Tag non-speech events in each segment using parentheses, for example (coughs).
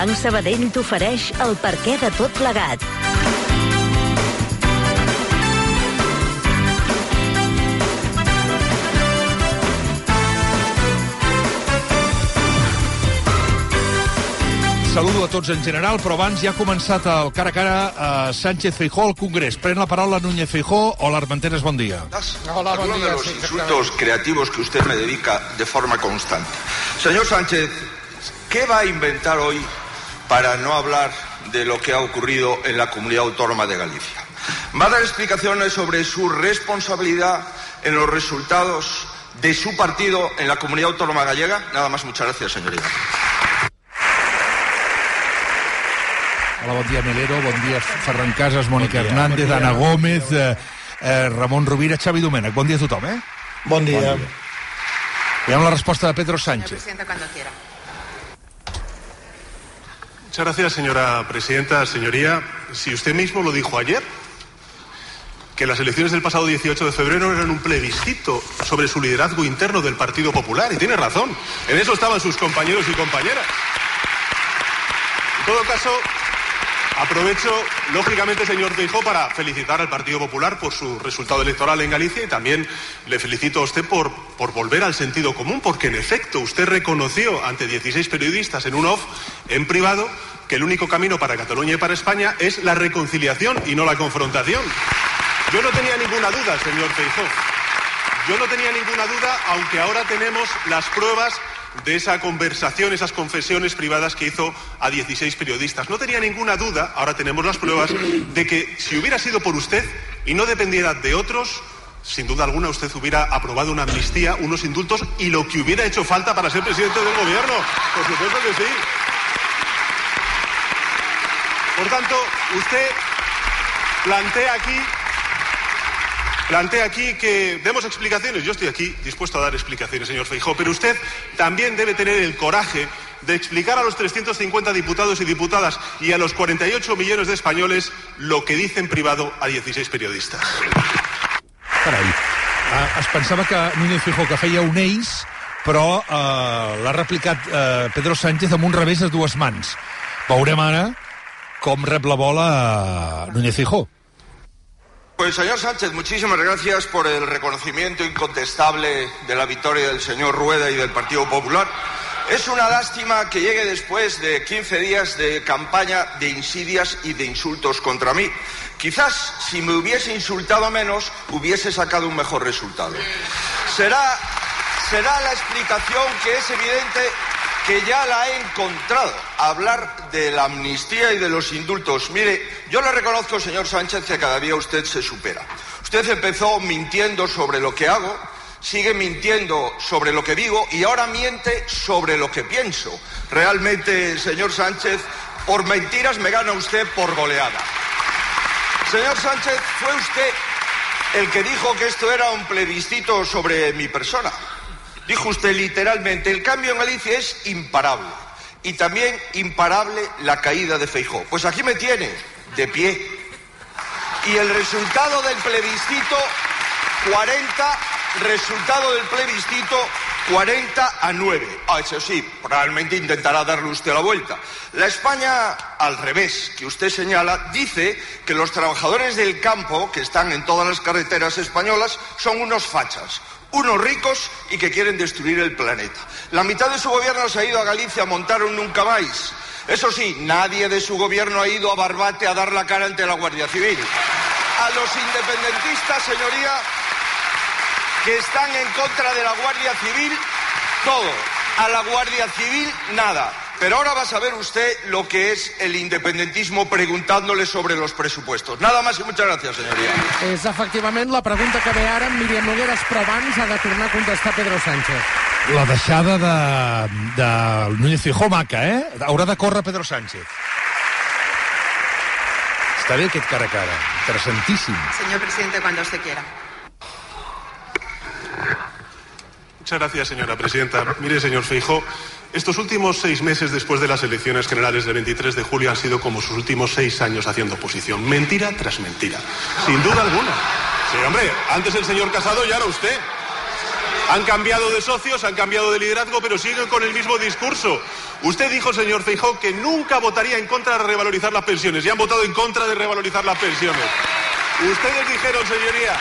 Banc Sabadell t'ofereix el perquè de tot plegat. Saludo a tots en general, però abans ja ha començat el cara a cara a Sánchez Feijó al Congrés. Pren la paraula Núñez Feijó. Hola, Armenteres, bon dia. Hola, Algunos de los insultos creativos que usted me dedica de forma constante. Señor Sánchez, ¿qué va a inventar hoy para no hablar de lo que ha ocurrido en la comunidad autónoma de Galicia? ¿Va a dar explicaciones sobre su responsabilidad en los resultados de su partido en la comunidad autónoma gallega? Nada más, muchas gracias, señoría. Hola, bon dia, Melero. Bon dia, Ferran Casas, Mònica Hernández, Ana Gómez, eh, eh, Ramon Rovira, Xavi Domènech. Bon dia a tothom, eh? Bon dia. Veiem la resposta de Pedro Señor Sánchez. presidente, cuando quiera. Muchas gracias, señora presidenta. Señoría, si usted mismo lo dijo ayer, que las elecciones del pasado 18 de febrero eran un plebiscito sobre su liderazgo interno del Partido Popular, y tiene razón. En eso estaban sus compañeros y compañeras. En todo caso, aprovecho, lógicamente, señor Feijó, para felicitar al Partido Popular por su resultado electoral en Galicia y también le felicito a usted por, por volver al sentido común, porque en efecto usted reconoció ante 16 periodistas en un off, en privado, que el único camino para Cataluña y para España es la reconciliación y no la confrontación. Yo no tenía ninguna duda, señor Feijó. Yo no tenía ninguna duda, aunque ahora tenemos las pruebas de esa conversación, esas confesiones privadas que hizo a 16 periodistas. No tenía ninguna duda, ahora tenemos las pruebas, de que si hubiera sido por usted y no dependiera de otros, sin duda alguna usted hubiera aprobado una amnistía, unos indultos y lo que hubiera hecho falta para ser presidente del gobierno. Por supuesto que sí. Por tanto, usted plantea aquí Plantea aquí que demos explicaciones. Yo estoy aquí dispuesto a dar explicaciones, señor Feijó, pero usted también debe tener el coraje de explicar a los 350 diputados y diputadas y a los 48 millones de españoles lo que dice en privado a 16 periodistas. Carai. Uh, es pensava que Núñez Feijó que feia un eix, però uh, l'ha replicat uh, Pedro Sánchez amb un revés de dues mans. Veurem ara com rep la bola uh, Núñez Feijó. Pues señor Sánchez, muchísimas gracias por el reconocimiento incontestable de la victoria del señor Rueda y del Partido Popular. Es una lástima que llegue después de 15 días de campaña de insidias y de insultos contra mí. Quizás si me hubiese insultado menos, hubiese sacado un mejor resultado. Será, será la explicación que es evidente que ya la he encontrado. Hablar de la amnistía y de los indultos. Mire, yo le reconozco, señor Sánchez, que cada día usted se supera. Usted empezó mintiendo sobre lo que hago, sigue mintiendo sobre lo que digo y ahora miente sobre lo que pienso. Realmente, señor Sánchez, por mentiras me gana usted por goleada. Señor Sánchez, fue usted el que dijo que esto era un plebiscito sobre mi persona. Dijo usted literalmente, el cambio en Galicia es imparable. Y también imparable la caída de Feijó. Pues aquí me tiene, de pie. Y el resultado del plebiscito, 40, resultado del plebiscito, 40 a 9. Ah, eso sí, probablemente intentará darle usted la vuelta. La España, al revés, que usted señala, dice que los trabajadores del campo, que están en todas las carreteras españolas, son unos fachas, unos ricos y que quieren destruir el planeta. La mitad de su gobierno se ha ido a Galicia a montar un nunca más. Eso sí, nadie de su gobierno ha ido a Barbate a dar la cara ante la Guardia Civil. A los independentistas, señoría, que están en contra de la Guardia Civil, todo. A la Guardia Civil, nada. Pero ahora va a saber usted lo que es el independentismo preguntándole sobre los presupuestos. Nada más y muchas gracias, señoría. És efectivament la pregunta que ve ara amb Míriam Nogueres, però abans ha de tornar a contestar Pedro Sánchez. La deixada de, de Núñez Feijó maca, eh? Haurà de córrer Pedro Sánchez. Està bé aquest cara a cara, interessantíssim. Señor presidente, cuando usted quiera. Muchas gracias, señora presidenta. Mire, señor Feijó, estos últimos seis meses después de las elecciones generales del 23 de julio han sido como sus últimos seis años haciendo oposición. Mentira tras mentira. Sin duda alguna. Sí, hombre, antes el señor Casado y ahora usted. Han cambiado de socios, han cambiado de liderazgo, pero siguen con el mismo discurso. Usted dijo, señor Feijó, que nunca votaría en contra de revalorizar las pensiones y han votado en contra de revalorizar las pensiones. Ustedes dijeron, señoría,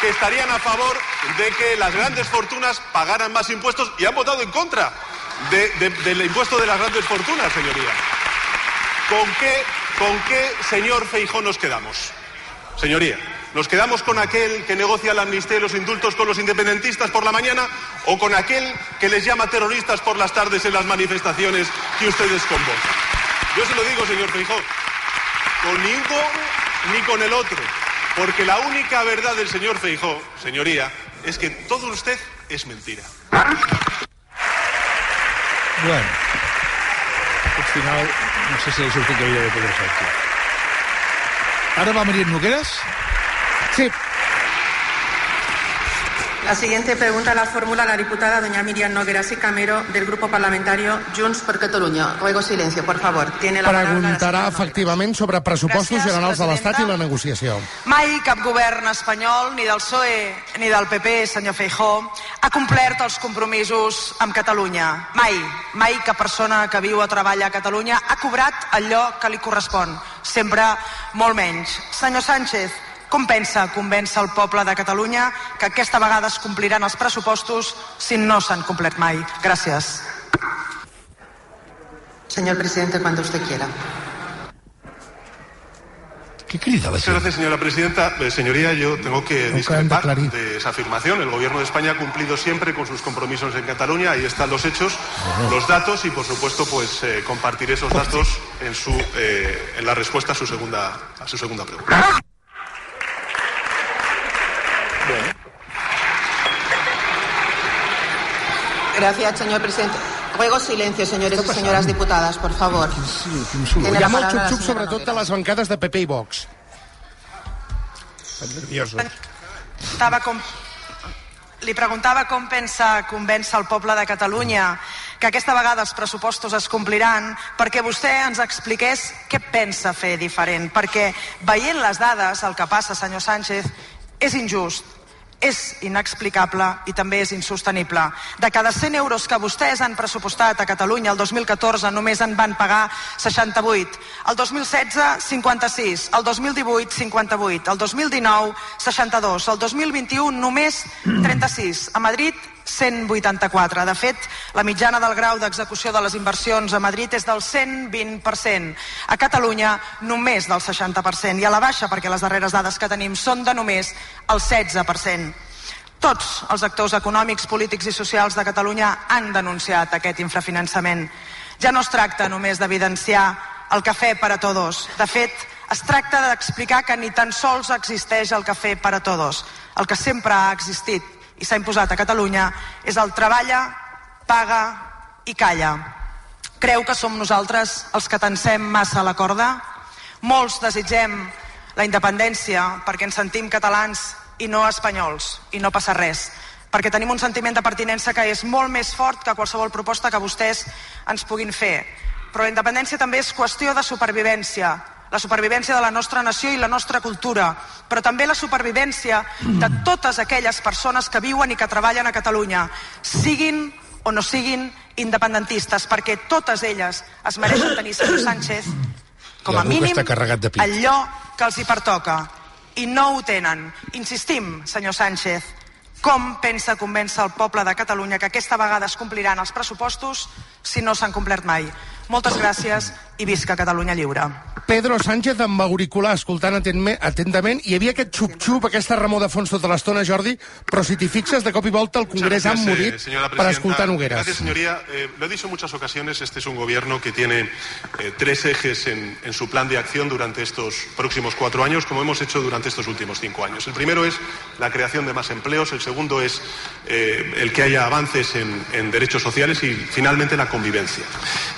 que estarían a favor de que las grandes fortunas pagaran más impuestos y han votado en contra de- de- del impuesto de las grandes fortunas, señoría. ¿Con qué, ¿Con qué, señor Feijó, nos quedamos? Señoría, ¿nos quedamos con aquel que negocia la amnistía y los indultos con los independentistas por la mañana o con aquel que les llama terroristas por las tardes en las manifestaciones que ustedes convocan? Yo se lo digo, señor Feijó, con ni uno ni con el otro, porque la única verdad del señor Feijó, señoría, es que todo usted es mentira. Bueno, aquest final no sé si li sortit gaire de Pedro Sánchez. Ara va María Nogueras. Sí, La siguiente pregunta la formula la diputada doña Miriam Nogueras y Camero del Grupo Parlamentario Junts per Catalunya. Ruego silencio, por favor. Tiene la palabra la preguntarà señora efectivament sobre pressupostos Gràcies, generals de l'Estat i la negociació. Mai cap govern espanyol, ni del PSOE ni del PP, senyor Feijó, ha complert els compromisos amb Catalunya. Mai, mai cap persona que viu o treballa a Catalunya ha cobrat allò que li correspon. Sempre molt menys. Senyor Sánchez, com pensa convèncer el poble de Catalunya que aquesta vegada es compliran els pressupostos si no s'han complert mai? Gràcies. Señor presidente, cuando usted quiera. Crida la Muchas gracias, señora presidenta. Eh, señoría, yo tengo que No discrepar de esa afirmación. El Gobierno de España ha cumplido siempre con sus compromisos en Cataluña. Ahí están los hechos, los datos y, por supuesto, pues eh, compartiré esos datos en, su, eh, en la respuesta a su segunda, a su segunda pregunta. Gracias, señor presidente. Ruego silencio, señores y señoras diputadas, por favor. Tiene Hi la ha molt xup-xup, sobretot de Nogueras. les bancades de PP i Vox. Estan nerviosos. Estava com... Li preguntava com pensa convèncer el poble de Catalunya que aquesta vegada els pressupostos es compliran perquè vostè ens expliqués què pensa fer diferent. Perquè veient les dades, el que passa, senyor Sánchez, és injust, és inexplicable i també és insostenible. De cada 100 euros que vostès han pressupostat a Catalunya el 2014 només en van pagar 68, el 2016 56, el 2018 58, el 2019 62, el 2021 només 36, a Madrid 184. De fet, la mitjana del grau d'execució de les inversions a Madrid és del 120%. A Catalunya, només del 60%. I a la baixa, perquè les darreres dades que tenim són de només el 16%. Tots els actors econòmics, polítics i socials de Catalunya han denunciat aquest infrafinançament. Ja no es tracta només d'evidenciar el cafè per a todos. De fet, es tracta d'explicar que ni tan sols existeix el cafè per a todos. El que sempre ha existit i s'ha imposat a Catalunya és el treballa, paga i calla. Creu que som nosaltres els que tensem massa la corda? Molts desitgem la independència perquè ens sentim catalans i no espanyols, i no passa res perquè tenim un sentiment de pertinença que és molt més fort que qualsevol proposta que vostès ens puguin fer. Però la independència també és qüestió de supervivència, la supervivència de la nostra nació i la nostra cultura, però també la supervivència de totes aquelles persones que viuen i que treballen a Catalunya, siguin o no siguin independentistes, perquè totes elles es mereixen tenir senyor Sánchez com a mínim allò que els hi pertoca. I no ho tenen. Insistim, senyor Sánchez, com pensa convèncer el poble de Catalunya que aquesta vegada es compliran els pressupostos si no s'han complert mai? Moltes gràcies i visca Catalunya lliure. Pedro Sánchez amb auricular escoltant atentament. Hi havia aquest xup-xup, aquesta remor de fons tota l'estona, Jordi, però si t'hi fixes, de cop i volta el Congrés gracias, morit eh, señora per presidenta. escoltar Nogueras. Gracias, señoría. Eh, lo he dicho en muchas ocasiones, este es un gobierno que tiene eh, tres ejes en, en su plan de acción durante estos próximos cuatro años, como hemos hecho durante estos últimos cinco años. El primero es la creación de más empleos, el segundo es eh, el que haya avances en, en derechos sociales y finalmente la convivencia.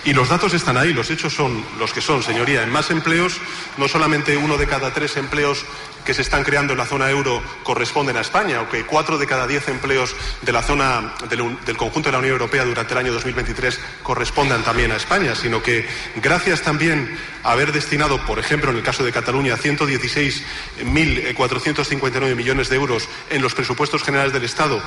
Y los datos están ahí, los hechos son los que son, señoría. En más empleos, no solamente uno de cada tres empleos que se están creando en la zona euro corresponden a España, o que cuatro de cada diez empleos de la zona del, conjunto de la Unión Europea durante el año 2023 correspondan también a España, sino que gracias también a haber destinado, por ejemplo, en el caso de Cataluña, 116.459 millones de euros en los presupuestos generales del Estado,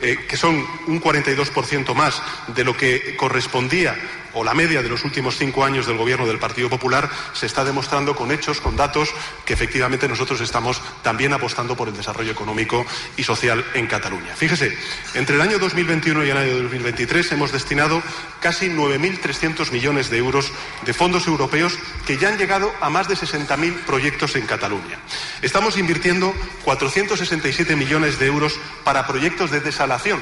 eh, que son un 42% más de lo que correspondía o la media de los últimos cinco años del gobierno del Partido Popular, se está demostrando con hechos, con datos, que efectivamente nosotros estamos también apostando por el desarrollo económico y social en Cataluña. Fíjese, entre el año 2021 y el año 2023 hemos destinado casi 9.300 millones de euros de fondos europeos que ya han llegado a más de 60.000 proyectos en Cataluña. Estamos invirtiendo 467 millones de euros para proyectos de desalación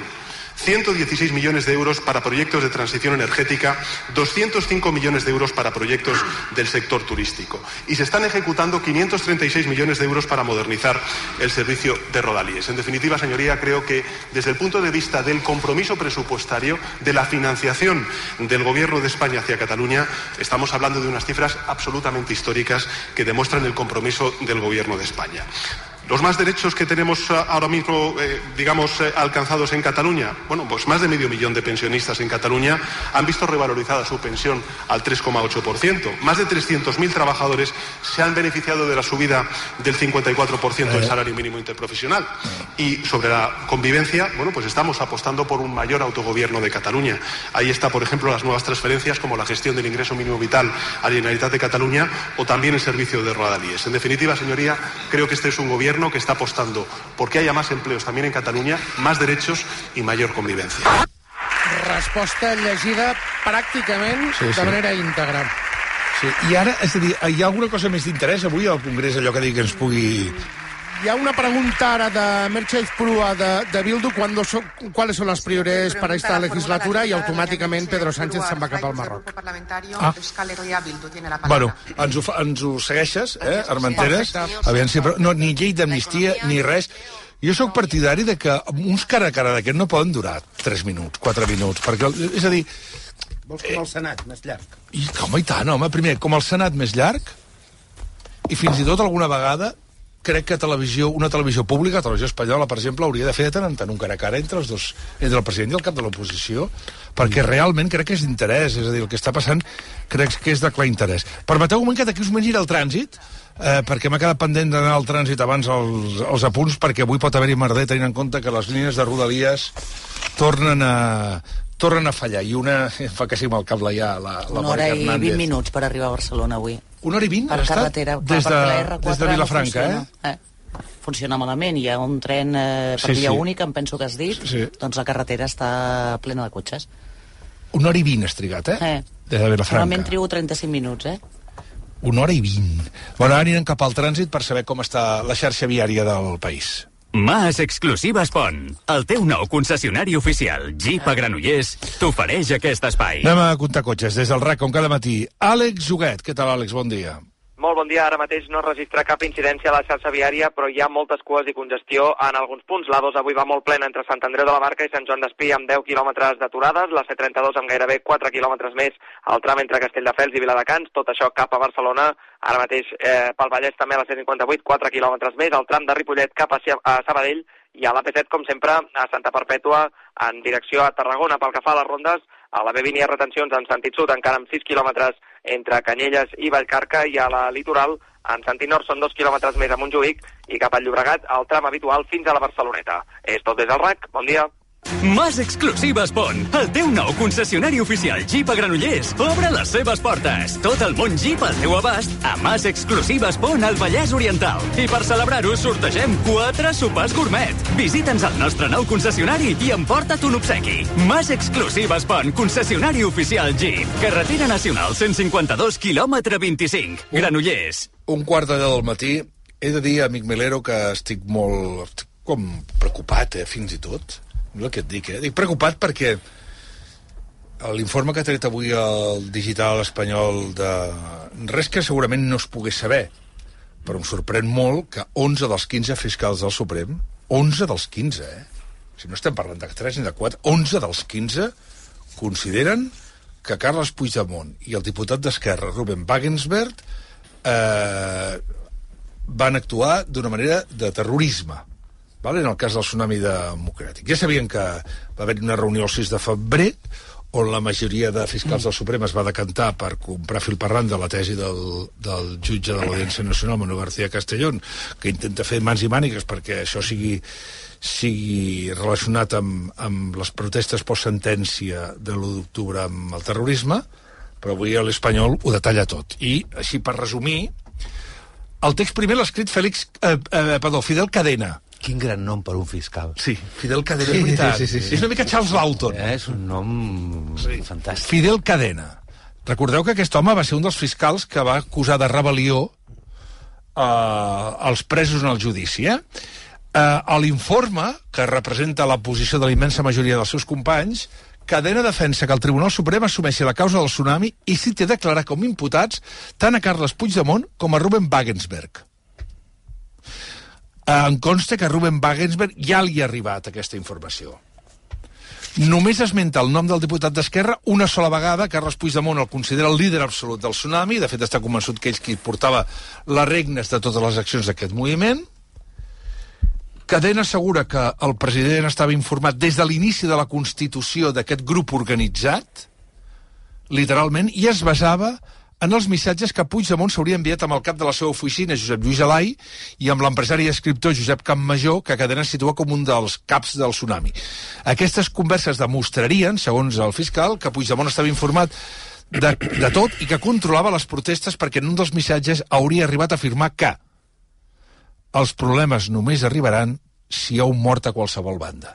116 millones de euros para proyectos de transición energética, 205 millones de euros para proyectos del sector turístico. Y se están ejecutando 536 millones de euros para modernizar el servicio de rodalíes. En definitiva, señoría, creo que desde el punto de vista del compromiso presupuestario, de la financiación del Gobierno de España hacia Cataluña, estamos hablando de unas cifras absolutamente históricas que demuestran el compromiso del Gobierno de España. Los más derechos que tenemos uh, ahora mismo, eh, digamos, eh, alcanzados en Cataluña, bueno, pues más de medio millón de pensionistas en Cataluña han visto revalorizada su pensión al 3,8%. Más de 300.000 trabajadores se han beneficiado de la subida del 54% del salario mínimo interprofesional. Y sobre la convivencia, bueno, pues estamos apostando por un mayor autogobierno de Cataluña. Ahí está, por ejemplo, las nuevas transferencias como la gestión del ingreso mínimo vital a la Generalitat de Cataluña o también el servicio de rodalíes. En definitiva, señoría, creo que este es un gobierno que está apostando porque haya más empleos también en Cataluña, más derechos y mayor convivencia. Resposta llegida pràcticament Sí, sí, sí. de manera íntegra. Sí. I ara, és a dir, hi ha alguna cosa més d'interès avui al Congrés, allò que digui que ens pugui... Hi ha una pregunta ara de Mercedes Prua de, de Bildu, ¿cuándo son, ¿cuáles son las prioridades para esta legislatura? Y automáticamente Pedro Sánchez se'n va cap al Marroc. Ah. Bueno, ens ho, fa, ens ho segueixes, eh, Armenteres? Aviam si... però No, ni llei d'amnistia, ni res. Jo sóc partidari de que uns cara a cara d'aquest no poden durar 3 minuts, 4 minuts, perquè, és a dir, Vols com el Senat, més llarg? i, home, i tant, home, primer, com el Senat més llarg, i fins i tot alguna vegada crec que televisió, una televisió pública, televisió espanyola, per exemple, hauria de fer de tant en tant un cara a cara entre els dos, entre el president i el cap de l'oposició, perquè realment crec que és d'interès, és a dir, el que està passant crec que és de clar interès. Permeteu un moment que d'aquí us me gira el trànsit, eh, perquè m'ha quedat pendent d'anar al trànsit abans els, els apunts, perquè avui pot haver-hi merder tenint en compte que les línies de Rodalies tornen a, tornen a fallar, i una (laughs) fa que sí amb el cable ja, la, la Una hora Mònica i Hernández. 20 minuts per arribar a Barcelona avui. Una hora i vint? Per carretera. clar, Des de, perquè la R4 des de Vilafranca, no eh? funciona. eh? Funciona malament, hi ha un tren eh, per Sí, via sí. única, em penso que has dit, Sí. doncs la carretera està plena de cotxes. Una hora i vint has trigat, eh? Eh. Des de Vilafranca. Normalment trigo 35 minuts, eh? Una hora i vint. Bueno, ara anirem cap al trànsit per saber com està la xarxa viària del país. Mas Exclusives Pont, el teu nou concessionari oficial, Jeep a Granollers, t'ofereix aquest espai. Anem a comptar cotxes des del RAC, com cada matí. Àlex Juguet. Què tal, Àlex? Bon dia. Molt bon dia. Ara mateix no es registra cap incidència a la xarxa viària, però hi ha moltes cues i congestió en alguns punts. L'A2 avui va molt plena entre Sant Andreu de la Barca i Sant Joan d'Espí amb 10 quilòmetres d'aturades, la C32 amb gairebé 4 quilòmetres més al tram entre Castelldefels i Viladecans, tot això cap a Barcelona. Ara mateix eh, pel Vallès també a la C58, 4 quilòmetres més, al tram de Ripollet cap a, a Sabadell i a l'AP7, com sempre, a Santa Perpètua en direcció a Tarragona. Pel que fa a les rondes, a la B20 hi ha retencions en sentit sud, encara amb 6 quilòmetres entre Canyelles i Vallcarca, i a la litoral, en sentit nord, són 2 quilòmetres més a Montjuïc, i cap al Llobregat, el tram habitual fins a la Barceloneta. És tot des del RAC. Bon dia. Mas Exclusives Pont, el teu nou concessionari oficial Jeep a Granollers, obre les seves portes. Tot el món Jeep al teu abast a Mas Exclusives Pont al Vallès Oriental. I per celebrar-ho sortegem quatre sopars gourmet. Visita'ns al nostre nou concessionari i emporta't un obsequi. Mas Exclusives Pont, concessionari oficial Jeep. Carretera Nacional 152, quilòmetre 25. Granollers. Un quart de del matí. He de dir, amic Melero, que estic molt... Estic com preocupat, eh, fins i tot. El que et dic, eh? Dic preocupat perquè l'informe que ha tret avui el digital espanyol de res que segurament no es pogués saber, però em sorprèn molt que 11 dels 15 fiscals del Suprem, 11 dels 15, eh? Si no estem parlant de 3 ni de 4, 11 dels 15 consideren que Carles Puigdemont i el diputat d'Esquerra, Ruben Wagensberg, eh, van actuar d'una manera de terrorisme. Vale? En el cas del tsunami democràtic. Ja sabien que va haver una reunió el 6 de febrer on la majoria de fiscals del Suprem es va decantar per comprar fil per randa la tesi del, del jutge de l'Audiència Nacional, Manuel García Castellón, que intenta fer mans i mànigues perquè això sigui, sigui relacionat amb, amb les protestes post-sentència de l'1 d'octubre amb el terrorisme, però avui l'Espanyol ho detalla tot. I, així per resumir, el text primer l'ha escrit Félix, eh, eh, perdó, Fidel Cadena, Quin gran nom per un fiscal. Sí, Fidel Cadena, sí, és veritat. Sí, sí, sí. És una mica Charles Lawton. Eh, és un nom sí. fantàstic. Fidel Cadena. Recordeu que aquest home va ser un dels fiscals que va acusar de rebel·lió eh, els presos en el judici. Eh? Eh, a l'informe, que representa la posició de la immensa majoria dels seus companys, Cadena defensa que el Tribunal Suprem assumeixi la causa del tsunami i si té declarar com imputats tant a Carles Puigdemont com a Ruben Wagensberg. Eh, em consta que Ruben Wagensberg ja li ha arribat aquesta informació. Només esmenta el nom del diputat d'Esquerra una sola vegada. Carles Puigdemont el considera el líder absolut del tsunami. De fet, està convençut que ell qui portava les regnes de totes les accions d'aquest moviment. Cadena assegura que el president estava informat des de l'inici de la constitució d'aquest grup organitzat, literalment, i es basava en els missatges que Puigdemont s'hauria enviat amb el cap de la seva oficina, Josep Lluís Alai, i amb l'empresari i escriptor Josep Campmajor, que Cadena situa com un dels caps del tsunami. Aquestes converses demostrarien, segons el fiscal, que Puigdemont estava informat de, de tot i que controlava les protestes perquè en un dels missatges hauria arribat a afirmar que els problemes només arribaran si hi ha un mort a qualsevol banda.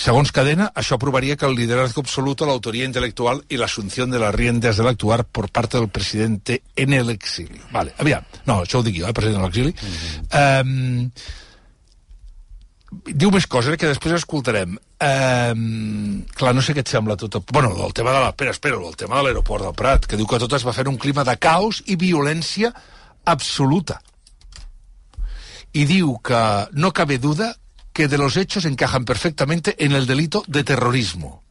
Segons Cadena, això provaria que el liderazgo absoluto, la autoría intelectual y la asunción de las riendas del actuar por parte del presidente en el exili. Vale, aviam. No, això ho dic jo, eh, president de l'exili. Mm -hmm. um, diu més coses eh, que després escoltarem. Um, clar, no sé què et sembla tot. Bueno, el tema de la... Espera, espera, el tema de l'aeroport del Prat, que diu que tot es va fer un clima de caos i violència absoluta. I diu que no cabe duda que de los hechos encajan perfectamente en el delito de terrorismo.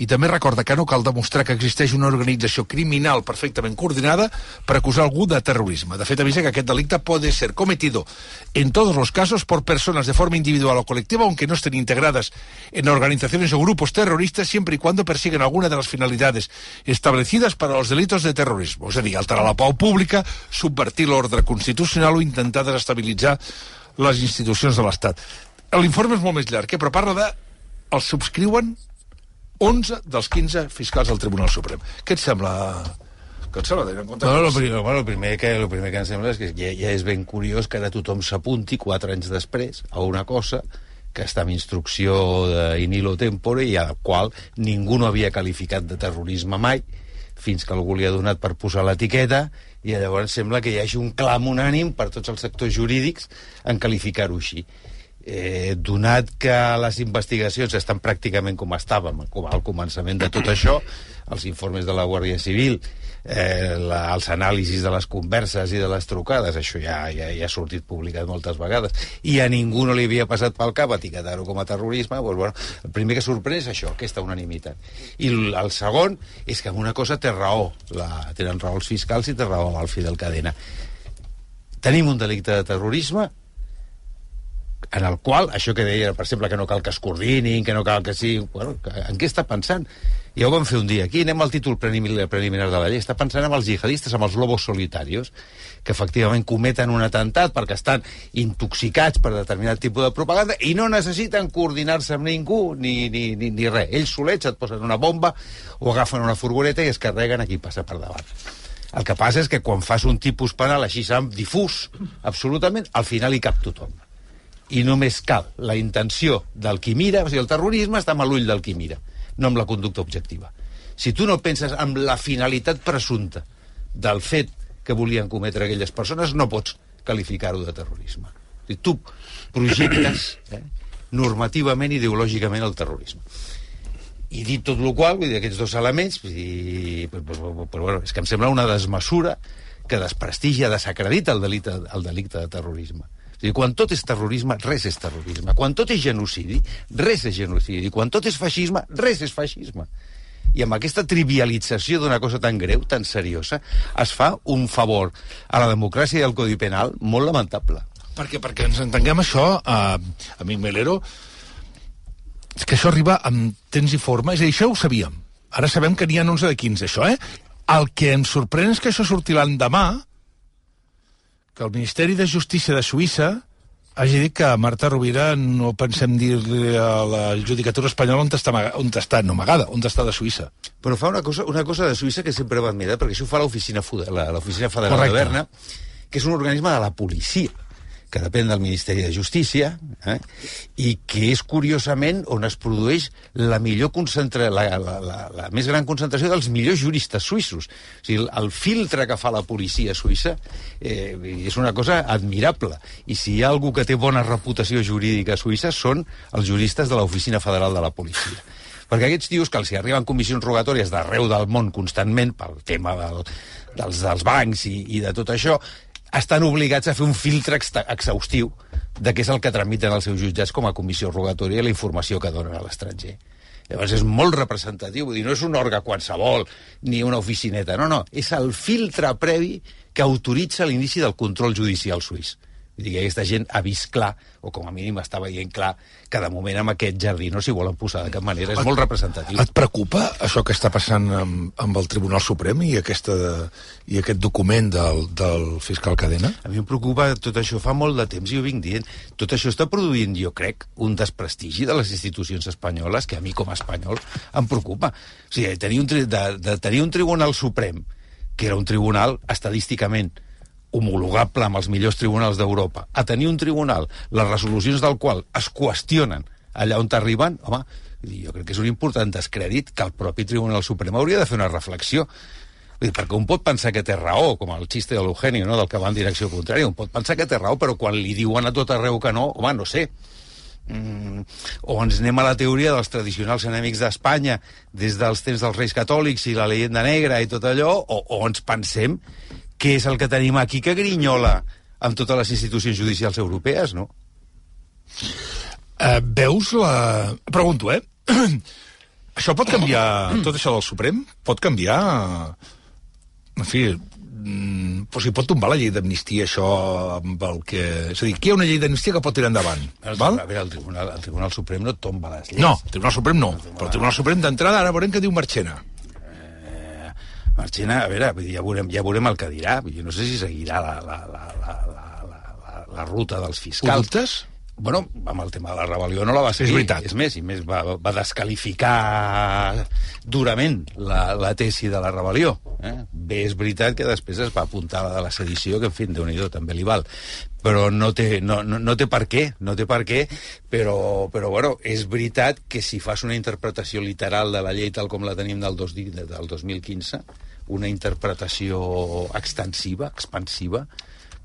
I també recorda que no cal demostrar que existeix una organització criminal perfectament coordinada per acusar algú de terrorisme. De fet, avisa que aquest delicte puede ser cometido en todos los casos por personas de forma individual o colectiva, aunque no estén integradas en organizaciones o grupos terroristas, siempre y cuando persiguen alguna de las finalidades establecidas para los delitos de terrorismo. És a dir, alterar la pau pública, subvertir l'ordre constitucional o intentar desestabilitzar les institucions de l'Estat. L'informe és molt més llarg, eh? però parla de... Els subscriuen 11 dels 15 fiscals del Tribunal Suprem. Què et sembla, que et sembla tenint en compte? No, lo, primer, bueno, el, primer que, el primer que em sembla és que ja, ja és ben curiós que ara tothom s'apunti quatre anys després a una cosa que està en instrucció d'Inilo Tempore i a la qual ningú no havia qualificat de terrorisme mai fins que algú li ha donat per posar l'etiqueta i llavors sembla que hi hagi un clam unànim per tots els sectors jurídics en qualificar-ho així eh, donat que les investigacions estan pràcticament com estàvem al començament de tot això els informes de la Guàrdia Civil eh, la, els anàlisis de les converses i de les trucades, això ja, ja, ja ha sortit publicat moltes vegades, i a ningú no li havia passat pel cap etiquetar-ho com a terrorisme, doncs, bueno, el primer que sorprèn és això, aquesta unanimitat. I el segon és que en una cosa té raó, la, tenen raó els fiscals i té raó el Fidel Cadena. Tenim un delicte de terrorisme en el qual, això que deia, per exemple, que no cal que es coordinin, que no cal que sí... Bueno, en què està pensant? Ja ho vam fer un dia aquí, anem al títol preliminar, preliminar de la llei. Està pensant en els jihadistes, amb els lobos solitarios, que efectivament cometen un atemptat perquè estan intoxicats per determinat tipus de propaganda i no necessiten coordinar-se amb ningú ni, ni, ni, ni res. Ells solets et posen una bomba o agafen una furgoneta i es carreguen a qui passa per davant. El que passa és que quan fas un tipus penal així difús, absolutament, al final hi cap tothom i només cal la intenció del qui mira, o sigui, el terrorisme està amb l'ull del qui mira, no amb la conducta objectiva. Si tu no penses en la finalitat presumpta del fet que volien cometre aquelles persones, no pots qualificar-ho de terrorisme. O sigui, tu projectes eh, normativament ideològicament el terrorisme. I dit tot el qual, vull dir, aquests dos elements, i, però, però, però, bueno, és que em sembla una desmesura que desprestigia, desacredita el delicte, el delicte de terrorisme. Dir, quan tot és terrorisme, res és terrorisme. Quan tot és genocidi, res és genocidi. Quan tot és feixisme, res és feixisme. i amb aquesta trivialització d'una cosa tan greu, tan seriosa, es fa un favor a la democràcia i al Codi Penal molt lamentable. Perquè, perquè ens entenguem això, eh, amic Melero, és que això arriba amb temps i forma, és a dir, això ho sabíem. Ara sabem que n'hi ha 11 de 15, això, eh? El que em sorprèn és que això surti l'endemà, que el Ministeri de Justícia de Suïssa hagi dit que Marta Rovira no pensem dir-li a la judicatura espanyola on està, amaga- on està, no amagada, on està de Suïssa. Però fa una cosa, una cosa de Suïssa que sempre va admirar, perquè això ho fa l'oficina Federal Correcte. de Berna, que és un organisme de la policia que depèn del Ministeri de Justícia, eh? i que és, curiosament, on es produeix la millor concentra... la, la, la, la més gran concentració dels millors juristes suïssos. O sigui, el, el filtre que fa la policia suïssa eh, és una cosa admirable. I si hi ha algú que té bona reputació jurídica Suïssa són els juristes de l'Oficina Federal de la Policia perquè aquests tios que els hi arriben comissions rogatòries d'arreu del món constantment pel tema del, dels, dels bancs i, i de tot això, estan obligats a fer un filtre exhaustiu de què és el que tramiten els seus jutjats com a comissió rogatòria i la informació que donen a l'estranger. Llavors és molt representatiu, vull dir, no és un òrgan qualsevol ni una oficineta, no, no, és el filtre previ que autoritza l'inici del control judicial suís. Vull dir que aquesta gent ha vist clar, o com a mínim està veient clar, que de moment amb aquest jardí no s'hi volen posar de cap manera. És molt representatiu. Et preocupa això que està passant amb, amb el Tribunal Suprem i, aquesta, i aquest document del, del fiscal Cadena? A mi em preocupa tot això fa molt de temps i ho vinc dient. Tot això està produint, jo crec, un desprestigi de les institucions espanyoles que a mi com a espanyol em preocupa. O sigui, tenir un, de, de tenir un Tribunal Suprem que era un tribunal estadísticament homologable amb els millors tribunals d'Europa, a tenir un tribunal, les resolucions del qual es qüestionen allà on t'arriben, home, jo crec que és un important descrèdit que el propi Tribunal Suprem hauria de fer una reflexió. Vull dir, perquè un pot pensar que té raó, com el xiste de l'Eugenio, no? del que va en direcció contrària, un pot pensar que té raó, però quan li diuen a tot arreu que no, home, no sé. Mm, o ens anem a la teoria dels tradicionals enemics d'Espanya des dels temps dels reis catòlics i la llegenda negra i tot allò, o, o ens pensem què és el que tenim aquí que grinyola amb totes les institucions judicials europees, no? Eh, veus la... Pregunto, eh? (clears throat) això pot canviar... Tot això del Suprem pot canviar... En fi, mm, però si pot tombar la llei d'amnistia, això amb el que... És a dir, aquí hi ha una llei d'amnistia que pot tirar endavant. Val? A veure, el Tribunal, el Tribunal Suprem no tomba les lleis. No, el Tribunal Suprem no. Però el Tribunal Suprem d'entrada ara veurem què diu Marchena. Marchena, a veure, vull dir, ja veurem, ja veurem el que dirà. Dir, no sé si seguirà la, la, la, la, la, la, la, la ruta dels Ho fiscals. dubtes? Bueno, amb el tema de la rebel·lió no la va seguir. És veritat. És més, i més va, va descalificar durament la, la tesi de la rebel·lió. Eh? Bé, és veritat que després es va apuntar a la de la sedició, que en fi, déu nhi també li val. Però no té, no, no, no té per què, no té per què, però, però bueno, és veritat que si fas una interpretació literal de la llei tal com la tenim del, dos, del 2015, una interpretació extensiva, expansiva,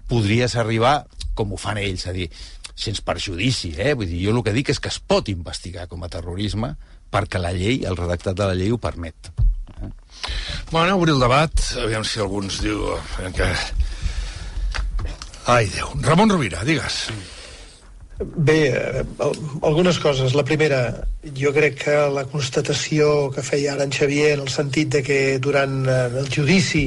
podries arribar, com ho fan ells, a dir, sense perjudici, eh? Vull dir, jo el que dic és que es pot investigar com a terrorisme perquè la llei, el redactat de la llei ho permet. Bueno, obrir el debat, aviam si algú ens diu... eh, Que... Ai, Déu. Ramon Rovira, digues. Bé, eh, al- algunes coses. La primera, jo crec que la constatació que feia ara en Xavier en el sentit de que durant eh, el judici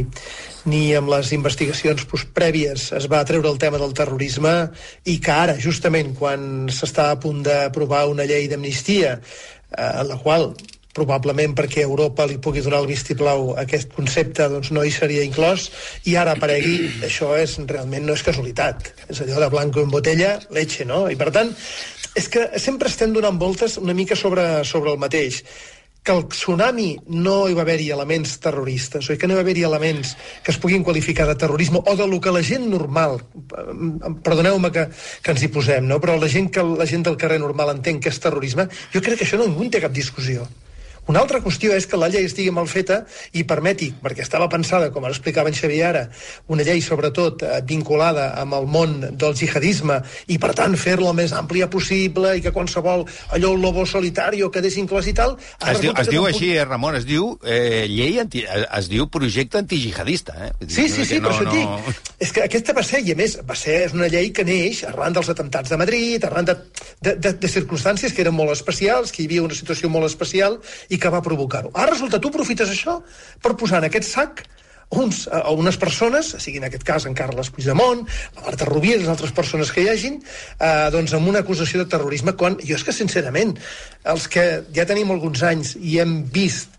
ni amb les investigacions prèvies es va treure el tema del terrorisme i que ara, justament quan s'està a punt d'aprovar una llei d'amnistia eh, en la qual probablement perquè Europa li pugui donar el vistiplau a aquest concepte doncs no hi seria inclòs i ara aparegui, això és realment no és casualitat, és allò de blanco en botella leche, no? I per tant és que sempre estem donant voltes una mica sobre, sobre el mateix que el tsunami no hi va haver-hi elements terroristes, o que no hi va haver-hi elements que es puguin qualificar de terrorisme o de lo que la gent normal, eh, perdoneu-me que, que ens hi posem, no? però la gent, que, la gent del carrer normal entén que és terrorisme, jo crec que això no ningú té cap discussió. Una altra qüestió és que la llei estigui mal feta i permeti, perquè estava pensada, com explicava en Xavier ara, una llei sobretot eh, vinculada amb el món del jihadisme i per tant fer-la més àmplia possible i que qualsevol allò el lobo solitario quedés inclòs i tal... Es diu, es diu així, eh, Ramon, es diu eh, llei anti, es diu projecte antijihadista. Eh? Sí, no- sí, sí, que per això et dic. És que aquesta va ser, i a més, va ser és una llei que neix arran dels atemptats de Madrid, arran de, de, de, de circumstàncies que eren molt especials, que hi havia una situació molt especial i que va provocar-ho. Ara resulta, tu aprofites això per posar en aquest sac uns, a unes persones, sigui en aquest cas en Carles Puigdemont, la Marta Rovira i les altres persones que hi hagin, eh, doncs amb una acusació de terrorisme, quan jo és que, sincerament, els que ja tenim alguns anys i hem vist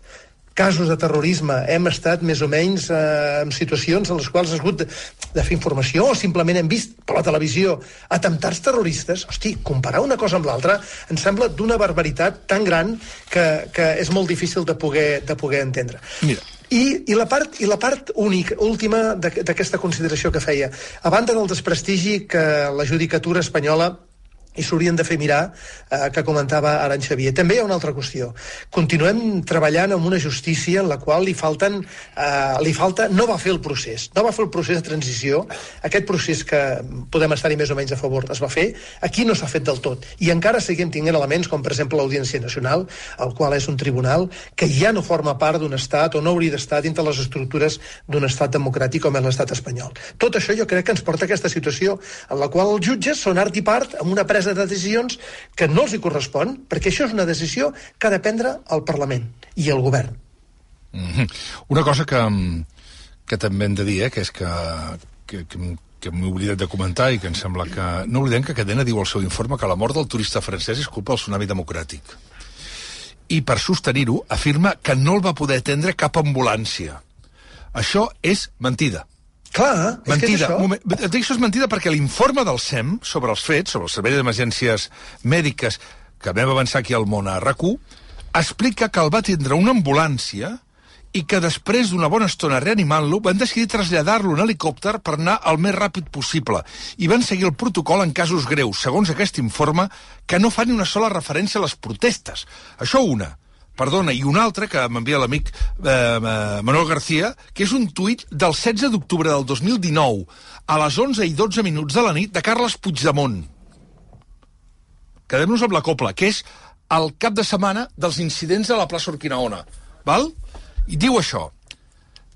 casos de terrorisme, hem estat més o menys eh, en situacions en les quals ha hagut de, de fer informació o simplement hem vist per la televisió atemptats terroristes, hosti, comparar una cosa amb l'altra em sembla d'una barbaritat tan gran que, que és molt difícil de poder, de poder entendre. Mira, i, i, la part, I la part única, última d'aqu- d'aquesta consideració que feia, a banda del desprestigi que la judicatura espanyola i s'haurien de fer mirar, eh, que comentava ara en Xavier. També hi ha una altra qüestió. Continuem treballant amb una justícia en la qual li falten, eh, li falta, no va fer el procés, no va fer el procés de transició, aquest procés que podem estar-hi més o menys a favor es va fer, aquí no s'ha fet del tot. I encara seguim tinguent elements com, per exemple, l'Audiència Nacional, el qual és un tribunal que ja no forma part d'un estat o no hauria d'estar dintre les estructures d'un estat democràtic com és l'estat espanyol. Tot això jo crec que ens porta a aquesta situació en la qual els jutges són art i part amb una presa de decisions que no els hi correspon, perquè això és una decisió que ha de prendre el Parlament i el govern. Mhm. Una cosa que, que també hem de dir, eh, que és que, que, que, que m'he oblidat de comentar i que em sembla que... No oblidem que Cadena diu al seu informe que la mort del turista francès és culpa del tsunami democràtic. I per sostenir-ho, afirma que no el va poder atendre cap ambulància. Això és mentida. Clar, és que és Mentida. això. Moment. Et dic això és mentida perquè l'informe del SEM sobre els fets, sobre el Servei d'Emergències Mèdiques, que vam avançar aquí al món a rac explica que el va tindre una ambulància i que després d'una bona estona reanimant-lo van decidir traslladar-lo en helicòpter per anar el més ràpid possible i van seguir el protocol en casos greus, segons aquest informe, que no fa ni una sola referència a les protestes. Això una. Perdona, i una altra que m'envia l'amic eh, eh, Manuel García, que és un tuit del 16 d'octubre del 2019, a les 11 i 12 minuts de la nit, de Carles Puigdemont. Quedem-nos amb la copla, que és el cap de setmana dels incidents a la plaça Urquinaona. Val? I diu això.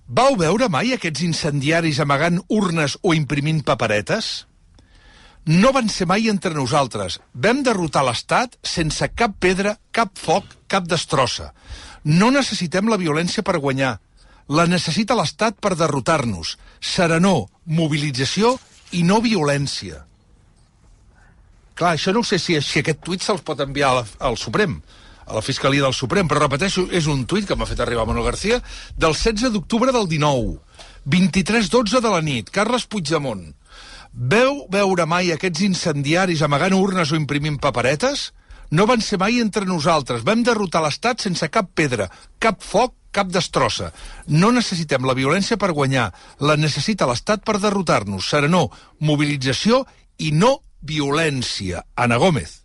Vau veure mai aquests incendiaris amagant urnes o imprimint paperetes? No van ser mai entre nosaltres. Vam derrotar l'Estat sense cap pedra, cap foc, cap destrossa. No necessitem la violència per guanyar. La necessita l'Estat per derrotar-nos. Serenor, mobilització i no violència. Clar, això no sé si, si aquest tuit se'ls pot enviar la, al Suprem, a la Fiscalia del Suprem, però repeteixo, és un tuit que m'ha fet arribar Manuel García del 16 d'octubre del 19, 23.12 de la nit, Carles Puigdemont. Veu veure mai aquests incendiaris amagant urnes o imprimint paperetes? No van ser mai entre nosaltres. Vam derrotar l'Estat sense cap pedra, cap foc, cap destrossa. No necessitem la violència per guanyar. La necessita l'Estat per derrotar-nos. Serenor, mobilització i no violència. Ana Gómez.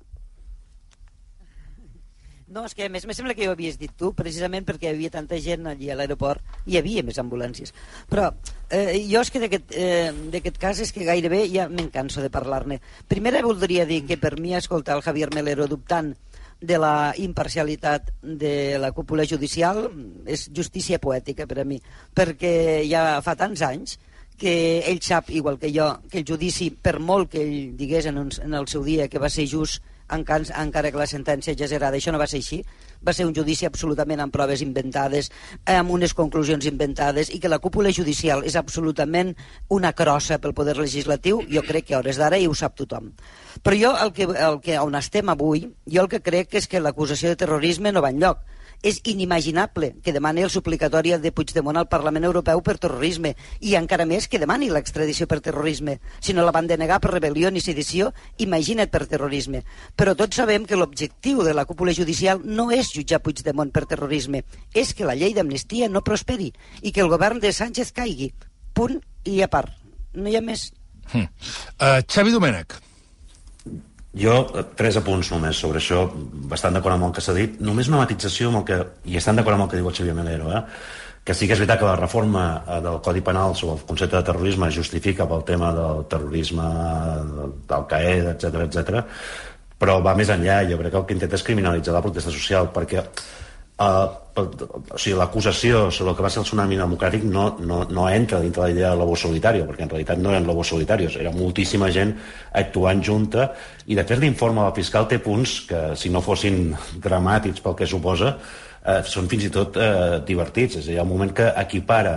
No, és que a més me sembla que ho havies dit tu, precisament perquè hi havia tanta gent allí a l'aeroport, hi havia més ambulàncies. Però eh, jo és que d'aquest eh, cas és que gairebé ja me'n canso de parlar-ne. Primer voldria dir que per mi escoltar el Javier Melero dubtant de la imparcialitat de la cúpula judicial és justícia poètica per a mi, perquè ja fa tants anys que ell sap, igual que jo, que el judici, per molt que ell digués en, un, en el seu dia que va ser just, encara, encara que la sentència era això no va ser així, va ser un judici absolutament amb proves inventades, amb unes conclusions inventades, i que la cúpula judicial és absolutament una crossa pel poder legislatiu, jo crec que a hores d'ara i ho sap tothom. Però jo, el que, el que, on estem avui, jo el que crec és que l'acusació de terrorisme no va enlloc. És inimaginable que demani el suplicatori de Puigdemont al Parlament Europeu per terrorisme i encara més que demani l'extradició per terrorisme. Si no la van denegar per rebel·lió ni sedició, imagina't per terrorisme. Però tots sabem que l'objectiu de la cúpula judicial no és jutjar Puigdemont per terrorisme, és que la llei d'amnistia no prosperi i que el govern de Sánchez caigui. Punt i a part. No hi ha més. Hm. Uh, Xavi Domènech. Jo, eh, tres apunts només sobre això, bastant d'acord amb el que s'ha dit. Només una matització amb el que, i estan d'acord amb el que diu el Xavier Melero, eh? que sí que és veritat que la reforma eh, del Codi Penal sobre el concepte de terrorisme justifica pel tema del terrorisme, del CAE, etc etc. però va més enllà. Jo crec que el que intenta és criminalitzar la protesta social, perquè Uh, o sigui, l'acusació sobre el que va ser el tsunami democràtic no, no, no entra dintre la idea de lobo solitario, perquè en realitat no eren lobos solitarios, era moltíssima gent actuant junta, i de fet l'informe del fiscal té punts que, si no fossin dramàtics pel que suposa, eh, són fins i tot eh, divertits. És a dir, el moment que equipara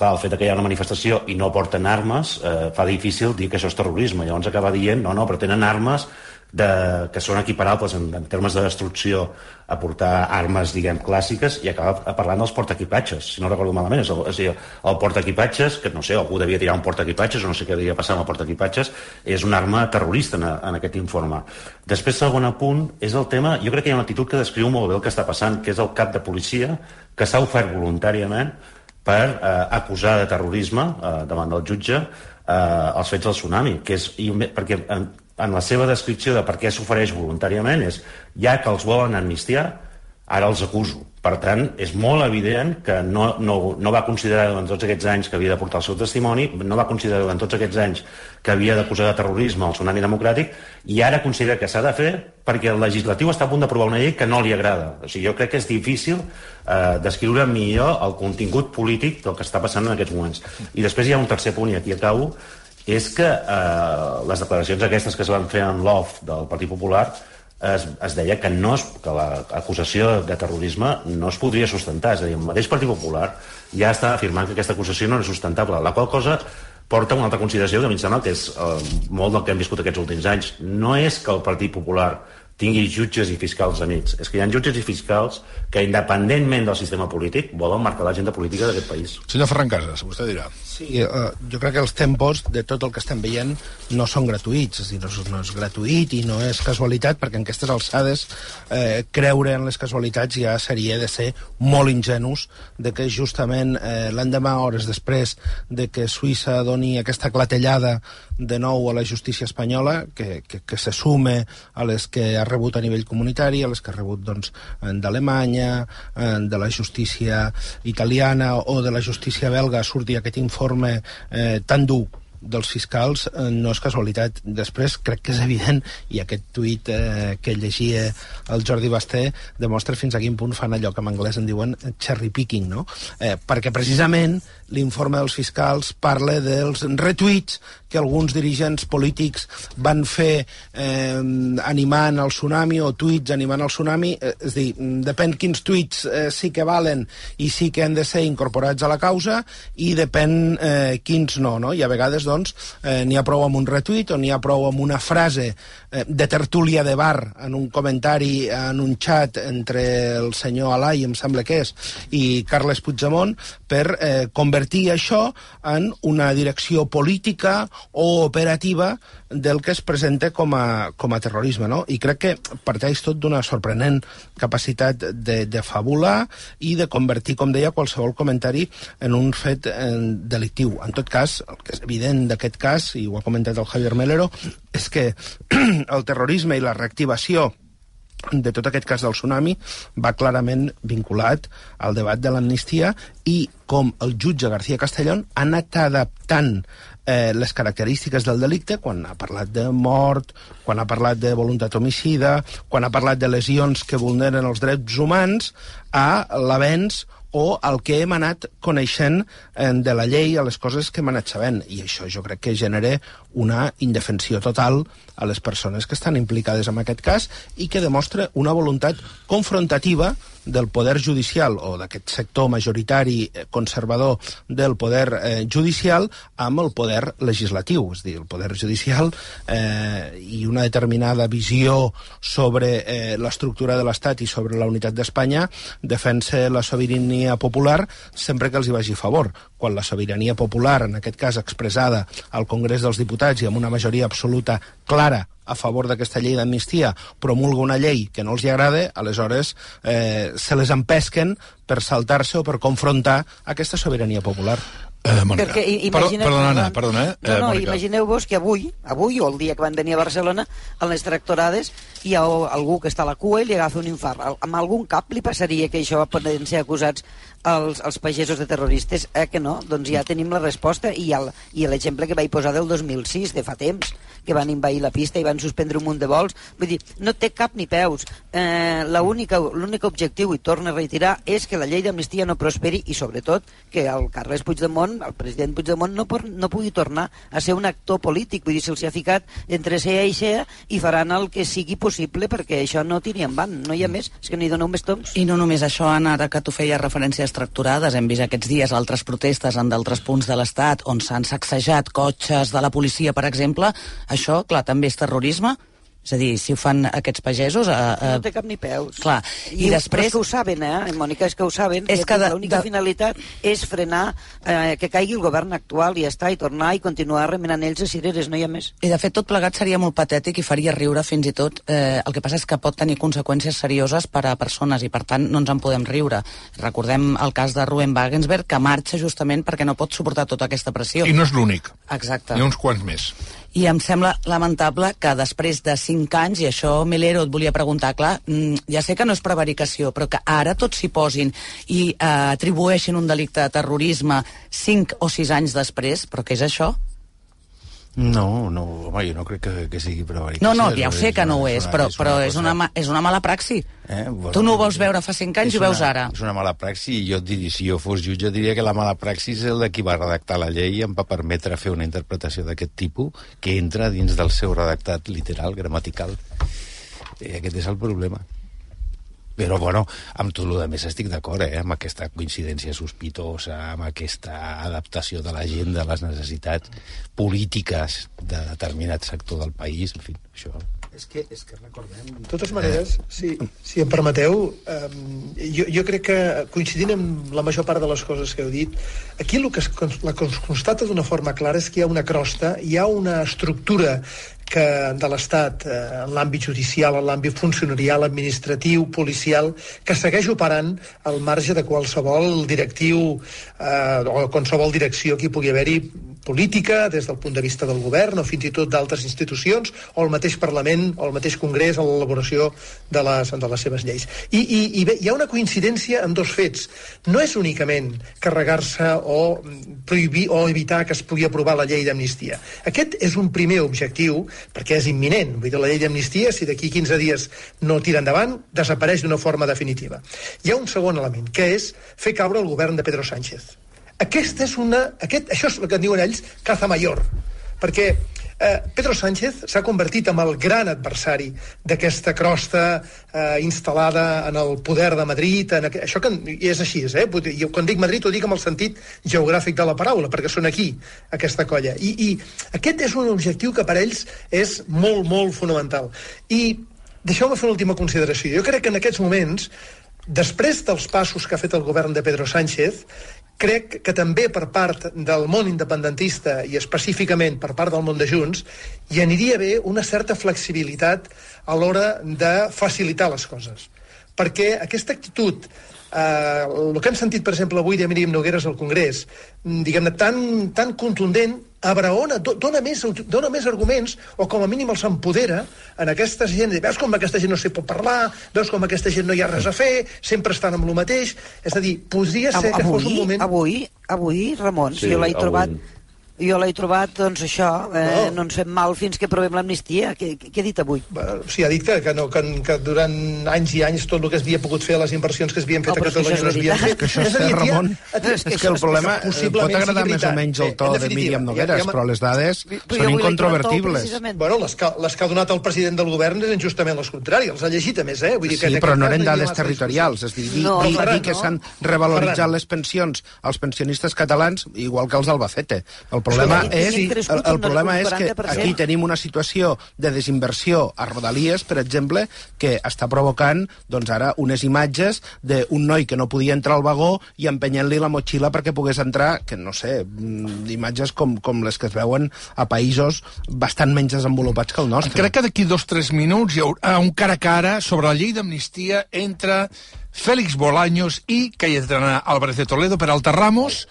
clar, el fet que hi ha una manifestació i no porten armes eh, fa difícil dir que això és terrorisme. Llavors acaba dient, no, no, però tenen armes de, que són equiparables en, en termes de destrucció a portar armes, diguem, clàssiques i acaba parlant dels portaequipatges, si no recordo malament. És, el, és dir, el portaequipatges, que no sé, algú devia tirar un portaequipatges o no sé què devia passar amb el portaequipatges, és una arma terrorista en, en aquest informe. Després, segon punt, és el tema... Jo crec que hi ha una actitud que descriu molt bé el que està passant, que és el cap de policia que s'ha ofert voluntàriament per eh, acusar de terrorisme eh, davant del jutge eh, els fets del tsunami, que és, i, perquè en, en la seva descripció de per què s'ofereix voluntàriament és ja que els volen amnistiar, ara els acuso. Per tant, és molt evident que no, no, no va considerar durant tots aquests anys que havia de portar el seu testimoni, no va considerar durant tots aquests anys que havia d'acusar de terrorisme el tsunami democràtic, i ara considera que s'ha de fer perquè el legislatiu està a punt d'aprovar una llei que no li agrada. O sigui, jo crec que és difícil eh, descriure millor el contingut polític del que està passant en aquests moments. I després hi ha un tercer punt, i aquí acabo, és que eh, les declaracions aquestes que es van fer en l'OF del Partit Popular es, es deia que, no es, que l'acusació de terrorisme no es podria sustentar. És a dir, el mateix Partit Popular ja està afirmant que aquesta acusació no és sustentable, la qual cosa porta una altra consideració que em sembla que és eh, molt del que hem viscut aquests últims anys. No és que el Partit Popular tingui jutges i fiscals amics. És que hi ha jutges i fiscals que, independentment del sistema polític, volen marcar l'agenda política d'aquest país. Senyor Ferran Casas, vostè dirà. Sí, uh, jo crec que els tempos de tot el que estem veient no són gratuïts, és a dir, no és, no és gratuït i no és casualitat, perquè en aquestes alçades eh, creure en les casualitats ja seria de ser molt ingenus de que justament eh, l'endemà, hores després de que Suïssa doni aquesta clatellada de nou a la justícia espanyola, que, que, que se sume a les que ha rebut a nivell comunitari, a les que ha rebut doncs, d'Alemanya, de la justícia italiana o de la justícia belga, surti aquest informe eh, tan dur dels fiscals eh, no és casualitat. Després crec que és evident, i aquest tuit eh, que llegia el Jordi Basté demostra fins a quin punt fan allò que en anglès en diuen cherry picking, no? Eh, perquè precisament l'informe dels fiscals parla dels retuits que alguns dirigents polítics van fer eh, animant el tsunami o tuits animant el tsunami, eh, és dir, depèn quins tuits eh, sí que valen i sí que han de ser incorporats a la causa i depèn eh, quins no, no? I a vegades, doncs, eh, n'hi ha prou amb un retuit o n'hi ha prou amb una frase eh, de tertúlia de bar en un comentari, en un xat entre el senyor Alai, em sembla que és, i Carles Puigdemont per eh, convertir això en una direcció política o operativa del que es presenta com a, com a terrorisme, no? I crec que parteix tot d'una sorprenent capacitat de, de fabular i de convertir, com deia, qualsevol comentari en un fet en, delictiu. En tot cas, el que és evident d'aquest cas, i ho ha comentat el Javier Melero, és que (clears throat) el terrorisme i la reactivació de tot aquest cas del tsunami va clarament vinculat al debat de l'amnistia i com el jutge García Castellón ha anat adaptant eh, les característiques del delicte quan ha parlat de mort, quan ha parlat de voluntat homicida, quan ha parlat de lesions que vulneren els drets humans, a l'avenç o el que hem anat coneixent eh, de la llei, a les coses que hem anat sabent. I això jo crec que genera una indefensió total a les persones que estan implicades en aquest cas i que demostra una voluntat confrontativa del poder judicial o d'aquest sector majoritari eh, conservador del poder eh, judicial amb el poder legislatiu, és dir, el poder judicial eh, i una determinada visió sobre eh, l'estructura de l'Estat i sobre la unitat d'Espanya defensa la sobirania popular sempre que els hi vagi a favor. Quan la sobirania popular, en aquest cas expressada al Congrés dels Diputats i amb una majoria absoluta clara a favor d'aquesta llei d'amnistia promulga una llei que no els hi agrada, aleshores eh, se les empesquen per saltar-se o per confrontar aquesta sobirania popular. Eh, Mònica, Perquè i- perdó, perdona, Anna, perdona, eh? No, no, imagineu-vos que avui, avui o el dia que van venir a Barcelona, a les tractorades, hi ha algú que està a la cua i li agafa un infart. Amb algun cap li passaria que això poden ser acusats els, els pagesos de terroristes? Eh que no? Doncs ja tenim la resposta i i l'exemple que vaig posar del 2006, de fa temps, que van invair la pista i van suspendre un munt de vols. Vull dir, no té cap ni peus. Eh, L'únic objectiu, i torno a reiterar, és que la llei d'amnistia no prosperi i, sobretot, que el Carles Puigdemont, el president Puigdemont, no, por, no pugui tornar a ser un actor polític. Vull dir, se'ls ha ficat entre sea i sea i faran el que sigui possible perquè això no tiri en van. No hi ha més, és que no hi doneu més toms. I no només això, Anna, ara que tu feies referències tracturades, hem vist aquests dies altres protestes en d'altres punts de l'Estat on s'han sacsejat cotxes de la policia, per exemple. Això, clar, també és terrorisme? És a dir, si ho fan aquests pagesos... Eh, eh, No té cap ni peus. Clar, i, ho- després... és que ho saben, eh, Mònica, és que ho saben. És I que L'única de- finalitat és frenar eh, que caigui el govern actual i ja està, i tornar i continuar remenant ells a cireres, no hi ha més. I de fet tot plegat seria molt patètic i faria riure fins i tot. Eh, el que passa és que pot tenir conseqüències serioses per a persones i per tant no ens en podem riure. Recordem el cas de Ruben Wagensberg que marxa justament perquè no pot suportar tota aquesta pressió. I no és l'únic. Exacte. Hi ha uns quants més. I em sembla lamentable que després de 5 anys, i això Melero et volia preguntar, clar, mm, ja sé que no és prevaricació, però que ara tots s'hi posin i eh, atribueixin un delicte de terrorisme 5 o 6 anys després, però què és això? No, no, home, jo no crec que, que sigui prevaricació. No, no, ja ho És sé que no ho una- és, però, però és, una, ma- és una mala praxi. Eh? Bueno, Tu no ho vols veure fa 5 anys és i ho veus una, ara. És una mala praxi i jo et diria, si jo fos jutge diria que la mala praxi és el de qui va redactar la llei i em va permetre fer una interpretació d'aquest tipus que entra dins del seu redactat literal, gramatical. I aquest és el problema. Però, bueno, amb tot el que més estic d'acord, eh? amb aquesta coincidència sospitosa, amb aquesta adaptació de la gent de les necessitats polítiques de determinat sector del país, en fi, això... És que, és que recordem... De totes maneres, si, si em permeteu, eh, jo, jo crec que coincidint amb la major part de les coses que heu dit, aquí el que es, la que es constata d'una forma clara és que hi ha una crosta, hi ha una estructura que de l'Estat, eh, en l'àmbit judicial, en l'àmbit funcionarial, administratiu, policial, que segueix operant al marge de qualsevol directiu eh, o qualsevol direcció que hi pugui haver-hi política, des del punt de vista del govern o fins i tot d'altres institucions, o el mateix Parlament o el mateix Congrés a l'elaboració de, les, de les seves lleis. I, i, i bé, hi ha una coincidència en dos fets. No és únicament carregar-se o prohibir o evitar que es pugui aprovar la llei d'amnistia. Aquest és un primer objectiu, perquè és imminent. Vull dir, la llei d'amnistia, si d'aquí 15 dies no tira endavant, desapareix d'una forma definitiva. Hi ha un segon element, que és fer caure el govern de Pedro Sánchez. Aquest és una, aquest, això és el que en diuen ells caza mayor, perquè eh, Pedro Sánchez s'ha convertit en el gran adversari d'aquesta crosta eh, instal·lada en el poder de Madrid, en això que és així, eh? Vull dir, Jo quan dic Madrid ho dic amb el sentit geogràfic de la paraula, perquè són aquí, aquesta colla. I, i aquest és un objectiu que per ells és molt, molt fonamental. I deixeu-me fer una última consideració. Jo crec que en aquests moments Després dels passos que ha fet el govern de Pedro Sánchez, crec que també per part del món independentista i específicament per part del món de Junts, hi aniria bé una certa flexibilitat a l'hora de facilitar les coses. Perquè aquesta actitud eh, el que hem sentit, per exemple, avui de Míriam Nogueres al Congrés, mm, diguem-ne, tan, tan contundent, abraona, do- dona més, dona més arguments, o com a mínim els empodera en aquesta gent. Veus com aquesta gent no s'hi pot parlar, veus com aquesta gent no hi ha res a fer, sempre estan amb el mateix. És a dir, podria ser que fos un moment... Avui, avui, Ramon, Sí, jo l'he avui. Jo l'he trobat, doncs això, eh, No. no. no ens fem mal fins que provem l'amnistia. Què, què, què he dit avui? O sigui, ha dit que, que, no, que, que durant anys i anys tot el que es havia pogut fer, les inversions que es havien fet Oh, a és que Catalunya això no és es havien veritat. fet. Que això és cert, ha- Ramon. és És que el problema eh, pot agradar més o menys el to en de Míriam ha- Nogueres, ha- però les dades Però són que incontrovertibles. Bueno, les que, les que ha donat el president del govern eren justament les contràries, els ha llegit a més, eh? Vull dir que Sí, però no eren dades territorials, és a dir, dir, No, dir, Ferran, dir que no. s'han revaloritzat les pensions als pensionistes catalans igual que els d'Albacete. El problema, és, sí, el, el problema és que 40%. aquí tenim una situació de desinversió a Rodalies, per exemple, que està provocant doncs ara unes imatges d'un noi que no podia entrar al vagó i empenyent-li la motxilla perquè pogués entrar, que no sé, mm, imatges com, com les que es veuen a països bastant menys desenvolupats que el nostre. Crec que d'aquí dos o tres minuts hi haurà un cara a cara sobre la llei d'amnistia entre Félix Bolaños i Cayetana Álvarez de Toledo per Alta Ramos.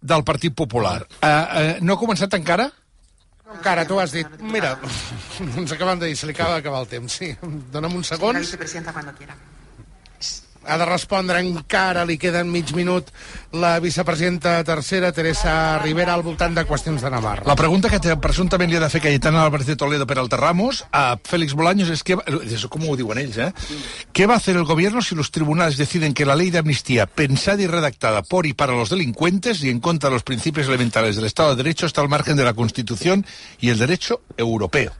Del Partit Popular. Uh, uh, no ha començat encara? Encara, tu has dit. Mira, (laughs) ens acabem de dir, se li acaba d'acabar el temps. Sí, dona'm uns segons. Ha de respondre encara, li queden mig minut, la vicepresidenta tercera, Teresa Rivera, al voltant de qüestions de Navarra. La pregunta que presumptament li ha de fer Cayetana Álvarez de Toledo per Ramos a Félix Bolaños es que, eso como diuen ells, ¿eh? ¿Qué va a hacer el gobierno si los tribunales deciden que la ley de amnistía, pensada y redactada por y para los delincuentes y en contra de los principios elementales del Estado de Derecho, está al margen de la Constitución y el derecho europeo?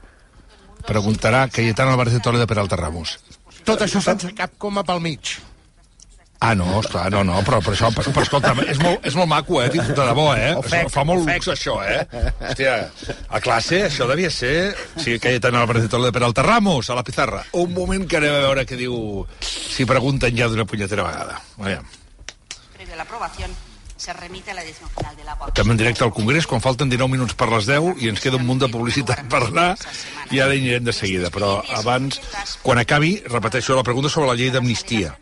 Preguntarà Cayetana Álvarez de Toledo per Ramos. Tot això sense cap coma pel mig. Ah, no, esclar, no, no, però, però això, però, però escolta, és molt, és molt maco, eh, de debò, eh? Ofec, Això fa molt ofec. luxe, això, eh? Hòstia, a classe això devia ser... Sí, Cayetana Álvarez de Toledo per Ramos, a la pizarra. Un moment que anem a veure què diu... Si pregunten ja d'una punyetera vegada. Aviam. Previo a la aprobación, se remite a la decisión final del agua. Estem en directe al Congrés, quan falten 19 minuts per les 10 i ens queda un munt de publicitat per anar i ara hi anirem de seguida. Però abans, quan acabi, repeteixo la pregunta sobre la llei d'amnistia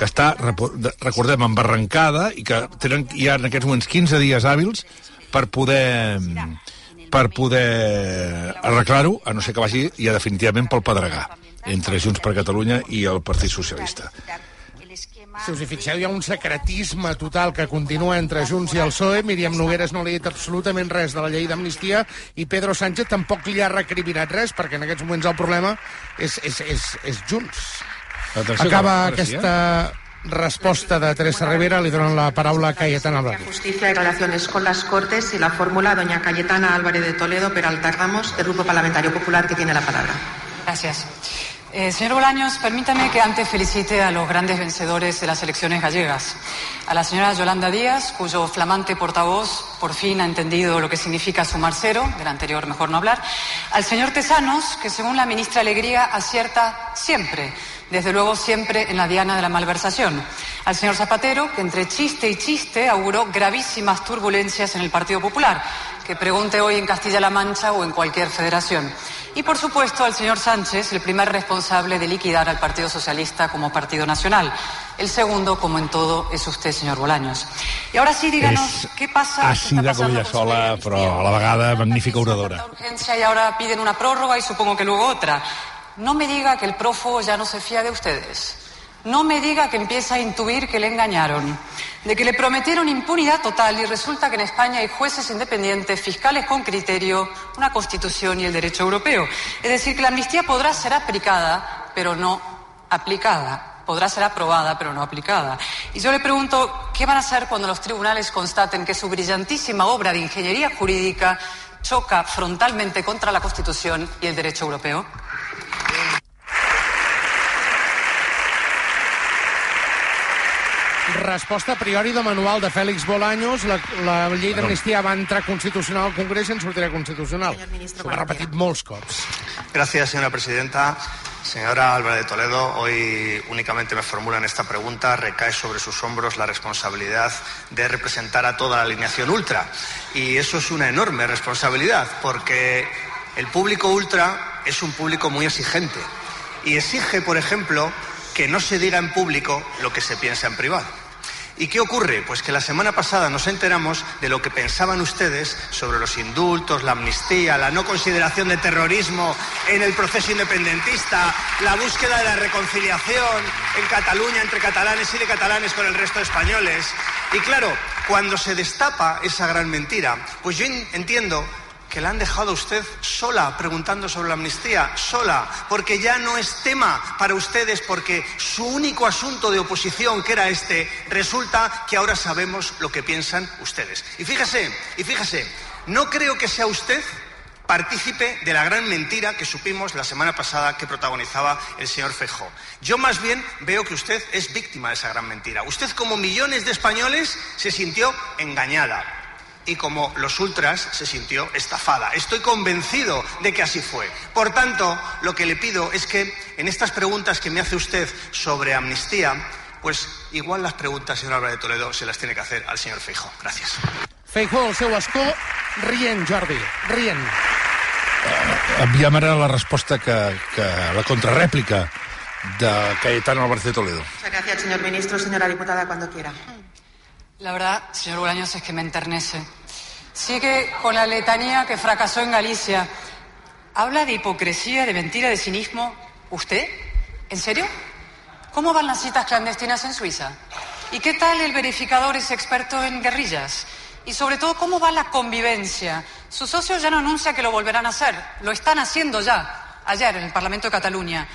que està, recordem, embarrancada i que tenen ja en aquests moments 15 dies hàbils per poder per poder arreglar-ho, a no ser que vagi ja definitivament pel pedregar entre Junts per Catalunya i el Partit Socialista. Si us hi fixeu, hi ha un secretisme total que continua entre Junts i el PSOE. Míriam Nogueres no li ha dit absolutament res de la llei d'amnistia i Pedro Sánchez tampoc li ha recriminat res, perquè en aquests moments el problema és, és, és, és Junts. Atenció, Acaba ara sí, eh? aquesta resposta de Teresa Rivera, li donen la paraula a Cayetana Álvarez. Justicia y Relaciones con las Cortes y la fórmula doña Cayetana Álvarez de Toledo Peralta Ramos del Grupo Parlamentario Popular que tiene la palabra. Gracias. Eh, señor Bolaños, permítame que antes felicite a los grandes vencedores de las elecciones gallegas. A la señora Yolanda Díaz, cuyo flamante portavoz por fin ha entendido lo que significa sumar cero, del anterior mejor no hablar. Al señor Tesanos, que según la ministra Alegría acierta siempre, desde luego siempre en la diana de la malversación. Al señor Zapatero, que entre chiste y chiste auguró gravísimas turbulencias en el Partido Popular, que pregunte hoy en Castilla-La Mancha o en cualquier federación. Y por supuesto al señor Sánchez, el primer responsable de liquidar al Partido Socialista como partido nacional. El segundo, como en todo, es usted, señor Bolaños. Y ahora sí, díganos, És ¿qué pasa? ¿Qué está àcida com pasando ella sola, però a la vegada magnífica oradora. urgencia y ahora piden una prórroga y supongo que luego otra. No me diga que el prófugo ya no se fía de ustedes. No me diga que empieza a intuir que le engañaron, de que le prometieron impunidad total y resulta que en España hay jueces independientes, fiscales con criterio, una constitución y el derecho europeo. Es decir, que la amnistía podrá ser aplicada, pero no aplicada. Podrá ser aprobada, pero no aplicada. Y yo le pregunto, ¿qué van a hacer cuando los tribunales constaten que su brillantísima obra de ingeniería jurídica choca frontalmente contra la Constitución y el derecho europeo? Resposta a priori de manual de Fèlix Bolaños. La, la llei d'amnistia va entrar constitucional al Congrés i en sortirà constitucional. S'ho ha repetit molts cops. Gracias, señora presidenta. Señora Álvarez de Toledo, hoy únicamente me formulan esta pregunta. Recae sobre sus hombros la responsabilidad de representar a toda la alineación ultra. Y eso es una enorme responsabilidad, porque el público ultra es un público muy exigente. Y exige, por ejemplo, que no se diga en público lo que se piensa en privado. ¿Y qué ocurre? Pues que la semana pasada nos enteramos de lo que pensaban ustedes sobre los indultos, la amnistía, la no consideración de terrorismo en el proceso independentista, la búsqueda de la reconciliación en Cataluña entre catalanes y de catalanes con el resto de españoles. Y claro, cuando se destapa esa gran mentira, pues yo en- entiendo que la han dejado a usted sola preguntando sobre la amnistía, sola, porque ya no es tema para ustedes, porque su único asunto de oposición, que era este, resulta que ahora sabemos lo que piensan ustedes. Y fíjese, y fíjese, no creo que sea usted partícipe de la gran mentira que supimos la semana pasada que protagonizaba el señor Feijó. Yo más bien veo que usted es víctima de esa gran mentira. Usted, como millones de españoles, se sintió engañada y como los ultras se sintió estafada. Estoy convencido de que así fue. Por tanto, lo que le pido es que en estas preguntas que me hace usted sobre amnistía, pues igual las preguntas, señor Álvarez de Toledo, se las tiene que hacer al señor Feijóo. Gracias. Feijó al seu escó, rient, Jordi, rient. Enviem ara la resposta que, que la contrarèplica de Cayetano Álvarez de Toledo. Muchas gracias, señor ministro. Señora diputada, cuando quiera. La verdad, señor Bolaños, es que me enternece. Sigue con la letanía que fracasó en Galicia. ¿Habla de hipocresía, de mentira, de cinismo? ¿Usted? ¿En serio? ¿Cómo van las citas clandestinas en Suiza? ¿Y qué tal el verificador es experto en guerrillas? Y sobre todo, ¿cómo va la convivencia? Su socio ya no anuncia que lo volverán a hacer. Lo están haciendo ya, ayer, en el Parlamento de Cataluña.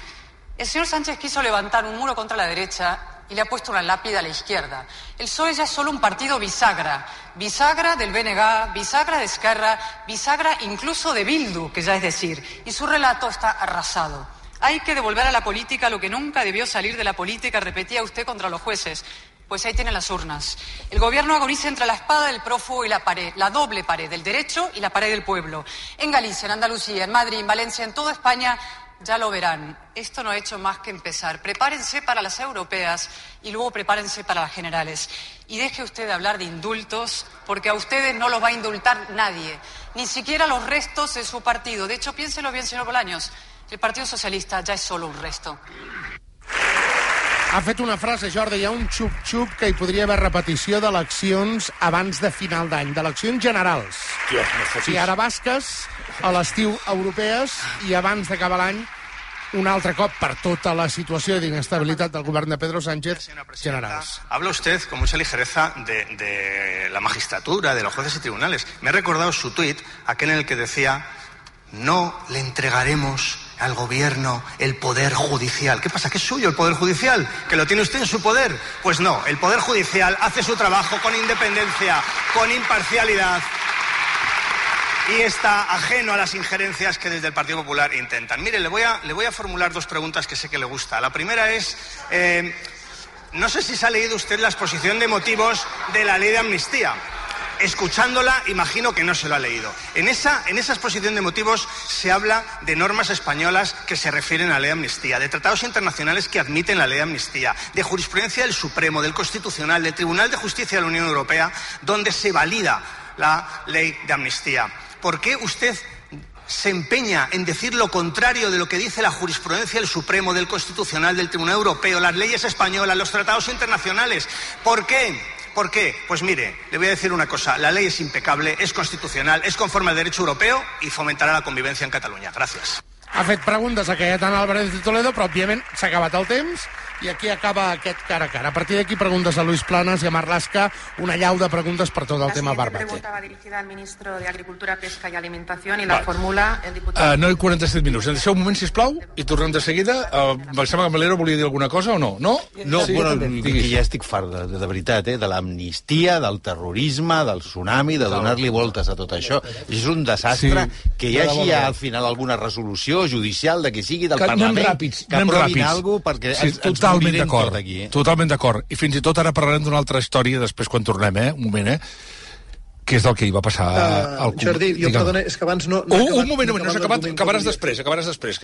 El señor Sánchez quiso levantar un muro contra la derecha y le ha puesto una lápida a la izquierda. El PSOE ya es solo un partido bisagra. Bisagra del BNG, bisagra de Esquerra, bisagra incluso de Bildu, que ya es decir. Y su relato está arrasado. Hay que devolver a la política lo que nunca debió salir de la política, repetía usted contra los jueces. Pues ahí tienen las urnas. El gobierno agoniza entre la espada del prófugo y la pared, la doble pared del derecho y la pared del pueblo. En Galicia, en Andalucía, en Madrid, en Valencia, en toda España, ya lo verán. Esto no ha hecho más que empezar. Prepárense para las europeas y luego prepárense para las generales. Y deje usted de hablar de indultos, porque a ustedes no los va a indultar nadie, ni siquiera los restos de su partido. De hecho, piénselo bien, señor Bolaños, el Partido Socialista ya es solo un resto. Ha fet una frase, Jordi, hi ha un xup-xup que hi podria haver repetició d'eleccions abans de final d'any, d'eleccions generals. Tio, no fotis. Si ara basques, a l'estiu europees i abans d'acabar l'any un altre cop per tota la situació d'inestabilitat del govern de Pedro Sánchez generals. Habla usted con mucha ligereza de, de la magistratura, de los jueces y tribunales. Me ha recordado su tuit, aquel en el que decía, no le entregaremos al gobierno el poder judicial. ¿Qué pasa? ¿Que es suyo el poder judicial? ¿Que lo tiene usted en su poder? Pues no, el poder judicial hace su trabajo con independencia, con imparcialidad y está ajeno a las injerencias que desde el Partido Popular intentan. Mire, le voy a, formular dos preguntas que sé que le gusta. La primera es, eh, no sé si se ha leído usted la exposición de motivos de la ley de amnistía. Escuchándola, imagino que no se lo ha leído. En esa exposición de motivos se habla de normas españolas que se refieren a la ley de amnistía, de tratados internacionales que admiten la ley de amnistía, de jurisprudencia del Supremo, del Constitucional, del Tribunal de Justicia de la Unión Europea, donde se valida la ley de amnistía. ¿Por qué usted se empeña en decir lo contrario de lo que dice la jurisprudencia del Supremo, del Constitucional, del Tribunal Europeo, las leyes españolas, los tratados internacionales? ¿Por qué? ¿Por qué? Pues mire, le voy a decir una cosa. La ley es impecable, es constitucional, es conforme al derecho europeo y fomentarà la convivència en Catalunya. Gràcies. Ha fet preguntes a Cayetana Álvarez de Toledo, però, òbviament, s'ha acabat el temps i aquí acaba aquest cara a cara. A partir d'aquí, preguntes a Luis Planas i a Marlaska, una llau de preguntes per tot el tema La Barbate. pregunta va dirigida al ministro de Agricultura, Pesca y Alimentación y la formula el diputado. Uh, no hi 47 minuts. Ens deixeu un moment, sisplau, i tornem de seguida. Uh, em sembla que Melero volia dir alguna cosa o no? No? No, Sí? bueno, que ja estic fart, de, de, de veritat, eh? de l'amnistia, del terrorisme, del tsunami, de donar-li voltes a tot això. És un desastre Sí. que hi hagi debò. al final alguna resolució judicial de que sigui del Que anem Parlament ràpids, que anem aprovin ràpids. alguna perquè sí, ens, ens totalment d'acord. Eh? Totalment d'acord. I fins i tot ara parlarem d'una altra història després quan tornem, eh? Un moment, eh? Que és del que hi va passar Uh, al... com- Jordi, jo Digue'm. perdona, és que abans no... Un, he un acabat- moment, un moment, no s'ha acabat, acabaràs després, acabaràs després.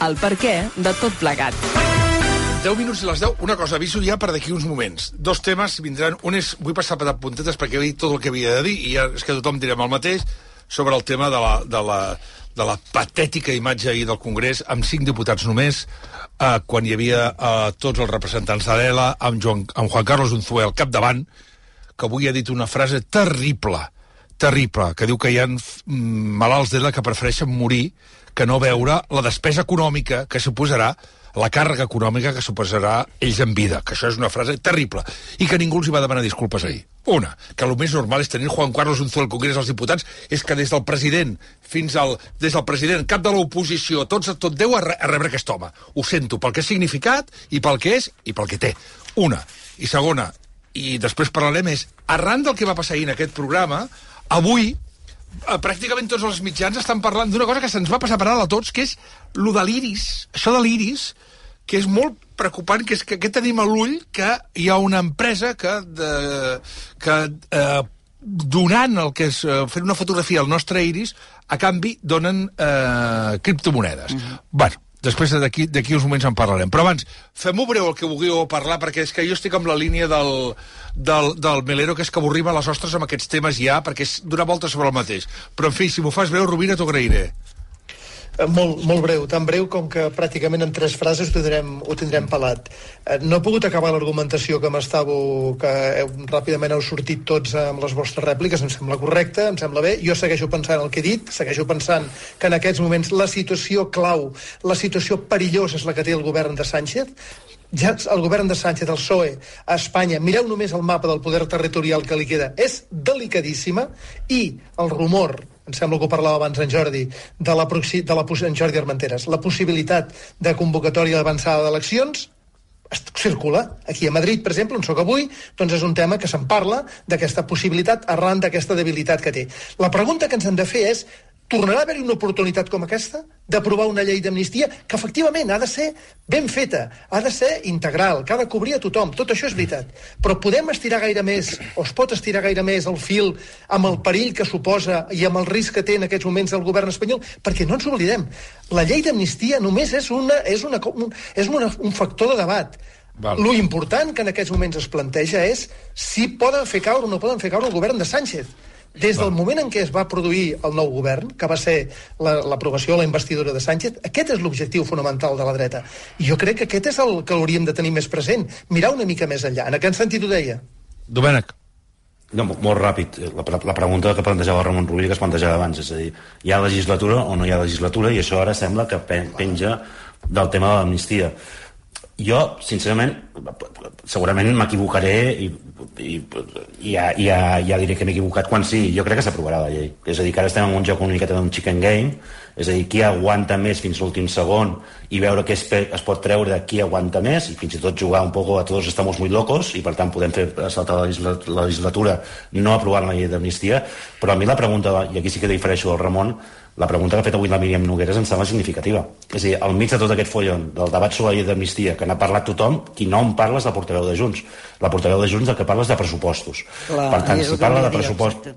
El per què de tot plegat. 10 minuts i les 10. Una cosa, aviso ja per d'aquí uns moments. Dos temes vindran. Un és, vull passar per puntetes perquè he dit tot el que havia de dir i ja és que tothom direm el mateix sobre el tema de la, de la, de la patètica imatge ahir del Congrés amb cinc diputats només, eh, quan hi havia eh, tots els representants de l'ELA, amb, Joan, amb Juan Carlos Unzué al capdavant, que avui ha dit una frase terrible, terrible, que diu que hi ha mm, malalts d'ELA que prefereixen morir que no veure la despesa econòmica que suposarà la càrrega econòmica que suposarà ells en vida, que això és una frase terrible, i que ningú els hi va demanar disculpes ahir. Una, que el més normal és tenir Juan Carlos Unzué al Congrés dels Diputats, és que des del president fins al... des del president, cap de l'oposició, tots, tot deu a, re, a rebre aquest home. Ho sento, pel que ha significat, i pel que és, i pel que té. Una. I segona, i després parlarem, és, arran del que va passar ahir en aquest programa, avui eh, pràcticament tots els mitjans estan parlant d'una cosa que se'ns va passar per a tots, que és lo de l'iris, això de l'iris, que és molt preocupant, que és que, que tenim a l'ull que hi ha una empresa que, de, que eh, donant el que és eh, fent una fotografia al nostre iris, a canvi donen eh, criptomonedes. Mm -hmm. Bueno, després d'aquí d'aquí uns moments en parlarem. Però abans, fem-ho breu el que vulgueu parlar, perquè és que jo estic amb la línia del, del, del Melero, que és que avorrim a les ostres amb aquests temes ja, perquè és donar voltes sobre el mateix. Però, en fi, si m'ho fas breu, Rovira, t'ho agrairé. Eh, molt, molt breu, tan breu com que pràcticament en tres frases ho tindrem, ho tindrem pelat. Eh, no he pogut acabar l'argumentació que m'estàveu, que heu, ràpidament heu sortit tots amb les vostres rèpliques, em sembla correcte, em sembla bé. Jo segueixo pensant el que he dit, segueixo pensant que en aquests moments la situació clau, la situació perillosa és la que té el govern de Sánchez, ja el govern de Sánchez, el PSOE, a Espanya, mireu només el mapa del poder territorial que li queda, és delicadíssima i el rumor em sembla que ho parlava abans en Jordi, de la, de la, en Jordi Armenteres, la possibilitat de convocatòria d'avançada d'eleccions circula. Aquí a Madrid, per exemple, on sóc avui, doncs és un tema que se'n parla d'aquesta possibilitat arran d'aquesta debilitat que té. La pregunta que ens hem de fer és tornarà a haver-hi una oportunitat com aquesta d'aprovar una llei d'amnistia que efectivament ha de ser ben feta, ha de ser integral, que ha de cobrir a tothom, tot això és veritat. Però podem estirar gaire més, o es pot estirar gaire més el fil amb el perill que suposa i amb el risc que té en aquests moments el govern espanyol? Perquè no ens oblidem, la llei d'amnistia només és, una, és, una, és una, un factor de debat. Val. Lo important que en aquests moments es planteja és si poden fer caure o no poden fer caure el govern de Sánchez des del moment en què es va produir el nou govern, que va ser l'aprovació la, de la investidura de Sánchez, aquest és l'objectiu fonamental de la dreta. I jo crec que aquest és el que hauríem de tenir més present, mirar una mica més enllà. En aquest sentit ho deia. Domènec. No, molt ràpid. La, la pregunta que plantejava Ramon Rubí que es plantejava abans, és a dir, hi ha legislatura o no hi ha legislatura, i això ara sembla que penja del tema de l'amnistia jo, sincerament, segurament m'equivocaré i, i, ja, ja, ja diré que m'he equivocat quan sí. Jo crec que s'aprovarà la llei. És a dir, que ara estem en un joc una miqueta d'un chicken game, és a dir, qui aguanta més fins l'últim segon i veure què es, es pot treure de qui aguanta més i fins i tot jugar un poc a tots estamos muy locos i per tant podem fer saltar la, la legislatura no aprovar la llei d'amnistia però a mi la pregunta, i aquí sí que difereixo del Ramon la pregunta que ha fet avui la Míriam Nogueres em sembla significativa. És a dir, al mig de tot aquest follon del debat sobre la llei d'amnistia, que n'ha parlat tothom, qui no en parla és la portaveu de Junts. La portaveu de Junts el que parla és de pressupostos. Clar, per tant, si parla de pressupostos...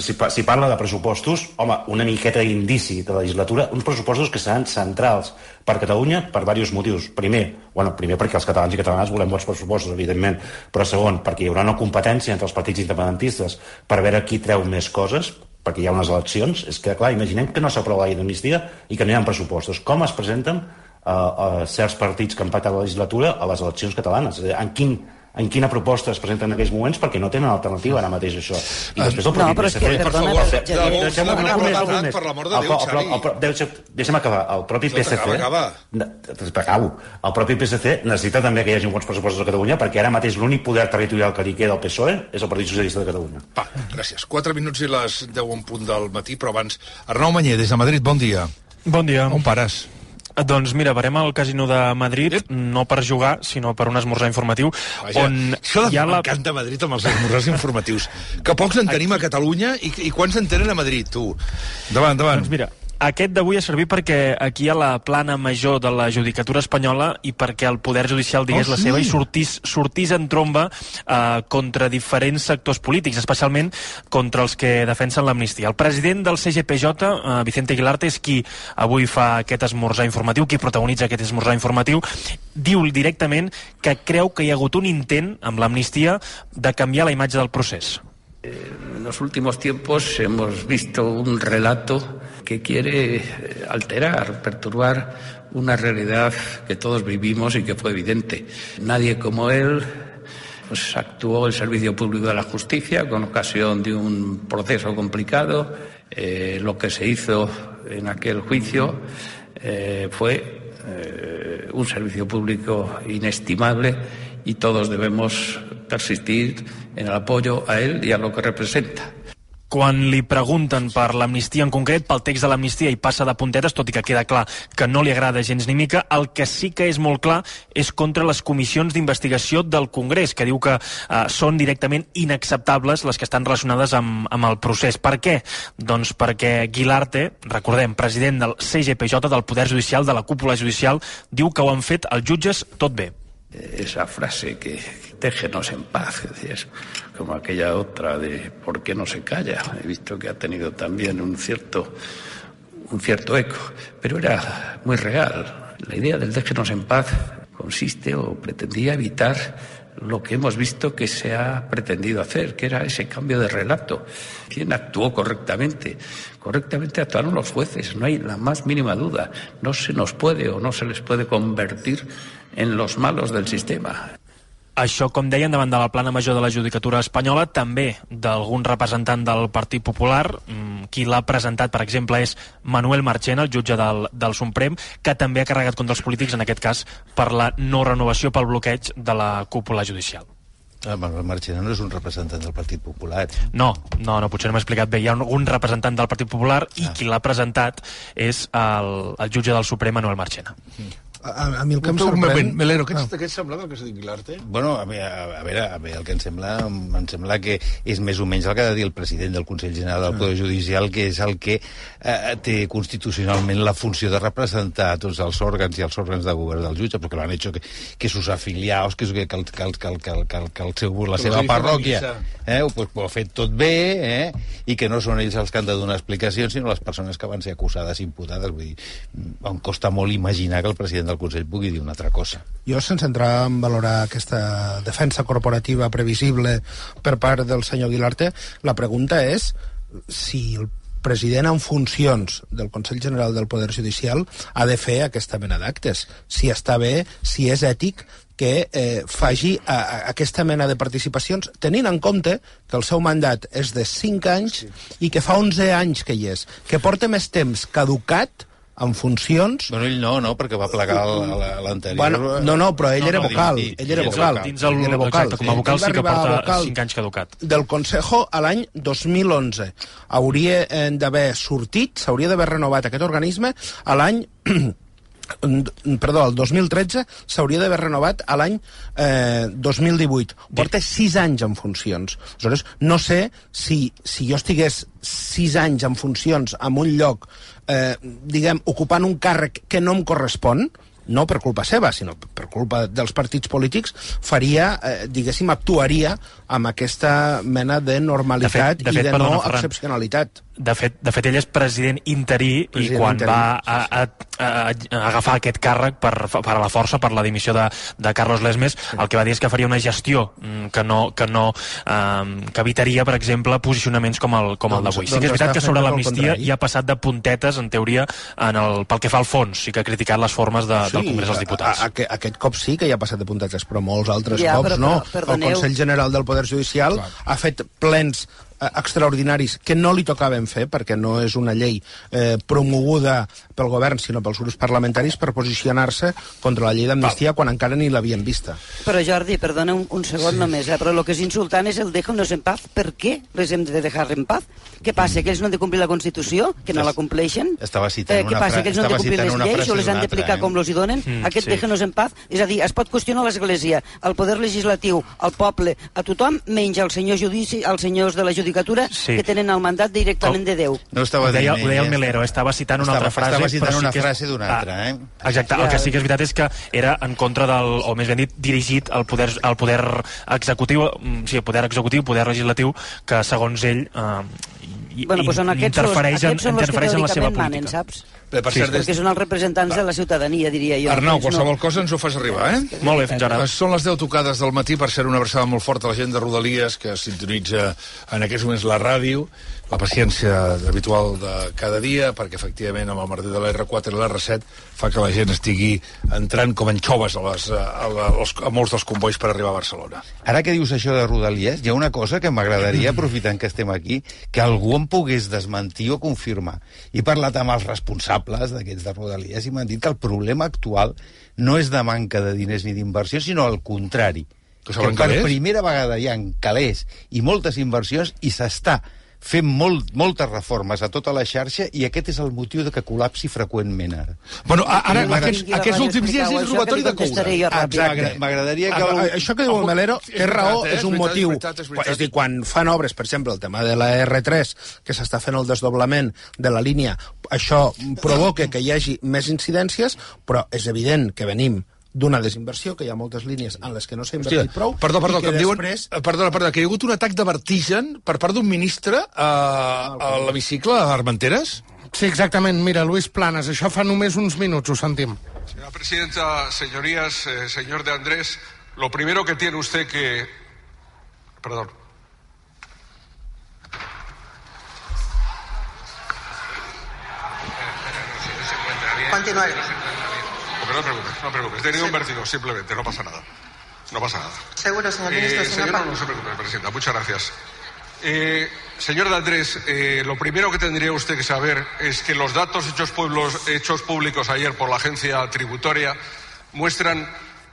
Si, si parla de pressupostos, home, una miqueta d'indici de legislatura, uns pressupostos que seran centrals per Catalunya per diversos motius. Primer, bueno, primer perquè els catalans i catalanes volem bons pressupostos, evidentment, però segon, perquè hi haurà una competència entre els partits independentistes per veure qui treu més coses, perquè hi ha unes eleccions, és que, clar, imaginem que no s'aprova la llei d'amnistia i que no hi ha pressupostos. Com es presenten uh, uh, certs partits que han pactat la legislatura a les eleccions catalanes? En quin en quina proposta es presenten en aquells moments? Perquè no tenen alternativa ara mateix això. I després el propi no, PSC que, per favor, per l'amor de Déu, Xavi. deixa'm acabar, el propi PSC acabo, el propi PSC necessita també que hi hagi bons pressupostos a Catalunya perquè ara mateix l'únic poder territorial que li queda al PSOE és el Partit Socialista de Catalunya. Va, gràcies, 4 minuts i les 10 en punt del matí però abans, Arnau Manyer des de Madrid, bon dia. Bon dia. On pares? Doncs mira, varem al Casino de Madrid, Ep. no per jugar, sinó per un esmorzar informatiu, Vaja, on això ha la... M'encanta Madrid amb els esmorzars informatius. Que pocs en tenim a Catalunya i, i quants en tenen a Madrid, tu? Davant, davant. Doncs mira, aquest d'avui ha servit perquè aquí ha la plana major de la judicatura espanyola i perquè el Poder Judicial digués oh, sí? la seva i sortís, sortís en tromba eh, contra diferents sectors polítics, especialment contra els que defensen l'amnistia. El president del CGPJ, eh, Vicente Aguilarte, és qui avui fa aquest esmorzar informatiu, qui protagonitza aquest esmorzar informatiu, diu directament que creu que hi ha hagut un intent amb l'amnistia de canviar la imatge del procés. En los últimos tiempos hemos visto un relato que quiere eh, alterar, perturbar una realidad que todos vivimos y que fue evidente. Nadie como él pues, actuó el Servicio Público de la Justicia con ocasión de un proceso complicado. Eh, lo que se hizo en aquel juicio eh, fue un servicio público inestimable y todos debemos persistir en el apoyo a él y a lo que representa. quan li pregunten per l'amnistia en concret, pel text de l'amnistia i passa de puntetes, tot i que queda clar que no li agrada gens ni mica, el que sí que és molt clar és contra les comissions d'investigació del Congrés, que diu que eh, són directament inacceptables les que estan relacionades amb, amb el procés. Per què? Doncs perquè Guilarte, recordem, president del CGPJ, del Poder Judicial, de la cúpula judicial, diu que ho han fet els jutges tot bé. Esa frase que, déjenos en paz, es como aquella otra de ¿por qué no se calla? He visto que ha tenido también un cierto, un cierto eco, pero era muy real. La idea del déjenos en paz consiste o pretendía evitar lo que hemos visto que se ha pretendido hacer, que era ese cambio de relato. ¿Quién actuó correctamente? Correctamente actuaron los jueces, no hay la más mínima duda. No se nos puede o no se les puede convertir en los malos del sistema. Això, com deien, davant de la plana major de la Judicatura espanyola, també d'algun representant del Partit Popular, mm, qui l'ha presentat, per exemple, és Manuel Marchena, el jutge del, del Suprem, que també ha carregat contra els polítics, en aquest cas, per la no renovació pel bloqueig de la cúpula judicial. Ah, Manuel Marchena no és un representant del Partit Popular. No, no, no, potser no m'he explicat bé. Hi ha un, un representant del Partit Popular i Ah. qui l'ha presentat és el, el jutge del Suprem, Manuel Marchena. A, a mi el que em sorprèn... Melero, què, Ah. et- què et sembla del que s'ha dit Vilarte? Bueno, a, mi- a, a, veure, a veure, el que em sembla, em sembla que és més o menys el que ha de dir el president del Consell General del Poder Judicial, que és el que eh, té constitucionalment la funció de representar tots els òrgans i els òrgans de govern del jutge, perquè l'han hecho que, que sus afiliados, que, que, que, que, que, que, que, que el seu, la seva parròquia eh, ho, pues, ho ha fet tot bé, eh, i que no són ells els que han de donar explicacions, sinó les persones que van ser acusades i imputades. Vull dir, em costa molt imaginar que el president del Consell pugui dir una altra cosa. Jo, sense entrar en valorar aquesta defensa corporativa previsible per part del senyor Guilarte, la pregunta és si el president en funcions del Consell General del Poder Judicial ha de fer aquesta mena d'actes. Si està bé, si és ètic que eh, faci a, a, aquesta mena de participacions, tenint en compte que el seu mandat és de 5 anys i que fa 11 anys que hi és, que porta més temps caducat en funcions... Bueno, ell no, no, perquè va plegar l'anterior... Bueno, no, no, però ell No, era no, vocal, dins- ell era vocal. Dins el, Ell era vocal. exacte, com a vocal sí que porta vocal 5 anys caducat. del Consejo a l'any 2011. Hauria eh, d'haver sortit, s'hauria d'haver renovat aquest organisme a l'any (clears throat) perdó, el 2013 s'hauria d'haver renovat a l'any eh, 2018. Porta 6 anys en funcions. Aleshores, no sé si, si jo estigués 6 anys en funcions en un lloc, eh, diguem, ocupant un càrrec que no em correspon, no per culpa seva, sinó per culpa dels partits polítics, faria, eh, diguéssim, actuaria amb aquesta mena de normalitat De fet- de fet, i de perdona, no Ferran. excepcionalitat. De fet, de fet, ell és president interí President i quan interí, va a, a, a, a agafar aquest càrrec per, per a la força, per la dimissió de, de Carlos Lesmes, el que va dir és que faria una gestió mm, que no, que no um, que evitaria, per exemple, posicionaments com el, com el Doncs- d'avui. Sí doncs que és veritat que sobre el l'amnistia hi ha passat de puntetes, en teoria, en el, pel que fa al fons. Sí que ha criticat les formes de, del Congrés dels Diputats. A, a, a, aquest cop sí que hi ha passat de puntatges, però molts altres Ja, cops però- no. però, perdoneu. El Consell General del Poder Judicial ha fet plens extraordinaris que no li tocaven fer perquè no és una llei eh, promoguda pel govern sinó pels grups parlamentaris per posicionar-se contra la llei d'amnistia quan encara ni l'havien vista. Però Jordi, perdona un, un segon sí. només, eh? però el que és insultant és el déjanos en paz. Per què les hem de dejar en paz? Què passa, que ells no han de complir la Constitució? Que no la compleixen? Estava citant Eh, què una passa, fra- que ells no han de estava complir citant les una lleis frase o les han d'aplicar altra, com eh? els hi donen? Mm, Aquest sí. déjanos en paz? És a dir, es pot qüestionar l'Església, el poder legislatiu, el poble, a tothom, menys al senyor judici, als senyors de la judicatura Sí. que tenen el mandat directament de Déu. No estava ho deia, dient ho deia el? Melero, estava citant una Estava- altra frase. estava citant sí una és- frase d'una Ah, altra, eh? Exacte, el que sí que és veritat és que era en contra del, o més ben dit, dirigit al poder, al poder executiu, mm, sí, al poder executiu, poder legislatiu, que segons ell eh, Bueno, doncs són aquests, són, interfereix, en, aquests són interfereix en la seva teòricament manen, política. saps? Bé, per Sí, cert, des... Perquè són els representants de la ciutadania, diria jo. Arnau, Ells no- qualsevol cosa ens ho fas arribar, eh? Molt bé, fins ara. Són les 10 tocades del matí, per ser una versada molt forta a la gent de Rodalies, que sintonitza en aquests moments la ràdio, la paciència habitual de cada dia, perquè efectivament amb el martí de l'R4 i l'R7 fa que la gent estigui entrant com anxoves a, les, a, la, a molts dels convois per arribar a Barcelona. Ara que dius això de Rodalies, hi ha una cosa que m'agradaria, aprofitant que estem aquí, que algú em pogués desmentir o confirmar. He parlat amb els responsables d'aquests de Rodalies i m'han dit que el problema actual no és de manca de diners ni d'inversió, sinó al contrari. Que Que, per calés? primera vegada hi ha calés i moltes inversions i s'està fent molt, moltes reformes a tota la xarxa i aquest és el motiu de que col·lapsi freqüentment ara. Bueno, a- ara, No aquests, aquests últims dies és robatori de coure. Exacte. M'agradaria que... El- Això que diu el Melero És té raó, veritat, és un És veritat, motiu. és veritat, és veritat. És dir, quan fan obres, per exemple, el tema de la R3, que s'està fent el desdoblament de la línia, això provoca que hi hagi més incidències, però és evident que venim d'una desinversió, que hi ha moltes línies en les que no s'ha invertit Hòstia, prou, perdó, perdó, que, que em diuen... després... eh, Perdona, perdona, que hi ha hagut un atac de vertigen per part d'un ministre a, a l'hemicicle a Armenteres? Sí, exactament. Mira, Luis Planas, això fa només uns minuts, ho sentim. Señora presidenta, señorías, eh, señor de Andrés, lo primero que tiene usted que... Perdón. Continúe. Pero no te preocupes, no te preocupes. He tenido un vértigo, simplemente, no pasa nada. No pasa nada. Seguro, señor ministro. Eh, señor señora, no se preocupe, presidenta. Muchas gracias. Eh, señor de Andrés, eh, lo primero que tendría usted que saber es que los datos hechos, pueblos, hechos públicos ayer por la agencia tributaria muestran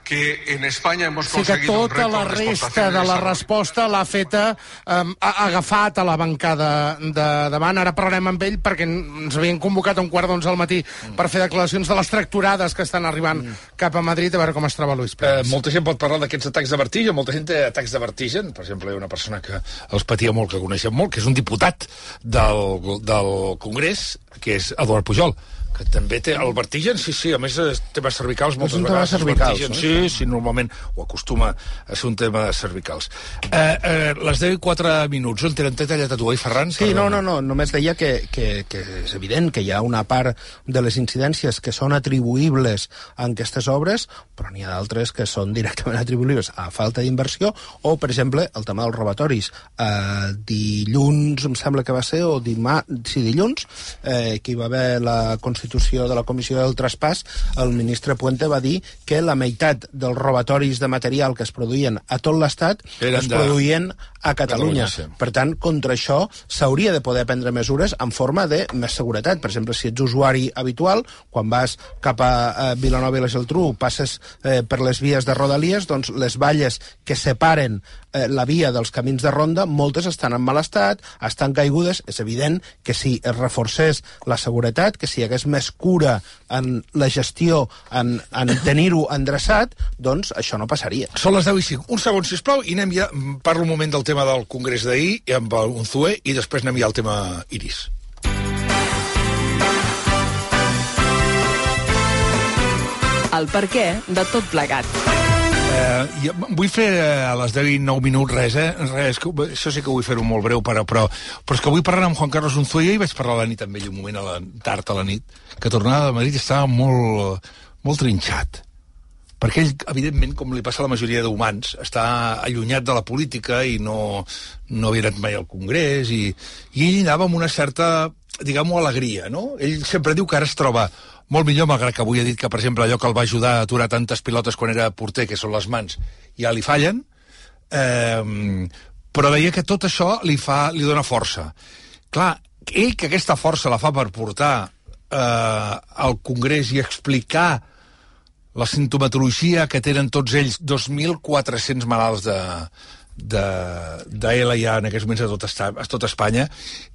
que en España hemos Sí que conseguido un tota la resta de la resposta l'ha feta, um, ha agafat a la bancada de davant. Ara parlarem amb ell perquè ens havien convocat a un quart d'onze al matí per fer declaracions de les tracturades que estan arribant cap a Madrid, a veure com es troba Luis Eh, Planas. molta gent pot parlar d'aquests atacs de vertigen, molta gent té atacs de vertigen. Per exemple, hi ha una persona que els patia molt, que coneixem molt, que és un diputat del, del Congrés, que és Eduard Pujol, que també té el vertigen, sí, sí, a més és temes cervicals moltes un tema vegades. els cervicals, vertigen? Sí, sí, normalment ho acostuma a ser un tema de cervicals. Eh, eh, les 10 i 4 minuts, on tenen tallat a tu, oi, Ferran? Sí, no, no, no, només deia que, que, que és evident que hi ha una part de les incidències que són atribuïbles a aquestes obres, però n'hi ha d'altres que són directament atribuïbles a falta d'inversió, o, per exemple, el tema dels robatoris. Eh, dilluns, em sembla que va ser, o dimà, sí, dilluns, eh, que hi va haver la constitució de la Comissió del Traspàs, el ministre Puente va dir que la meitat dels robatoris de material que es produïen a tot l'Estat es produïen a Catalunya. Catalunya, sí. Per tant, contra això s'hauria de poder prendre mesures en forma de més seguretat. Per exemple, si ets usuari habitual, quan vas cap a eh, Vilanova i la Geltrú, passes eh, per les vies de Rodalies, doncs les valles que separen eh, la via dels camins de ronda, moltes estan en mal estat, estan caigudes. És evident que si es reforcés la seguretat, que si hi hagués més cura en la gestió, en, en tenir-ho endreçat, doncs això no passaria. Són les 10 i 5. Un segon, sisplau, i anem ja... Parlo un moment del tema del Congrés d'ahir, amb el Unzué, i després anem ja al tema Iris. El per de tot plegat. Eh, jo vull fer eh, a les 10 i 9 minuts res, eh? Res, que, això sí que vull fer-ho molt breu, però, però, però és que vull parlar amb Juan Carlos Unzué i vaig parlar la nit amb ell un moment, a la, tard a la nit, que tornava de Madrid i estava molt, molt trinxat. Perquè ell, evidentment, com li passa a la majoria d'humans, està allunyat de la política i no, no havia anat mai al Congrés, i, i ell anava amb una certa, diguem-ho, alegria, no? Ell sempre diu que ara es troba molt millor, malgrat que avui ha dit que, per exemple, allò que el va ajudar a aturar tantes pilotes quan era porter, que són les mans, ja li fallen, eh, però deia que tot això li, fa, li dona força. Clar, ell que aquesta força la fa per portar eh, al Congrés i explicar la sintomatologia que tenen tots ells, 2.400 malalts de, de, de ja en aquests moments a tot, esta, a tot Espanya,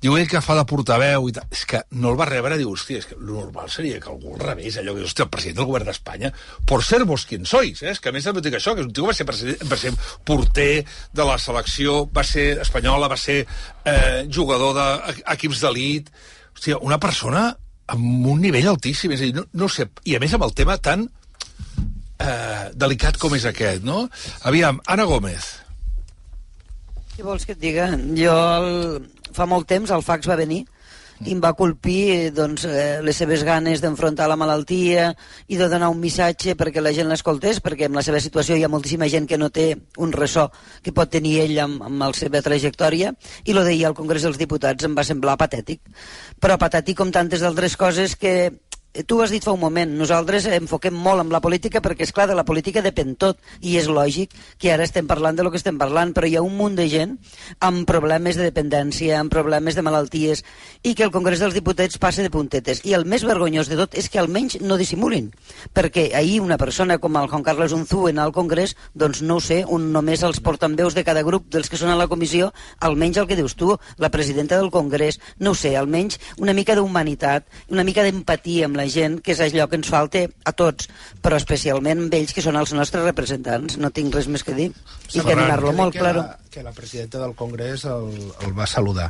diu ell que fa de portaveu i tal. És que no el va rebre, diu, hòstia, és que el normal seria que algú al revés, allò que diu, hòstia, el president del govern d'Espanya, por ser vos quien sois, eh? És que a més també dic això, que un tio va ser, va ser porter de la selecció, va ser espanyola, va ser eh, jugador d'equips d'elit, hòstia, una persona amb un nivell altíssim, és a dir, no, no sé, i a més amb el tema tan eh, delicat com és aquest, no? Aviam, Ana Gómez. Què vols que et diga? Jo, el... fa molt temps, el fax va venir i em va colpir doncs, eh, les seves ganes d'enfrontar la malaltia i de donar un missatge perquè la gent l'escoltés, perquè en la seva situació hi ha moltíssima gent que no té un ressò que pot tenir ell amb, amb la seva trajectòria, i lo deia al Congrés dels Diputats em va semblar patètic. Però patètic com tantes altres coses que tu ho has dit fa un moment, nosaltres enfoquem molt amb la política perquè, és clar de la política depèn tot, i és lògic que ara estem parlant de lo que estem parlant, però hi ha un munt de gent amb problemes de dependència, amb problemes de malalties, i que el Congrés dels Diputats passe de puntetes. I el més vergonyós de tot és que almenys no dissimulin, perquè ahir una persona com el Juan Carlos Unzú en al Congrés, doncs no ho sé, un només els portaveus de cada grup dels que són a la comissió, almenys el que dius tu, la presidenta del Congrés, no ho sé, almenys una mica d'humanitat, una mica d'empatia amb la la gent, que és allò que ens falta a tots, però especialment amb ells, que són els nostres representants. No tinc res més que dir. I que animar-lo molt, clar. claro. Que la presidenta del Congrés el, el va saludar.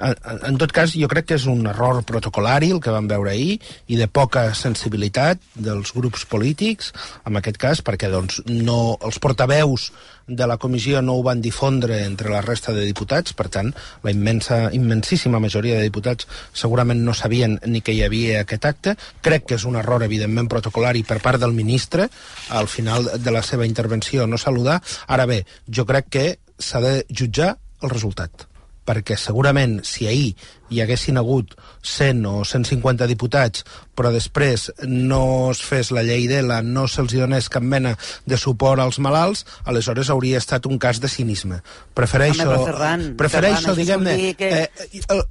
En, en tot cas, jo crec que és un error protocolari el que vam veure ahir i de poca sensibilitat dels grups polítics, en aquest cas, perquè doncs, no els portaveus de la comissió no ho van difondre entre la resta de diputats, per tant, la immensa, immensíssima majoria de diputats segurament no sabien ni que hi havia aquest acte. Crec que és un error, evidentment, protocolari per part del ministre, al final de la seva intervenció no saludar. Ara bé, jo crec que s'ha de jutjar el resultat perquè segurament si ahir hi haguessin hagut 100 o 150 diputats, però després no es fes la llei d'ELA, no se'ls donés cap mena de suport als malalts, aleshores hauria estat un cas de cinisme. Prefereixo, prefereixo diguem-ne, eh,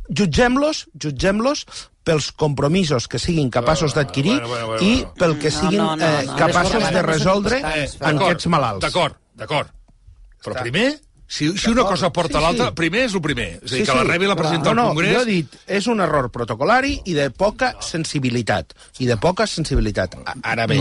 jutgem-los, jutgem-los pels compromisos que siguin capaços d'adquirir bueno, bueno, bueno, bueno. i pel que siguin no, eh, no, no, no. no, no. de resoldre eh, en aquests malalts. D'acord, d'acord. Però primer si, si una cosa porta sí, l'altra, sí. primer és el primer. És a dir, sí, que la rebi la presenta al no, no, Congrés... No, jo he dit, és un error protocolari i de poca sensibilitat. I de poca sensibilitat. Ara bé,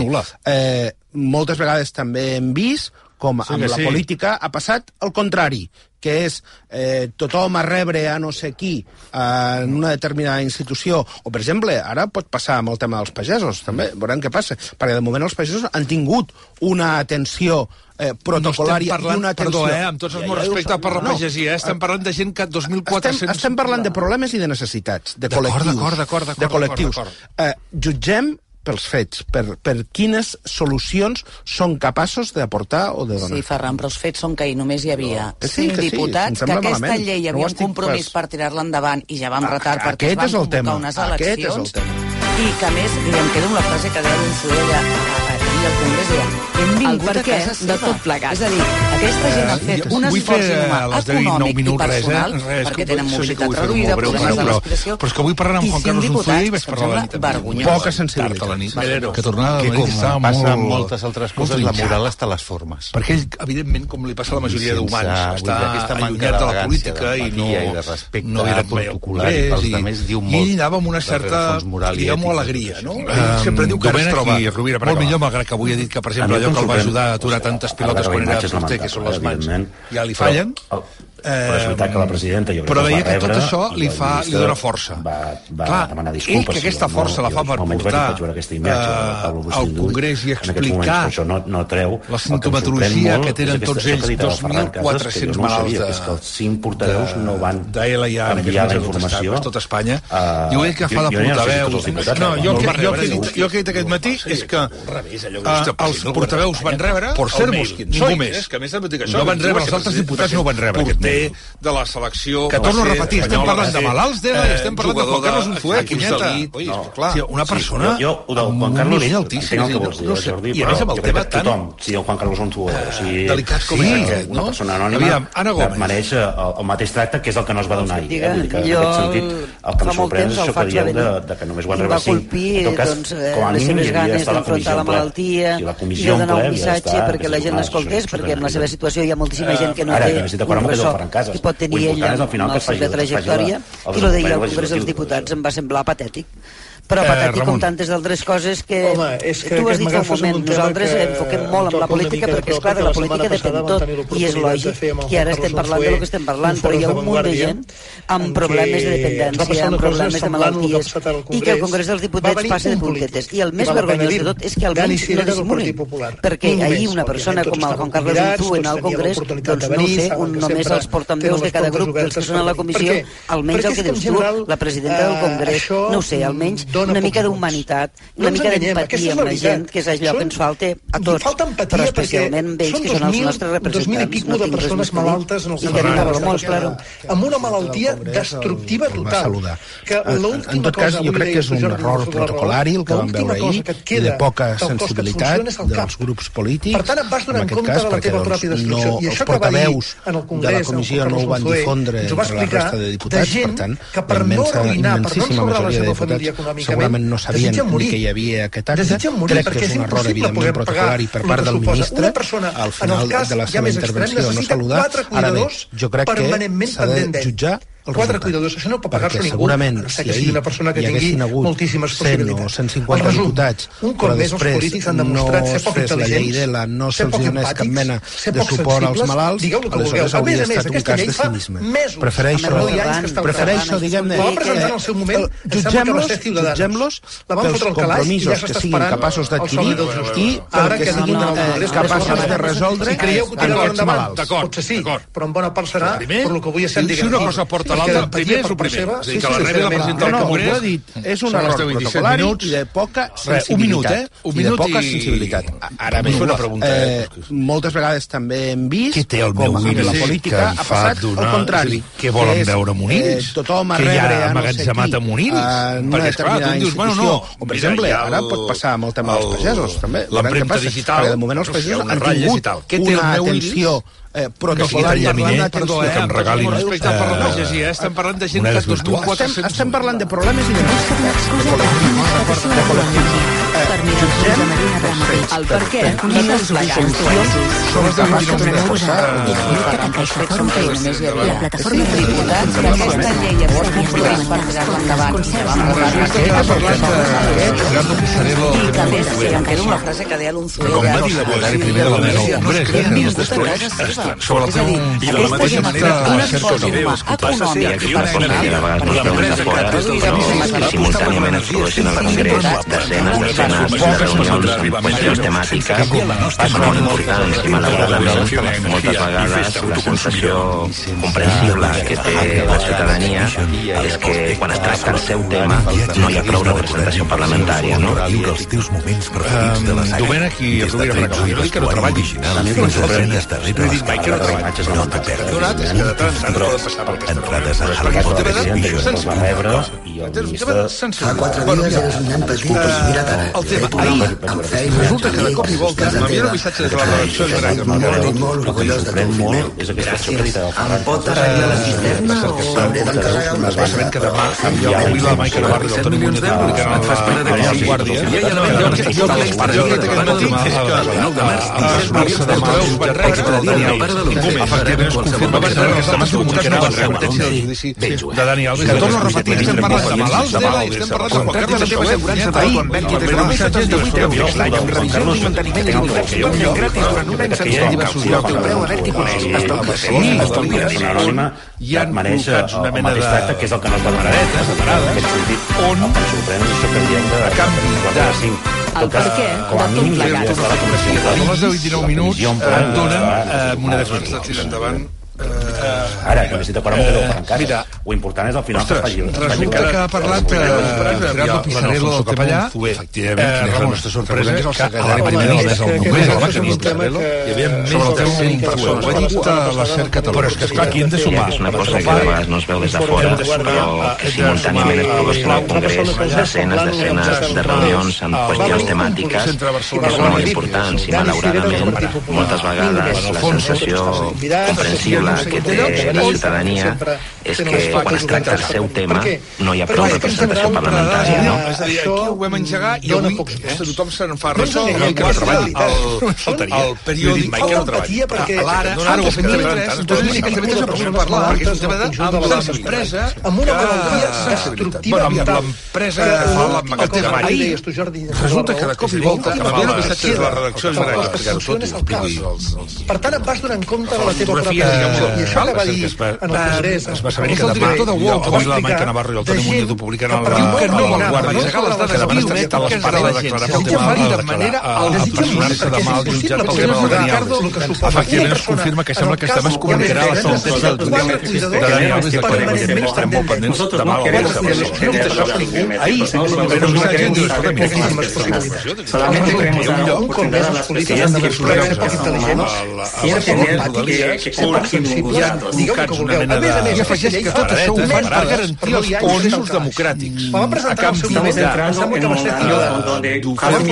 eh, moltes vegades també hem vist com sí amb la sí. política, ha passat el contrari, que és eh, tothom a rebre a no sé qui eh, en una determinada institució, o per exemple, ara pot passar amb el tema dels pagesos, també, veurem què passa, perquè de moment els pagesos han tingut una atenció eh, protocolària no parlant, i una atenció... Perdó, eh, amb tots els meus ja, respectes per la no, pagesia, eh, estem parlant de gent que 2.400... Estem, estem parlant de problemes i de necessitats, de col·lectius. D'acord, d'acord, d'acord. De col·lectius. Eh, jutgem pels fets, per, per quines solucions són capaços d'aportar o de donar. Sí, Ferran, però els fets són que ahir només hi havia no. Eh, cinc sí, diputats sí, que aquesta malament. llei hi havia no un compromís pas. per tirar-la endavant i ja vam ah, retard perquè es van convocar tema. unes eleccions. Aquest és el tema. I que, a més, i em quedo amb la frase que deia l'Unsudella, i el al Congrés, deia, hem vingut a casa seva. de tot plegat. És a dir, aquesta gent ha fet un esforç inhumà econòmic i eh? personal, res, res, perquè tenen mobilitat reduïda, problemes de l'expressió... Però és que avui parlant amb Juan Carlos Unzué i vaig parlar la nit. Vergonyós. Poca sensibilitat a la nit. Que tornada de Madrid estava molt... Passa amb moltes altres coses, la moral està a les formes. Perquè ell, evidentment, com li passa a la majoria d'humans, està allunyat de la política i no... I de respecte no era protocolar i pels altres diu molt... I ell anava amb una certa, diguem-ho, alegria, no? Sempre um, diu que ara es troba... Molt millor, malgrat que avui ha dit que, per ah, exemple, allò el va ajudar a aturar tantes pilotes quan era porter, que són les mans, ja li fallen. Però, Eh, però és veritat que la presidenta jo però veia que tot això li, fa, li dona força. va, va Clar, demanar disculpes ell que aquesta força no, la fa per portar vaig veure aquesta imatge, uh, al Congrés i explicar moments, això no, no treu la sintomatologia que, que tenen tots ells 2.400 malalts de, és que els 5 portaveus no van enviar la informació a tot Espanya. uh, diu ell que fa de portaveu no, jo, que, jo, que he dit, jo que he dit aquest matí és que els portaveus van rebre per ser-vos, mosquit, només no van rebre els altres diputats no van rebre aquest matí ser de la selecció... Que torno a repetir, estem parlant de malalts, de, eh, estem parlant de Juan Carlos Unzué, punyeta. Oi, no. sí, una persona sí, jo, jo, del Juan Carlos, nivell altíssim. Entenc el que vols dir, no sé, Jordi, I a més amb el tema tant... Tothom, si el Juan Carlos Unzué, o eh, sigui... Delicat com sí, és aquest, no? Una persona anònima Aviam, Anna Gómez. mereix eh, el, el mateix tracte que és el que no es va donar ahir. Eh? Jo, sentit, el que em sorprèn és això que dieu de, de que només ho has rebut. 5. En tot cas, doncs, eh, com a mínim, hi havia d'estar la la malaltia, i i de donar un missatge perquè la gent l'escoltés, perquè en la seva situació hi ha moltíssima gent que no té un ressò en cases. I pot tenir ell, no, és, al final, que faci, de trajectòria, i lo d'ahir al Congrés dels Diputats em va semblar patètic però eh, patètic Ramon. com tantes d'altres coses que Home, és que tu has dit fa un moment, un nosaltres que, enfoquem molt en la política perquè és clar que la política depèn tot i és lògic que ara estem parlant de lo que estem parlant però hi ha un munt de gent amb problemes de dependència amb problemes de malalties i que el Congrés. Dels Diputats passa de puntetes. I el més vergonyós de tot és que alguns no disminuïn perquè ahir una persona com el Juan Carlos Unzú en el Congrés doncs no sé, un, només els portaveus de cada grup dels que són a la comissió almenys el que dius tu, la presidenta del Congrés no sé, almenys dona una mica d'humanitat, una mica d'empatia amb la gent, que és allò són, que ens falta a tots, empatia, però especialment amb ells, que són els nostres representants. 2.000 i pico no de persones malaltes en els carrers. Molts, claro. Amb una malaltia destructiva total. Que en tot cas, jo crec que és un error protocolari el que vam veure ahir, i de poca sensibilitat dels grups polítics. Per tant, et vas donar en compte de la teva doncs pròpia destrucció. I això que va dir en el Congrés, de la comissió no ho van difondre entre la resta de diputats, per tant, que per no arruïnar, per no ensorrar la seva família econòmica, segurament no sabien desitgen ni morir. que hi havia aquest acte. Morir Crec perquè que és un error, evidentment, poder pagar protocolari per part del ministre persona, al final cas de la ja seva extrem, intervenció no saludar. Ara bé, jo crec que s'ha de els quatre cuidadors, això no pot pagar-se ningú. Segurament, no sé si que sigui una persona que tingui moltíssimes 100 possibilitats. 150 el resum, diputats, un cop més els polítics han demostrat no ser poc intel·ligents, la llei de la no se'ls donés cap mena de suport als malalts, aleshores hauria estat un cas de cinisme. Prefereixo, prefereixo diguem-ne... La van presentar eh, en el seu moment, eh, jutgem-los jutgem-los pels compromisos que siguin capaços d'adquirir i ara que siguin capaços de resoldre amb aquests malalts. Potser sí, però en bona part serà per el que avui estem diguent Si una cosa porta per l'altre primer és el primer. Seva, sí, sí, que la rebi la presenta no, no, ho he dit. És un error protocolari minuts, de poca sensibilitat. un minut, eh? Un minut i poca sensibilitat. Ara m'he una pregunta. Eh, eh moltes vegades també hem vist Què té el meu com la política ha passat donar, el contrari. Què volen veure amb un? Eh, tothom a rebre ja, ja no sé qui. Amb un? Perquè, esclar, tu dius, bueno, no. O, per exemple, ara pot passar amb el tema dels pagesos, també. L'empremta digital. De moment els pagesos han tingut una atenció Eh, però que sigui Llaminer, perdó, eh? Que em regalin... No, respecte per la pagesia, eh? Estem parlant de gent que... Estem, estem parlant de problemes i de... És que excusa de per mi del Josep Marina Ramon. El per què no és la construcció. Som els capaços de reforçar la plataforma tributada Per aquesta llei extraordinària per tirar-la endavant. Aquesta parlant de... Gerardo Pisarello... I també era una frase que deia l'Unzuela. Com va dir la Buegari primer de la Mera, hombres, després sobre el és i de la mateixa manera que les coses econòmiques i una energia, l'empresa que reduïda que simultàniament es produeixen al Congrés, desenes, desenes de reunions amb qüestions temàtiques, passen molt importants i malauradament moltes vegades la sensació comprensible que té la ciutadania és que quan es tracta el seu tema no hi ha prou representació parlamentària, no? Els teus moments preferits de la saga. Domènec i Rovira Franco, jo dic que no treballi. La meva sorpresa és darrere les treball, que no treball. No te perdis. Donat és que de tant en tant passar per aquesta entrades a Harry Potter. Perquè Fa quatre dies eres un nen petit i mira't ara. El tema, ahir, resulta que de cop i volta m'envien un missatge de la redacció de Gràcia. Molt, molt orgullós de tu, molt. Gràcies. Em pot a la cisterna o hauré d'encarregar una cosa? que demà enviar el Vila Maica Navarro i el Toni Muñoz publicaran et fas parar que sigui guàrdia. Jo ja no jo que jo l'he expressat aquest matí. El 9 de març, 17 milions d'euros per cada dia el pare de l'Ucraïna. Efectivament, es confirma que nova sentència del judici de Dani estem parlant de malalts de Juan Carlos Soler. Ahir, mentre que només l'any amb revisions i manteniment i completament gratis durant un any sencer diversos llocs. El preu a net i coneix. Estalvies. Hi ha clubs, una mena de... que és el que no es va demanar. On, a canvi de el per què com a mínim, la tot. A les 10 19 minuts, dona moneda. S'ha tirat endavant Uh, ara, que necessita parar amb uh, en. Mira, ho important és al final ostres, que es faci... Resulta que ha parlat eh, ha Pisarello del Capellà. Efectivament, eh, quina és la nostra sorpresa. Que, que, a la primera del mes del Congrés, el que és hi havia més de 100 persones. Ho ha dit la SER Catalunya. Però és que, esclar, aquí hem de sumar. És una cosa que de vegades no es veu des de fora, però que simultàniament es produeixen al Congrés desenes, desenes de reunions amb qüestions temàtiques que són molt importants i, malauradament, moltes vegades la sensació comprensiva problema que té la ciutadania és que quan es tracta el seu tema no hi ha prou representació parlamentària, no? És a dir, aquí ho vam engegar i avui eh, tothom se n'en fa res. ressò. el que treball, el periòdic, el treball. L'ara, ho ha fet TV3, que TV3 no pot parlar, perquè és un tema amb l'empresa amb una malaltia destructiva bueno, amb l'empresa que fa l'emmagatzematge. Resulta que de cop i volta que m'havia missatges a la redacció és per explicar-ho tot i ho explico Per tant, et vas donar en compte de la teva pròpia i això que va dir en el Congrés... Es va saber que demà, de la Maica Navarro i el Toni Muñoz ho publicaran a la Guàrdia. Que demà estan estat a l'espera de declarar pel tema de manera... a personar-se demà al jutjat pel tema de Daniel. Efectivament, es confirma que sembla que demà es comunicarà la sentència del jutjat de Daniel des de Corea. Estem molt pendents demà a la Guàrdia. Ahir, el missatge diu, escolta, mira, Solamente que dar oportunidad a las personas que han sido influenciadas por esta leyenda, que tener una principi hi ha un cas, una mena de... I afegeix que tot això ho fan per garantir els països democràtics. A canvi de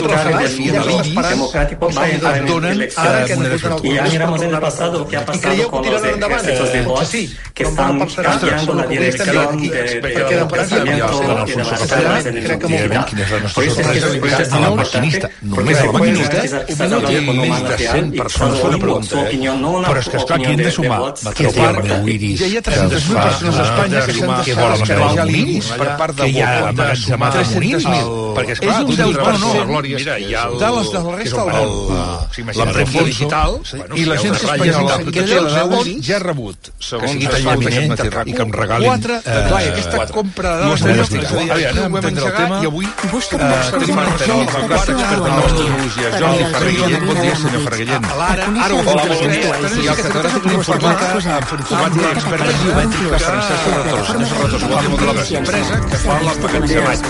d'oferir beneficis et donen una desventura. I creieu que ho tiraran endavant? Sí, que estan canviando la dirección del crec que molt quina és la nostra sorpresa. La maquinista, només la maquinista, té més de 100 persones fent preguntes. Però és que, esclar, aquí hem de sumar que ja hi ha que 300.000 persones a Espanya que s'han que descarregat volen l'IRIS per part de Que morir? 300.000. Perquè, És esclar, un tu 10% dius, no, la Glòria, mira, que hi ha és de les de la que és resta el del món. La el digital i els ratlles espanyola de tots els euros, ja ha rebut, segons la que i que em regalin, Quatre, eh, clar, aquesta compra de dades estem és a Aviam, entendre el tema. i avui Busca eh, un nostre tenim humà, el expert nostre de humà. noves tecnologies, Jordi Ferreguillent. Bon dia, senyor Ferreguillent. Ara, ara ho dia. i el catedràtic d'informàtica, en biomètrica, Francesc Serratós. Senyor Serratós, bon dia, molta gràcies. Empresa que fa l'emmagatzematge.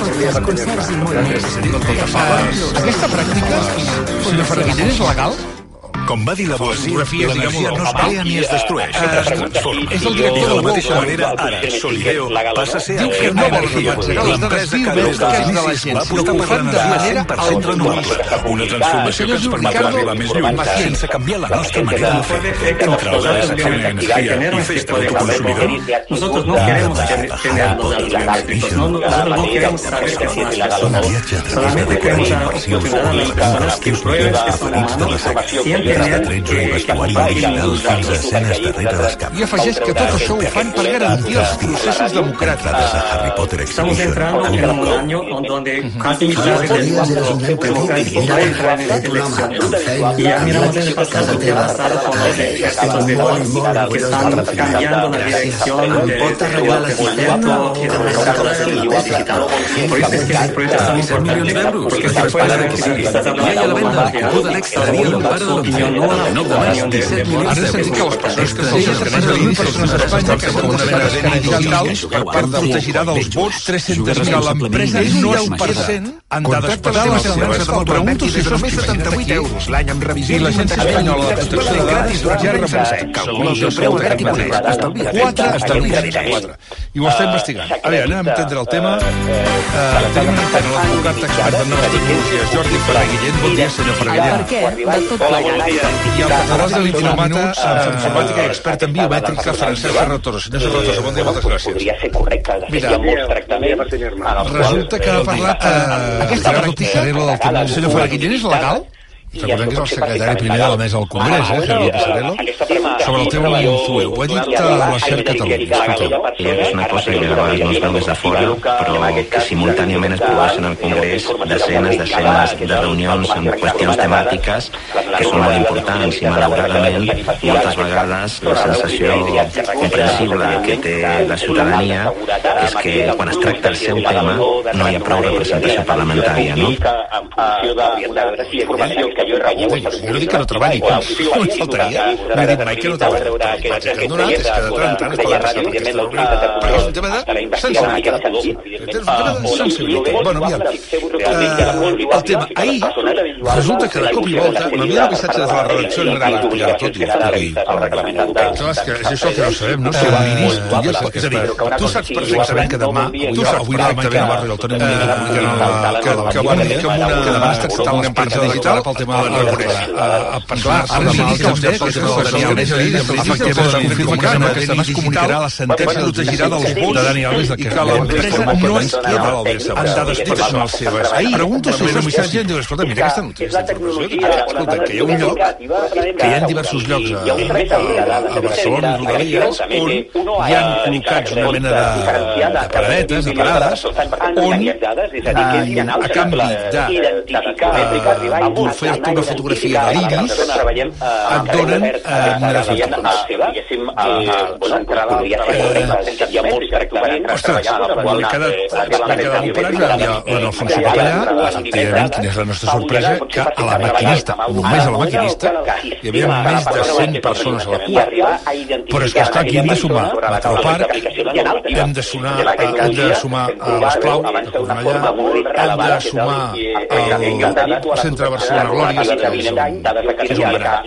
Aquesta pràctica, senyor Ferreguillent, és legal? Com va dir la poesia, l'energia no es crea ni es destrueix, es transforma. És el director I de la mateixa manera, ara, Solideo passa a ser Diu que no vol Energia, rebaixar les que des de inicis va apostar per l'energia manera 100% renovable, una transformació que ens permetrà arribar més lluny sense canviar la nostra manera de fer. Entra a la sección de energía y festa consumidor. Nosotros no queremos tener no, nosotros no queremos saber que son las personas. Solamente queremos dar oportunidad a las personas que prueben que son humanos sin tener que I afegeix que tot això ho fan per garantir els processos democràtics. Estamos entrando en un año donde casi mitad del mundo democrático va a entrar en elecciones. Y ya miramos en el pasado que ha pasado con los ejércitos de Vox, que están cambiando la dirección de movimiento y de digital. Por eso es que los proyectos son importantes, porque se puede decir, estás hablando de más de no la de que les persones que s'han organitzat mil persones a Espanya que s'han de veure digitals per part protegirà dels vots 300.000 l'empresa no és 10% en dades personals seves. Em pregunto si això és 78 euros l'any amb revisió i l'Agència Espanyola de Protecció de Dades ja ha rebut segons el preu que coneix 4 estalvis 4 i ho està investigant. A veure, anem a entendre el tema. Uh, tenim en antena l'advocat expert en noves tecnologies, Jordi Ferreguillent. Bon dia, senyor Ferreguillent. Per què? De tot plegat. I el catedràtic de l'informàtica, en informàtica i expert en biomètrica, Francesc Serratós. Senyor Serratós, bon dia, moltes gràcies. Podria ser correcte. Mira, hi ha molts tractaments Resulta que ha parlat eh, aquesta pràctica. Senyor Ferreguillent és legal? Recordem que és el secretari primer de la mesa del Congrés, eh, Javier Pisarello, sobre el tema de l'Infue. Ho ha dit a la SER Catalunya. Escolta. És una cosa que a vegades no es veu des de fora, però que simultàniament es produeixen al Congrés desenes, desenes de reunions amb qüestions temàtiques que són molt importants i malauradament moltes vegades la sensació comprensible que té la ciutadania és que quan es tracta el seu tema no hi ha prou representació parlamentària, no? en funció d'una informació que jo he rebut. Jo no dic que no treballi, em faltaria. No he dit mai que no treballi. El que hem donat és que de tant en tant es poden passar per aquesta reunió, perquè és un tema de sensibilitat. És un tema de sensibilitat. Bueno, aviam. Eh, el tema, ahir, resulta que de cop i volta m'havia el missatge des de la redacció no era explicar tot i explicar Clar, és que és això que no sabem, no? Si el ministre, ja saps, és a dir, tu saps perfectament que demà, tu saps avui directament a Barri del Toni Muñoz publicarà que, que, van dir que amb una, que demà està acceptant una empresa digital pel tema de l'Aragonès. A personar a la mítica que pel tema del Dani Alves ahir, efectivament, confirma que sembla que comunicarà la sentència protegirà dels vots de Dani Alves i que l'empresa no es queda amb dades personals seves. Ahir, pregunto si un missatge em diu, escolta, mira aquesta notícia, escolta, que hi ha un lloc, que hi ha diversos llocs a, a, a Barcelona i Rodalies on hi han col·locats una mena de, de paradetes, de parades, on a canvi de d'oferta una fotografia de l'iris et donen eh. Ostres, m'he quedat, m'he quedat operat i en Alfonso Capellà, efectivament, quina és la nostra sorpresa, que a la maquinista, només a la maquinista, hi havia més de 100 persones a la cua. Però és que, esclar, aquí hem de sumar Metroparc, hem de, sonar, hem de sumar a l'Esplau, de Cornellà, hem de sumar al centre de Barcelona Glòries, que és un, que és un gran,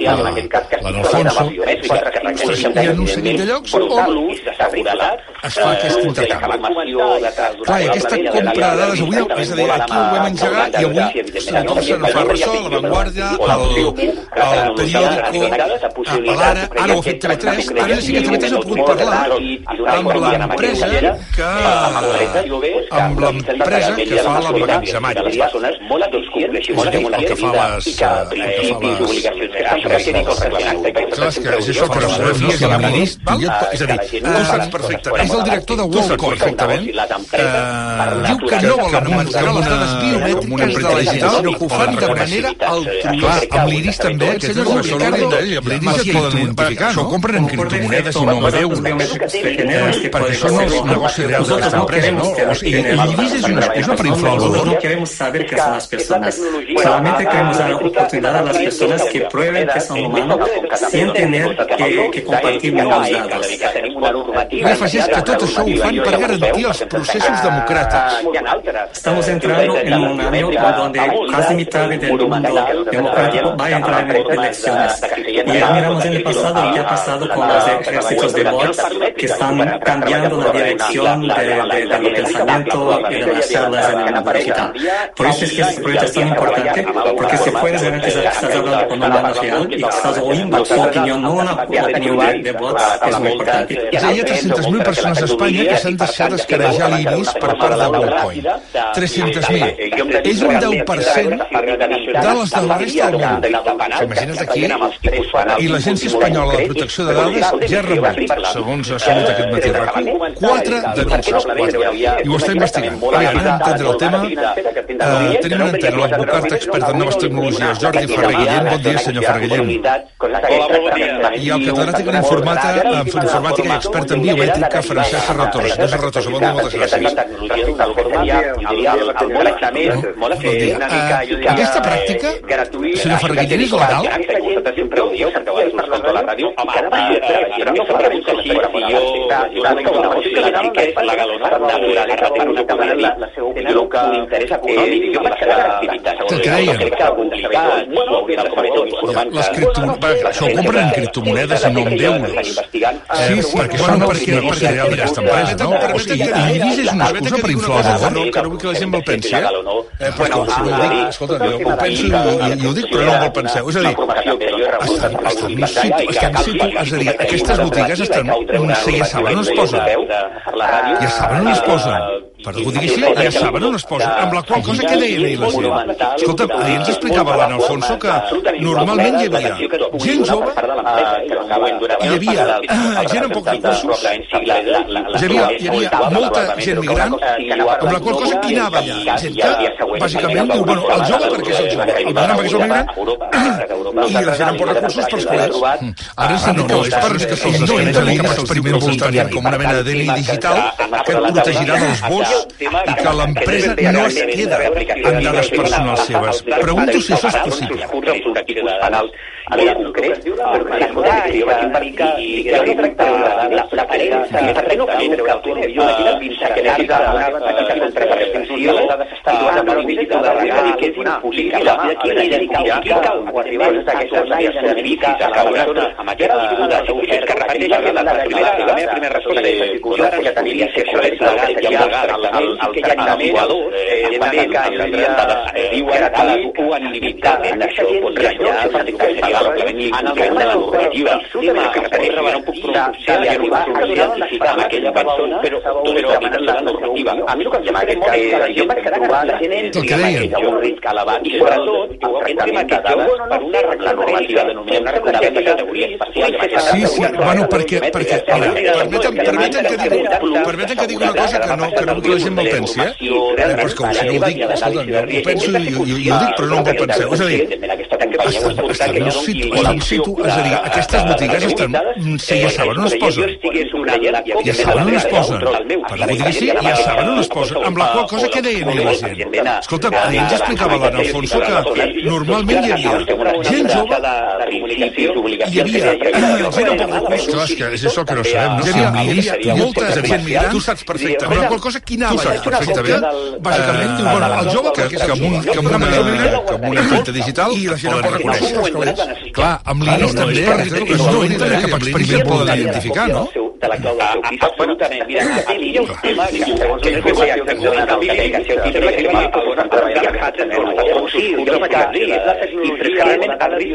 l'Alfonso, hi ha un seguit de llocs on es fa aquest intercanvi. Clar, i aquesta compra de dades avui, és a dir, aquí ho vam engegar i avui se n'ho fa ressò, La Vanguardia, el, el periòdico, l'Ara, ara ho ha fet TV3, ara sí que TV3 ha pogut parlar amb l'empresa que amb l'empresa que fa l'emmagatzematge. És a dir, el que fa les... El que fa les... Clar, és que és això, però no, si l'administra... És a dir, tu saps perfectament. És el director de perfectament. Eh, diu que no volen mostrar les dades biomètriques de la gent, sinó que ho fan de manera altruista. Amb l'Iris també, que és el amb l'Iris et poden identificar, no? Això compren en criptomonedes i no amb euros. Perquè això no és un negoci real d'aquesta empresa, no? O sigui, l'Iris és una excusa per inflar el valor. No queremos saber qué son las personas. Solamente queremos dar oportunidad a las personas que prueben que son humanos sin tener que, que compartir menos datos. I afegeix que tot això ho fan per garantir els processos democràtics. Estamos entrando en un año donde casi mitad del mundo democrático va a entrar en elecciones. Y ya miramos en el pasado qué ha pasado con los ejércitos de bots que están cambiando la dirección de, de, del pensamiento y de las charlas en el mundo digital. Por eso es que este proyecto es tan importante, porque se puede garantizar que estás hablando con un humano real y que estás oyendo su opinión, no una opinión de, de bots, es muy importante. És a dir, hi ha 300.000 persones a Espanya que s'han deixat escarejar l'IRIS per part de WorldCoin. 300.000. És un 10% de les de la resta del món. Imagina't aquí, i l'Agència Espanyola de Protecció de Dades ja ha rebut, segons ha sabut aquest matí RACU, 4 denúncies, 4. I ho està investigant. Aviam, anem a entendre el tema. Uh, tenim en antena l'advocat expert en noves tecnologies, Jordi Ferrer Guillem. Bon dia, senyor Ferrer Guillem. Hola, bon dia. I el catedràtic en informàtica, en informàtica i expert en biomètrica, Francesc Serratós. Senyor Serratós, bon dia, moltes gràcies. Bon dia. Uh, aquesta pràctica, senyor Ferrer Guillem, és legal? legal o no. Què creien? Que. Les criptomonedes, això ho compren en criptomonedes i no en euros. Sí, sí, perquè això no perquè, perquè real d'aquesta empresa, no? Sigui, l'IRIS és una excusa per inflar el valor, que no vull que la gent me'l pensi, eh? Eh, però si no ho dic, escolta, jo ho penso i, i ho dic, però no me'l penseu. És a dir, estan, estan és a dir, aquestes botigues estan, si ja saben on es posen. Ja saben on es posen. Per ho digui així, ja saben on es posen. Amb la qual cosa, què deien ahir la gent? Escolta, ahir ens explicava l'Anna Alfonso que normalment hi havia gent jove, hi havia gent amb pocs recursos, hi havia, hi havia molta gent migrant, amb la qual cosa qui anava allà? Gent que, bàsicament, diu, bueno, el jove perquè és el jove, el migrant perquè és el migrant, i la gent amb pocs recursos pels collons. Ara sí, no, no, és per que se'ls no entren en cap experiment voluntari com una mena de DNI digital que et protegirà dels vots i que l'empresa no es queda amb dades personals seves. Pregunto si això discursos, sus discursos, sus, sus, sus A veure, concret, que jo vaig implicar i que no tractava l'aparença, que no cal que tu jo vaig pensar que necessita una petita contraprestació situada per un digital de real que és impossible. Aquí identificar qui cal o arribar a aquestes àrees servicis a caure amb aquesta dificultat que refereix a la primera la meva primera resposta és jo que tenia que això és legal que hi ha el tractament també que hi havia diuen que limitat en això pot ratllar seria en el de la normativa que arribar un puc pronunciar i arribar a identificar amb aquella persona però evitant la normativa a mi el que em sembla que jo vaig quedar que la gent entri amb un risc elevat i sobretot el tractament de dades per una normativa denominada una reconeguda categoria especial Sí, sí, bueno, perquè, perquè mira, permeten, permeten, que digui, permeten que digui una cosa que no, que no que la gent me'l pensi, eh? eh però és que si no ho dic, escolta, jo ho penso i, i, i ho dic, però no me'l penseu. És a dir, estan, estan in situ, és a dir, aquestes botigues estan, si ja saben on es posen. Ja saben on es posen. Per la sí, ja saben on es posen. Amb la qual cosa, què deien la gent? Escolta, ahir ens explicava l'Anna Alfonso que normalment hi havia gent jove i hi havia gent amb pocs recursos. Clar, és que és això que no sabem, no? Hi havia, hi havia molta gent migrant. Tu saps perfectament. Amb la qual cosa, qui anava? Tu saps perfectament. Bàsicament, diu, bueno, el jove, que, que, amb, un, que, amb una, que amb una infanta digital i la gent amb pocs recursos, Clar, amb l'IRIS també, no entra cap experiment poden identificar, no? De la clau del seu pis. Absolutament. Mira, aquí hi ha un tema que, segons la informació que ens el comunicació, que sembla que hi ha una Sí, jo vaig dir, és la tecnologia, el risc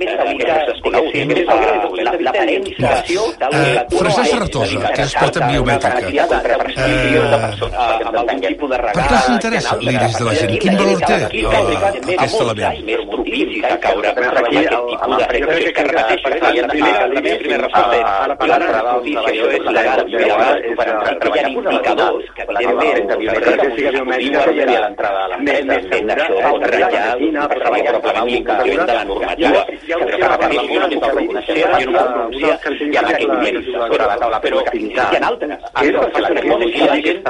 més conegut, més desconegut, l'aparença Eh, Francesc Sartosa, que és en biomètrica. amb algun tipus de Per què els interessa l'iris de la gent? Quin valor té eh, aquest element? més propicis a caure en aquest tipus de reflexions que repeteixen. I la primera, la meva primera resposta és la notícia, això és legal. Hi ha indicadors que evidentment, diuen a l'entrada de l'empresa, fent això, ratllar, per treballar probablement l'incompliment de la normativa. Però que repetir una mica el reconeixer, jo no puc pronunciar, hi ha aquest nivell sobre la taula, però hi ha altres. Altres, la tecnologia, la gent,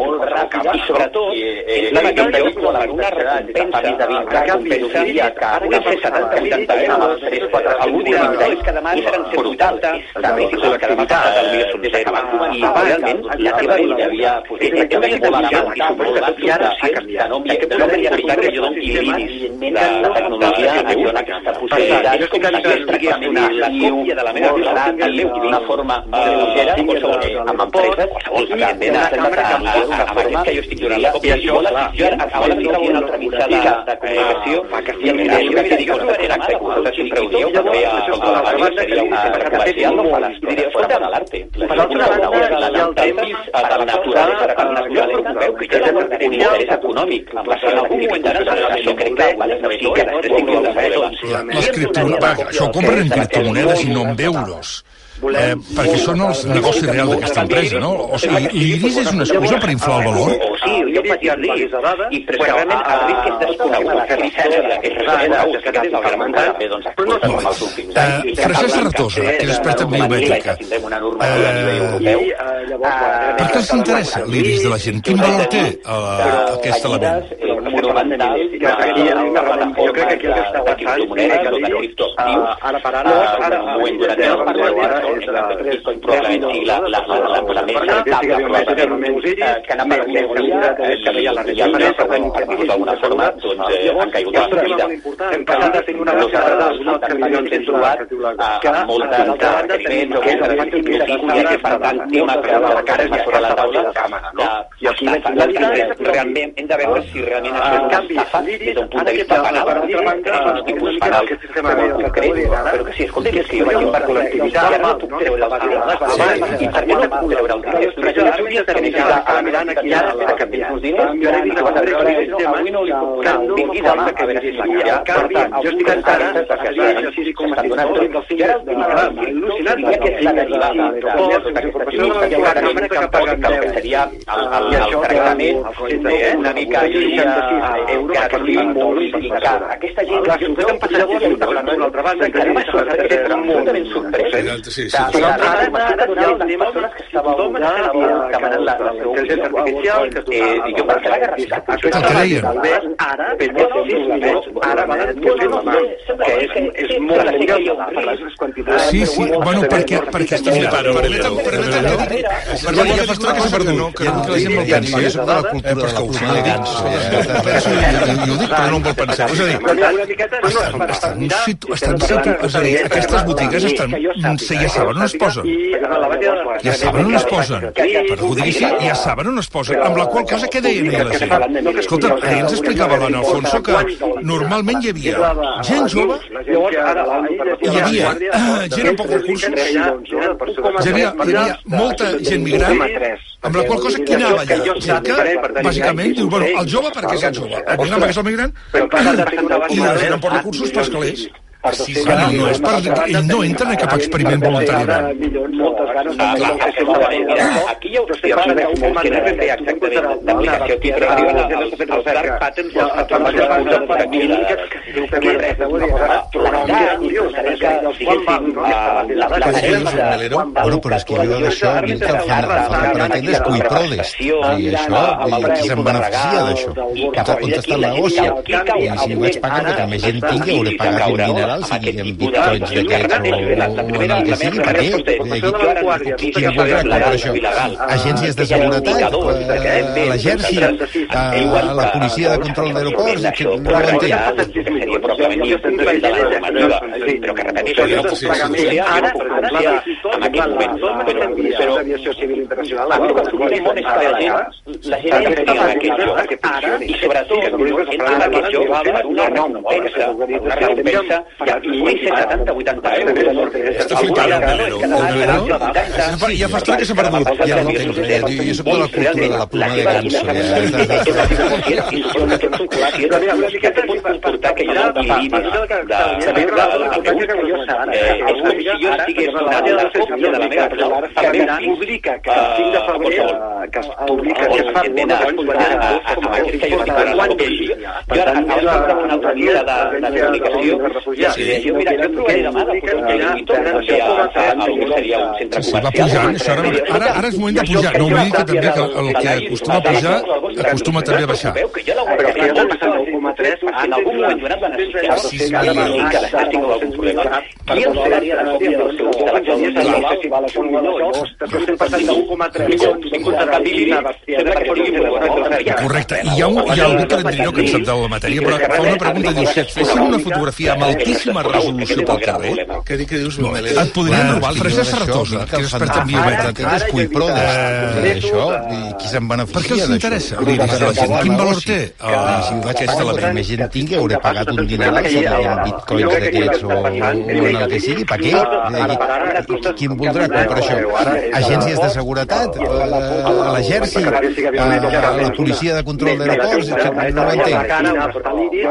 molt ràpida, i sobretot, la mateixa per una recompensa, una recompensa, una empresa de 70 euros, 3, 4, algú dirà, és que demà seran 180, també si que demà potser són 0, i realment la teva vida havia, hem de molt avant, i que tu ara ha canviat. No, no és veritat que jo l'iris de la tecnologia em dona aquesta possibilitat, és com si jo estigués una còpia de la meva vida, d'una forma lleugera, qualsevol, amb empreses, qualsevol, evidentment, amb aquest que jo estic donant la còpia, jo, ara a una altra mitjà de, de comunicació, i el que jo dic, no era executor, sempre ho dieu, també a la ràdio seria una comercial, no fa les coses fora l'arte. Per altra banda, hi ha el temps de la naturalesa, de la naturalesa, veu que té un interès econòmic, amb la seva comunitat, això crec que sí que després tinc fer L'escriptura, va, això ho compren en criptomonedes i no en euros. Eh, perquè són els negocis reals d'aquesta empresa, no? O sigui, l'iris és una excusa per inflar el valor? Sí, jo vaig dir, i realment el risc és desconegut, que l'essència d'aquestes coneguts que des del Carmen també doncs exporten com els últims anys. Francesc Sartosa, que és expert en biomètrica. Per què els interessa l'iris de la gent? Quin valor té aquest element? jo crec que aquí el que està passant és que ara per ara ara ho hem donat el és de probablement sigui la la més rentable que han aparegut que veia la regió que d'alguna forma doncs han caigut a la vida hem passat de tenir una baixada de milions hem trobat amb molta requeriments que per tant té una cara sobre la taula i aquí realment hem de veure si realment això és una estafa des d'un punt de vista penal és un tipus penal molt concret però que si escolti és que jo vaig per ja no puc treure els diners i per què no puc treure els diners una generació que necessita a mirant aquí ara que tinc uns diners jo ara he vist que avui no li puc donar vingui demà a veure si la ja per tant jo estic encara perquè estan donant tot els fills al·lucinat que és la derivada que seria el tractament una mica euros que tenim molt i que aquesta gent que han passat llavors parlant d'una altra banda que és molt ben sorprès sí, sí, però ara m'ha de donar les persones que estàveu demanant la intel·ligència artificial i jo per què la guerra el que deien. ara ara va que és, és molt per les quantitats. Sí, sí, bueno, perquè, perquè flipant permetem, permetem que perdó, ja fa estona que s'ha perdut que la gent no el pensi és la cultura de la penso i ho dic però no em vol pensar. És a dir, estan, situ, estan situ, és a dir, aquestes botigues estan, sí, ja saben on es posen. Ja saben on es posen. Per ho dir així, ja saben on es posen. Amb la qual cosa, què deien ahir la gent? Escolta, ahir ens explicava l'Anna Alfonso que normalment hi havia gent jove hi havia gent amb pocs recursos, hi havia, hi havia molta gent migrant, amb la qual cosa qui anava allà? Gent que, bàsicament, diu, bueno, el jove perquè és el jove, el migrant perquè és el migrant, (clears throat) i la gent amb pocs recursos pels calés. Sí, sí, no, no és per... Ell no entra en cap experiment voluntàriament. Aquí hi ha opcions que no ben bé exactament d'aplicació aquí, arriben els dark patterns dels patrons d'aquí, que res, Bueno, però és que jo d'això, mi el que em fa, fa per entendre és cui prodes. I això, qui se'n beneficia d'això? On està el negoci? I si vaig pagar perquè més gent tingui, hauré pagat un dineral il·legal, sigui en bitcoins d'aquests o, o en el que sigui, per què? Qui, voldrà comprar això? Agències de seguretat, eh, l'exèrcit, eh, la policia de control d'aeroports, que no ho entenc. Però que repeteixo, jo no puc puc policia en aquest moment, però, però l'aviació civil internacional... que la gent, gent entri en aquest joc i sobretot en aquest joc per una recompensa, una recompensa ja puguin ser 70-80 euros. Està flipant el Melero. Ja fa estona que s'ha perdut. Ja no entenc res. Jo, soc de la cultura de la pluma de ganso. Ja. que pot comportar que hi és com si jo estigués donant la còpia de la meva prova també publica que el 5 de febrer que es publica que es fa una a aquest que jo estic donant la còpia jo ara acabo de una altra dia de, de i jo mira, jo provaré demà de posar un el que seria un centre Sí, va pujant, això ara, ara, ara és moment de pujar. No oblidi que també que el que acostuma a pujar acostuma també a baixar. però que jo passant el 1,3 en algun moment donat va necessitar que l'estat tingui algun problema i el seria la còpia del seu instal·lació si val a un dos, estem passant de 1,3 milions en comptabilitat Correcte. I hi ha, un, hi ha algú que l'endrinó que en sap de la matèria, però fa una pregunta, diu, si et fessin una fotografia amb altíssima resolució pel carrer, Què, què dius, Melero? et podrien robar l'Inés Serratosa, que és expert en biomètrica. És cull pro d'això, i qui se'n beneficia Per què els d'això? interessa? Quin valor té? Ah, si ho vaig pagar, la més gent tingui, hauré pagat un si en bitcoins d'aquests o, o en el que sigui. Per què? Eh, Qui em voldrà comprar això? Agències de seguretat? Eh, L'exèrcit? Eh, La policia de control d'aeroports? És que No ho entenc. Anem a fer veïns,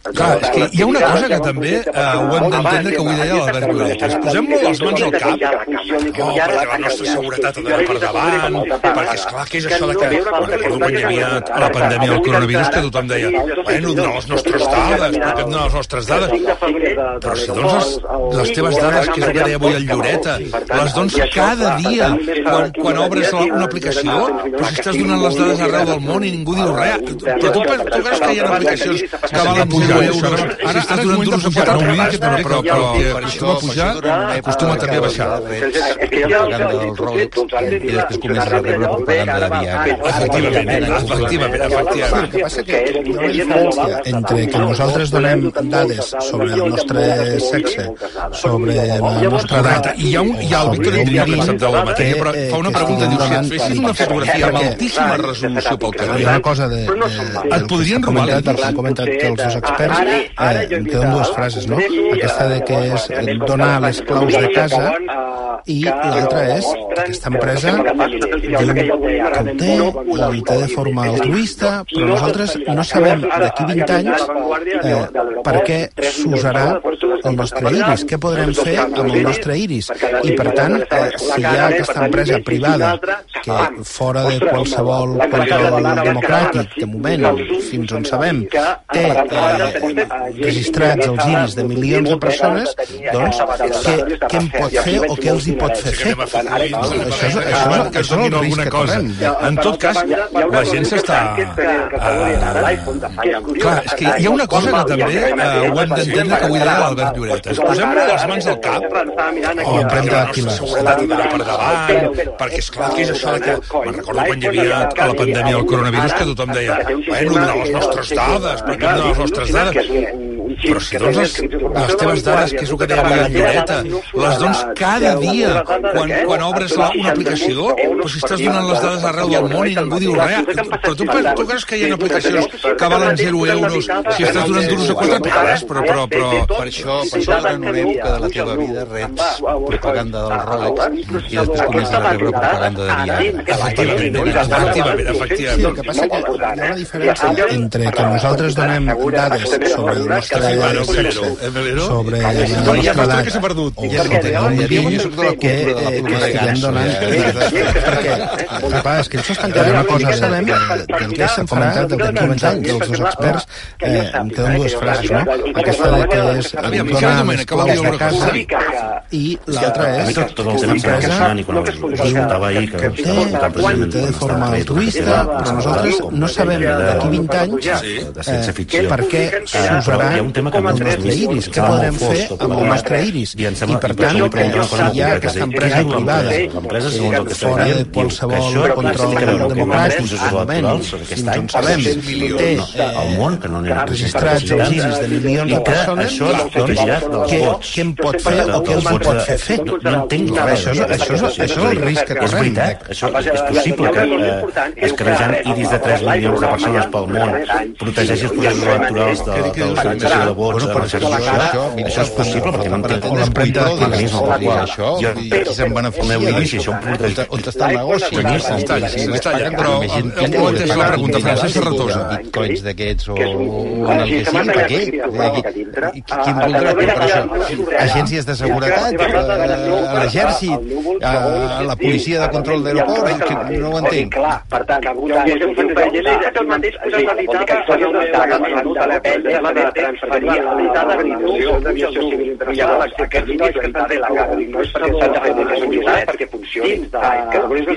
Clar, és que hi ha una cosa que també eh, ho hem d'entendre que avui deia l'Albert Lloret. Ens posem molt les mans al cap, oh, perquè la nostra seguretat ha d'anar per davant, perquè esclar, què és això de que... Recordo quan hi havia la pandèmia del coronavirus que tothom deia bueno, donar les nostres dades, però que donar les nostres dades. Però si dones les, les teves dades, que és el que deia avui el Lloreta, les dones cada dia, quan, quan obres una aplicació, però si estàs donant les dades arreu del món i ningú diu res, però tu, tu creus que hi ha aplicacions que valen 0 euros, si estàs donant duros a que també, però, però que acostuma a pujar, acostuma també a baixar. propaganda del Rolex i després comences a rebre propaganda de Viagra. Efectivament, efectivament, efectivament. El que passa que hi ha una diferència entre que nosaltres donem dades sobre el nostre sexe, sobre la nostra edat... I hi ha, un, hi ha el Víctor Endrià que sap de la matèria, però fa una pregunta, diu, si et fessin una fotografia amb altíssima resolució pel Hi ha carrer, una cosa de... et podrien robar han comentat que els dos experts eh, queden dues frases, no? Aquesta de que és eh, donar les claus de casa i l'altra és que aquesta empresa diu que ho té i té de forma altruista, però nosaltres no sabem d'aquí 20 anys eh, per què s'usarà el nostre iris, què podrem fer amb el nostre iris. I per tant, eh, si hi ha aquesta empresa privada que fora de qualsevol control democràtic, de moment, fins on sabem, té eh, registrats els iris de milions de persones, doncs què, què en pot fer o què els hi pot fer fer? Això és, això, que això és el risc alguna que cosa. correm. En tot cas, la gent s'està... Clar, és que hi ha una cosa que també eh, ho hem d'entendre que avui deia l'Albert Lloret. Ens posem les mans al cap o en prendre aquí la seguretat d'anar per davant, perquè esclar, què és això de que... Me'n recordo quan hi havia a la pandèmia del coronavirus que tothom deia bueno, donar les nostres dades, per què donar les nostres dades? claro. que Però si dones les, les teves dades, que és el que deia el Lloreta, les dones cada dia quan, quan obres la, una aplicació, però si estàs donant les dades arreu del món i ningú diu res, però tu, tu creus que hi ha aplicacions que valen 0 euros si estàs donant duros a quatre pares, però, però, però... Per això, per això durant una època de la teva vida reps propaganda del Rolex i després comences a rebre propaganda de Viagra. Efectivament, efectivament, efectivament. Sí, el que passa que hi ha una diferència entre que nosaltres donem dades sobre el nostre Eh, sobre ja, edat que s'ha perdut. sobre soc de la que, eh, que estiguem donant... eh? Perquè, clar, és que això estan quedant una cosa, sabem del que s'ha comentat, del que hem comentat dels dos experts, eh, em queden dues frases, no? Aquesta de que és donar Miquel les Domènec, que vol claus dir de casa i l'altra és el que l'empresa i que, que que té, de forma altruista, però nosaltres no sabem d'aquí 20 anys de ciència eh, ficció. per què s'usarà un tema que el m'ha nostre iris, què podrem fer amb el nostre iris. I, I per tant, eh, si hi ha aquesta empresa és privada el que fora de qualsevol control democràtic, fins any on sabem, té al món, que no n'hi ha registrats els iris de milions de que persones, és què, què en pot fer o què els en pot fer fer? No, no entenc res. Això és, això és, això és el risc que És correm. veritat, això és possible que eh, escrejant iris de 3 milions de persones pel món protegeixi els processos electorals de, de l'organització de vots Bueno, en però xarxes això- socials. això- Això és possible perquè no entenc O l'empremta el mecanisme pel qual això, i qui se'n beneficia meu d'això? iris, i això em. On està el negoci? Està allà, està allà, però que heu entès la pregunta, un Francesc Serratosa. bitcoins d'aquests o, és un- en el que sigui, per què? qui- voldrà? Per ha això, agències de seguretat, eh, l'exèrcit, eh, la policia de control d'aeroport, no ho entenc. Clar, per tant, és un és el mateix que està agafant a la pell, és la de transferir a l'ITA d'habilitació d'aviació civil internacional. Aquests línies que estan delegats, no és perquè s'han de fer des de perquè funcionin. Que algunes de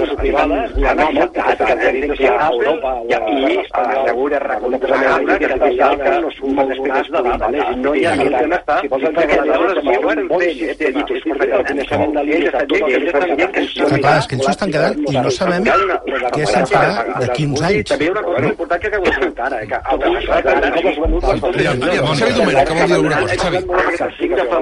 les privades han acceptat que tenen que a Europa i assegura recontra que nosaltres no som els primers de dades. No hi ha ni que està... Si vols entrar que les coses mouen fent, este dit, és perquè el coneixement de l'illa està tot, dient que Que clar, és que ens ho estan quedant i no sabem què se'n farà d'aquí uns anys. També hi ha una cosa molt important que acabo de comentar ara, eh, que avui s'ha aviam, Xavi Domènech, que vol dir alguna cosa, Xavi.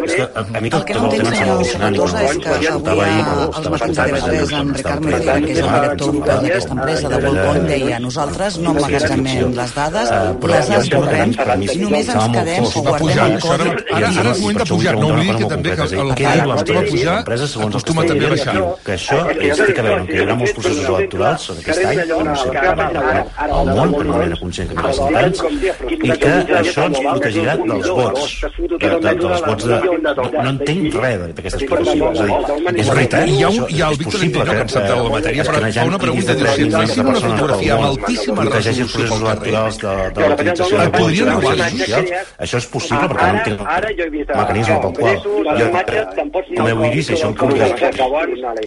És que a, a mi tot, El que tema i quan és que escoltava ahir, estava de sentat TV3 en Ricard Mejía, que és el director d'aquesta empresa de Volcom, deia nosaltres no emmagatzemem les dades, les esborrem i només ens quedem o guardem un codi. ara, ara és moment de pujar. No oblidi que també que el que acostuma a pujar acostuma també a baixar. que això té a veure que hi haurà molts processos electorals en aquest any, no sé, al món, però no n'era conscient que hi haurà anys, i que això ens protegirà dels vots, de, de, dels vots de... No, no entenc res d'aquesta explicació, és a dir, és veritat, Hi ha, un, hi ha el és Víctor possible Endino, que en sap de la matèria, però fa una pregunta, diu, si fessin una fotografia amb altíssima resolució pel carrer, de, de l'utilització de podrien en robar. Això és possible perquè no entenc el mecanisme pel qual jo, el meu iris, això em protegeix.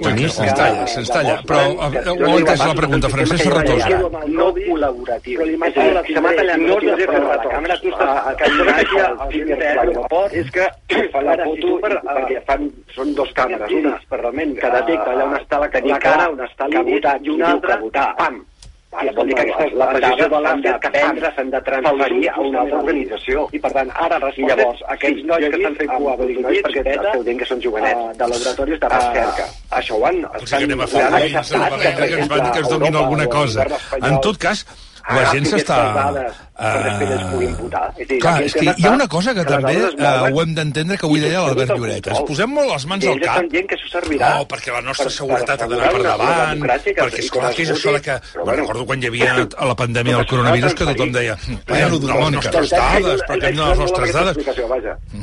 Ui, se'ns talla, se'ns talla. Però eh, ho heu entès la pregunta, Francesc Serratosa. no col·laboratiu. Però l'imatge de la que s'ha tallat no és de la càmera, tu estàs a casa aquí al de l'aeroport, és que fan la foto perquè fan, són dos càmeres, una que detecta allà on està la, la cara, on està l'íris, i una altra, pam, Vale, vol dir que aquesta, la precisió de l'han de prendre, s'han de transferir a una altra organització. I per tant, ara I llavors, aquells nois que estan fent cua a Bolivia, perquè esteu dient que són jovenets, de laboratoris de recerca. Això ho han... Potser que anem a fer que ens, van, que ens donin alguna cosa. En tot cas, la gent s'està... Uh, clar, és que hi ha una cosa que també uh, ho hem d'entendre que avui deia l'Albert Lloret. Ens posem molt les mans al cap. No, perquè la nostra seguretat ha d'anar per davant, perquè esclar, que és això de que... Bueno, recordo quan hi havia a la pandèmia del coronavirus que tothom deia bueno, donar les nostres dades, perquè hem de les nostres dades.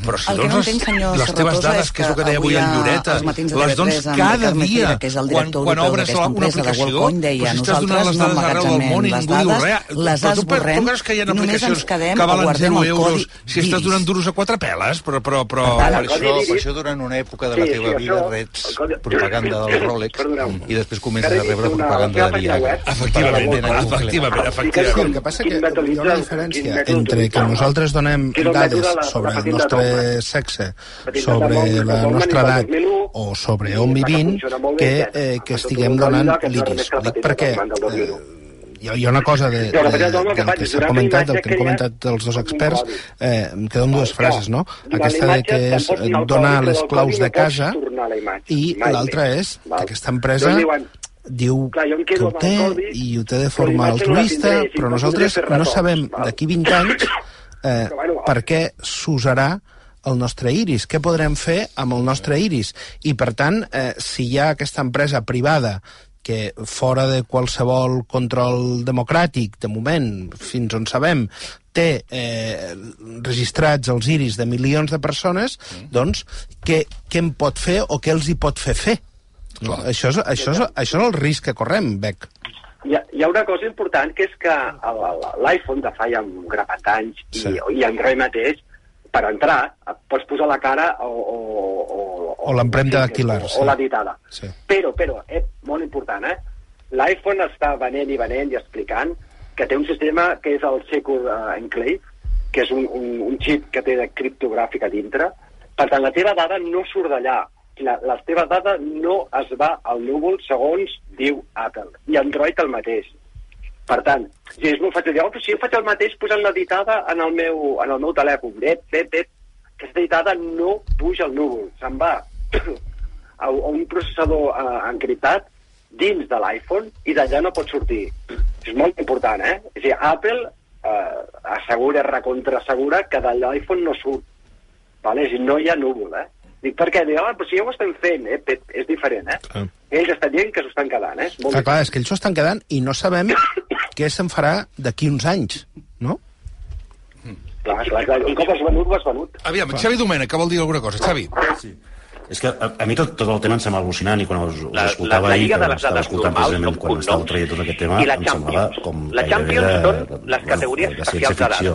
Però si El que no dones les teves dades, és que és el que deia avui Lloreta, matins de les dones TV3 amb cada dia, que és el quan, quan obres una aplicació, però si estàs donant les nosaltres no dades arreu del món i emmagatzemem ningú diu les res, les tu creus que hi ha i aplicacions que valen guardem 0 el euros codi si estàs donant duros a quatre peles? Però, però, però... Per per això, per això durant una època de la Sí, teva sí, vida això- rets propaganda del Rolex Perdoneu. i després comences a rebre propaganda de Viagra. Efectivament, efectivament, Sí, efectivament. el que passa que hi ha una diferència entre que nosaltres donem dades sobre el nostre sexe, sobre la nostra edat o sobre on vivim, que, eh, que estiguem donant l'iris. Dic perquè eh, hi ha, hi ha una cosa de, de, del que s'ha comentat, del que han comentat els dos experts, eh, em queden dues frases, no? Aquesta de que és donar les claus de casa i l'altra és que aquesta empresa diu que ho té i ho té de forma altruista, però nosaltres no sabem d'aquí 20 anys (coughs) eh, per què s'usarà el nostre iris, què podrem fer amb el nostre iris. I, per tant, eh, si hi ha aquesta empresa privada que fora de qualsevol control democràtic, de moment, fins on sabem, té eh, registrats els iris de milions de persones, doncs què, què en pot fer o què els hi pot fer fer? No? Això, és, això, és, això és el risc que correm, Bec. Hi ha, hi ha una cosa important que és que l'iPhone de fa ja un grapat d'anys i, Sí. i Android mateix, per entrar, pots posar la cara o... o, o, O l'empremta sí, dactilar, o, sí. o la ditada. Sí. Però, però, eh, molt important, eh? L'iPhone està venent i venent i explicant que té un sistema que és el Secure uh, Enclave, que és un, un, un xip que té de criptogràfic a dintre. Per tant, la teva dada no surt d'allà. La, la teva dada no es va al núvol segons diu Apple. I Android el mateix. Per tant, si és molt fàcil dir, oh, però si jo faig el mateix posant la ditada en el meu, en el meu telèfon, bé, bé, bé, aquesta ditada no puja al núvol, se'n va (coughs) a, un processador uh, encriptat dins de l'iPhone i d'allà no pot sortir. És molt important, eh? És a dir, Apple eh, assegura, recontrassegura que de l'iPhone no surt. Vale? És a dir, no hi ha núvol, eh? Dic, perquè diu, ah, però si ja ho estem fent, eh? Pep, És diferent, eh? Ah. Ells estan dient que s'ho estan quedant, eh? És molt Clar, clar, és que ells s'ho estan quedant i no sabem (coughs) què se'n farà d'aquí uns anys, no? Clar, clar, clar. Un cop has venut, ho has venut. Aviam, Xavi Domènech, que vol dir alguna cosa. Xavi. Sí. És que a, a mi tot, tot el tema em sembla al·lucinant i quan us, us La- escoltava la ahir, Lliga que de les estava dades escoltant precisament quan cognoms. traient tot aquest tema, I la em semblava com La gairebé Champions de, són les categories de especials ciència de dades. ficció.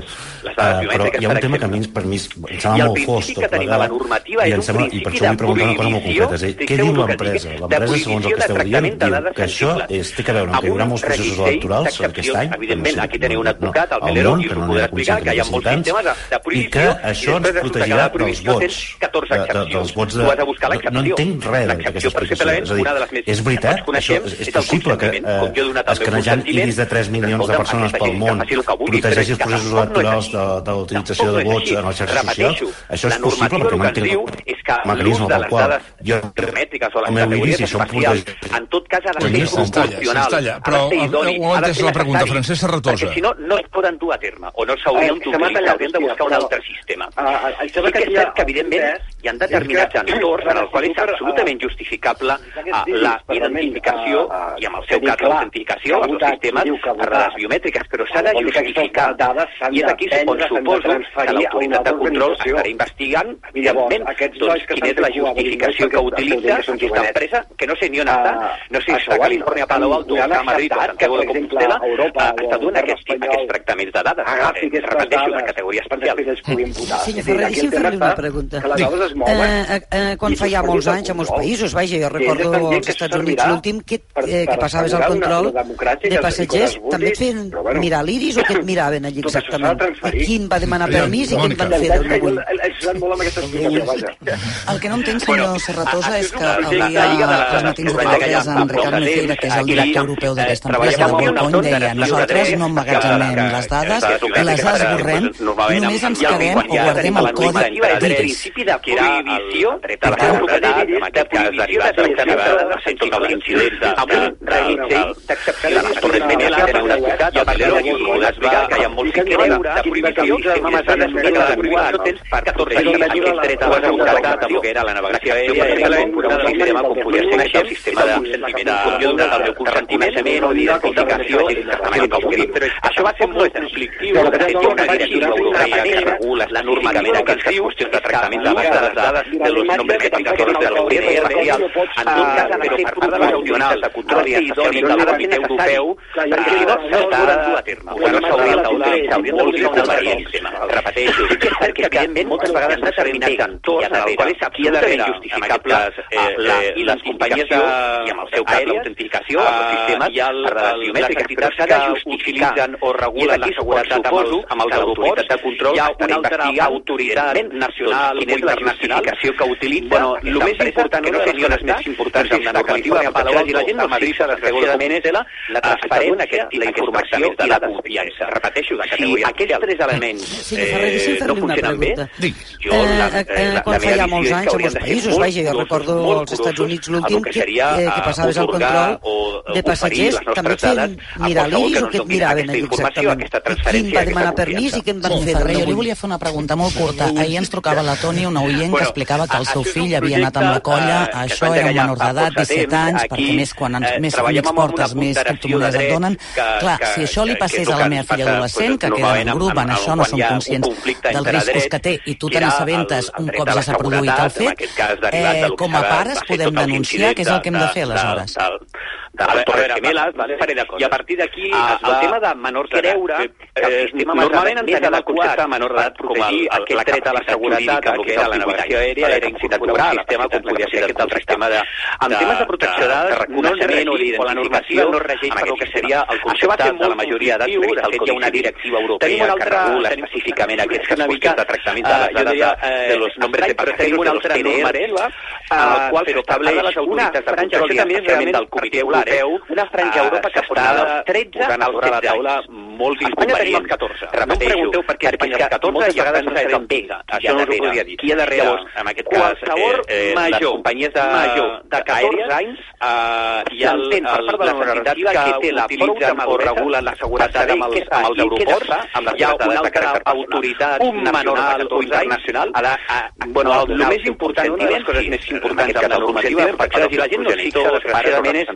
Les dades Ah, però hi ha un tema que a mi per mi em sembla molt fos tot la normativa i, em sembla, i per això vull preguntar una cosa molt prohibició, concreta. És dir, què diu l'empresa? L'empresa, segons el que esteu prohibició dient, diu que això és, té que veure amb que hi haurà molts processos electorals aquest any. Evidentment, no sé, aquí teniu un advocat, el al Melero, món, i us que ho no podrà n'hi ha explicar, que hi ha molts sistemes de, de i prohibició, que això ens protegirà la dels prohibició vots. tens 14 de- de- excepcions. dels vots de... Buscar no, no l'excepció. entenc res L'excepció, explicació. exemple, És dir, una de les més és veritat? Això és, és possible que meu escanejant iris de 3 milions de persones pel món protegeixi els processos no electorals de, de la utilització de no vots en les xarxes socials? Això és possible perquè no entenc que l'ús de les qual dades jo biométriques o les categories són espacials, en tot cas ha de ser proporcional, s'estalla. ha de Però, ser heu- idoni, heu ha de entès ser la pregunta, Francesc Serratosa. Perquè si no, no es poden dur a terme, o no s'haurien Eh, d'utilitzar, tallat, haurien de buscar un altre sistema. Em Sí que és cert que, evidentment, hi ha determinats és que- entorns en els quals és absolutament justificable la identificació, i en el seu cas l'autentificació, els sistemes per dades biomètriques, però s'ha de justificar. I és aquí on suposo que l'autoritat de control estarà investigant, evidentment, aquests doncs, quina és la a justificació que utilitza aquesta empresa, que no sé ni on està, no sé si està a Califòrnia, a Palo Alto, a Madrid o a Santiago que, de Compostela, a ah, està donant aquests, tractaments de dades. agafi Eh, aquestes repeteixo, de dades categoria especial. ells. Senyor a Ferrer, deixi'm fer-li una pregunta. Que les dades es mouen. Eh, eh, quan fa ja molts anys a molts països, vaja, jo ells recordo als que Estats Units l'últim que, eh, que passaves al una- control una de que- passatgers, que també et feien mirar l'iris o què et miraven allí exactament? I transferir. quin va demanar permís i quin Mònica. van fer del núvol? Ells van molt amb aquesta explicació, vaja. El que no entenc, senyor Serratosa, és que el la Lliga de dia les- transmetint la- de la- la- TV3 en Ricard la- Mejera, que és el director europeu d'aquesta empresa, de deia nació de nosaltres no emmagatzemem que- les dades, que- que- les que- esborrem, que- només ens quedem o guardem el la codi de de prohibició a la Perquè- seguretat, en aquest cas derivat del tema de sense els incidents de reguitzell d'excepcions. A Torres Menela tenen un advocat, el Valero, i podrà explicar que hi ha molts sistemes de prohibició que d'assumir que la prohibició tens 14 dies aquest dret a la seguretat el que era la navegació aèria era un sistema com podia ser el sistema de consentiment de, del meu consentiment o d'identificació del. Això va ser molt conflictiu. De fet, hi ha una directiva europea que regula la normativa aquestes qüestions de tractament de les dades, de los nombres identificadors de real. En tot cas, ser proporcional de control i especialment de l'àmbit europeu perquè si no s'està a terme. No s'haurien d'utilitzar una variant. Repeteixo, sí que és cert que evidentment moltes vegades determinats entorns en els és absolutament justificable la, les companyies de, i en el seu cas l'autentificació, els sistemes i el, les biomètriques, però s'ha de justificar. o regulen la seguretat amb els, amb els aeroports de control hi ha una altra autoritat nacional o internacional que utilitza bueno, el més important que no sé si les més importants amb la normativa de Palau i la gent del Madrid desgraciadament és la, la transparència, la informació i la confiança. Repeteixo, de categoria si aquests tres elements eh, no funcionen bé, pregunta. jo la, Eh, eh, la, la meva molts anys a molts països. Vaja, jo recordo als Estats Units l'últim que, que, que passaves el control de passatgers, també et feien mirar l'iris o què et miraven exactament? Quin va demanar permís i què en van Sí, fer? Ferrer, jo li volia fer una pregunta molt curta. Ahir ens trucava la Toni, una oient, que explicava que el seu fill havia anat amb la colla, això era un menor d'edat, 17 anys, perquè més quan ens, més amics portes, més criptomonedes et donen. Clar, si això li passés a la meva filla adolescent, que queda en un grup, en això no som conscients dels riscos que té, i tu te n'assabentes un cop ja s'ha produït el fet, eh, com a pares podem denunciar què és el que hem de fer aleshores. de les Torres Gemeles, vale? i a partir d'aquí Ah, el tema de menors creure que el sistema normalment entenem el concepte de menor d'edat com el, el, aquest dret a la seguretat, el que era la navegació aèria, era incorporar un sistema com podria ser aquest altre sistema de... En temes de protecció de dades, no el regim o la normativa no regeix per el que seria el concepte de la majoria al Codi Civil. Hi ha una directiva europea que regula específicament aquests qüestions de tractament de les dades de, de los nombres de pasajeros, de los PNR, en el qual s'estableix una franja, això també és realment del Comitè Europeu, una franja a Europa que dels 13 als 16 anys. Molts inconvenients. 14. No em pregunteu per què Espanya els 14 i a vegades no sabem pega. Això no us ho podria dir. Qui ha darrere? Llavors, en aquest cas, eh, major, les companyies de, major de 14 anys eh, ha el, el, la entitat que té la utilitzen o regulen la seguretat amb els, amb els aeroports, amb les hi ha una altra autoritat nacional o internacional. A la, a, bueno, el, el més important, una de les coses més importants de la normativa de protecció i la gent no es fixa desgraciadament és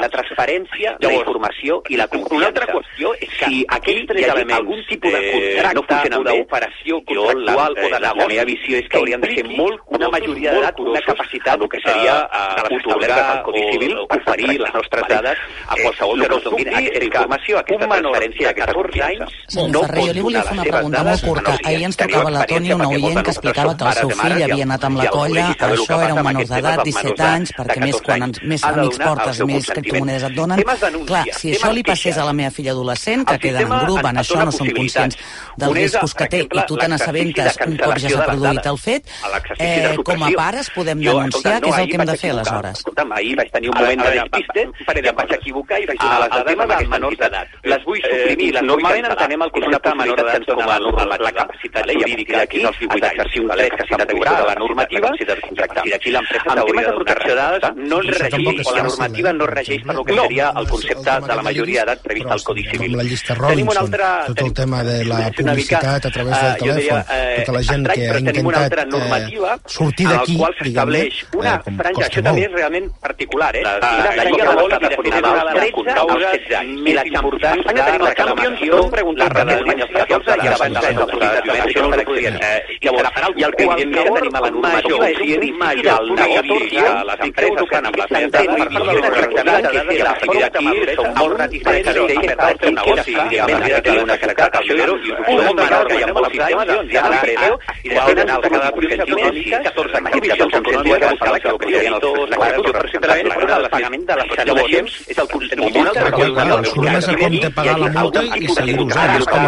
la transparència, la informació i la confiança. Una altra qüestió és que si aquells tres elements algun tipus de contracte no funcionen bé, d'operació contractual o de negoci, la meva visió és que haurien de ser molt, una majoria d'edat, una capacitat, el que seria uh, otorgar al Codi Civil, oferir les nostres dades a qualsevol que no doni aquesta informació, aquesta transferència, aquesta confiança. Senyor Ferrer, jo li volia fer una pregunta molt curta. Ahir ens trucava la Toni, una oient, que explicava que el seu fill havia anat amb la colla, això era un menor d'edat, 17 anys, perquè més quan ens, més amics portes, més criptomonedes et donen. Clar, si això li passés a la meva filla adolescent, que queda en grup, en això no som conscients dels riscos que té, i tu te n'assabentes un cop ja s'ha produït el fet, eh, com a pares podem denunciar què és el que hem de fer aleshores. Escolta'm, ahir vaig tenir un moment de despiste, i em vaig equivocar i vaig donar les dades amb aquests menors d'edat. Les vull suprimir, les normalment entenem el concepte de menor d'edat com a la, capacitat jurídica aquí d'exercir un dret que s'ha de la normativa i d'aquí l'empresa en temes de protecció de dades no es regeix, o la normativa no regeix per lo que seria el concepte de la majoria d'edat previst al Codi Civil. La llista Robinson, tot el tema de la publicitat a través del telèfon, tota la gent que ha intentat eh, sortir d'aquí, diguem-ne, una eh, com franja, això també és realment particular, eh? Una franja que vol de les 13 als 16 anys. I la important Espanya tenim la per l'Espanya als 14 i abans de la violència, això no ho podien dir. I el que evidentment tenim a la normativa és un principi del negoci a les empreses que han amb les meves dades per part de la que la activitat aquí són molt reticents i per tant un negoci, evidentment, que té una caracteritat això i un menor que hi ha molts sistemes de empresa i després anar a cada procediment i 14 activitats econòmiques que buscar la que serien els l'actitud perfectament per el pagament de les sancions és el conteniment un altre Bueno, els només a compte pagar la multa i seguir usant. És com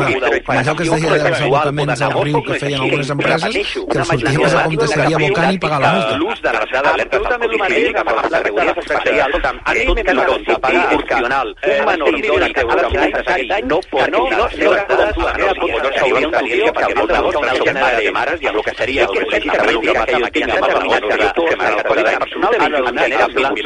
allò que es deia dels abocaments al riu que feien algunes empreses, que els sorties a compte seguir abocant i pagar la multa. l'ús de les dades absolutament el mateix amb les categories especials en compte pagar funcional un menor d'hora que ha de ser necessari no pot no no no no de tenir perquè molts negocis una altra de mares i el que seria el que reivindica que jo tinc amb el menor que la qualitat personal en genera blanc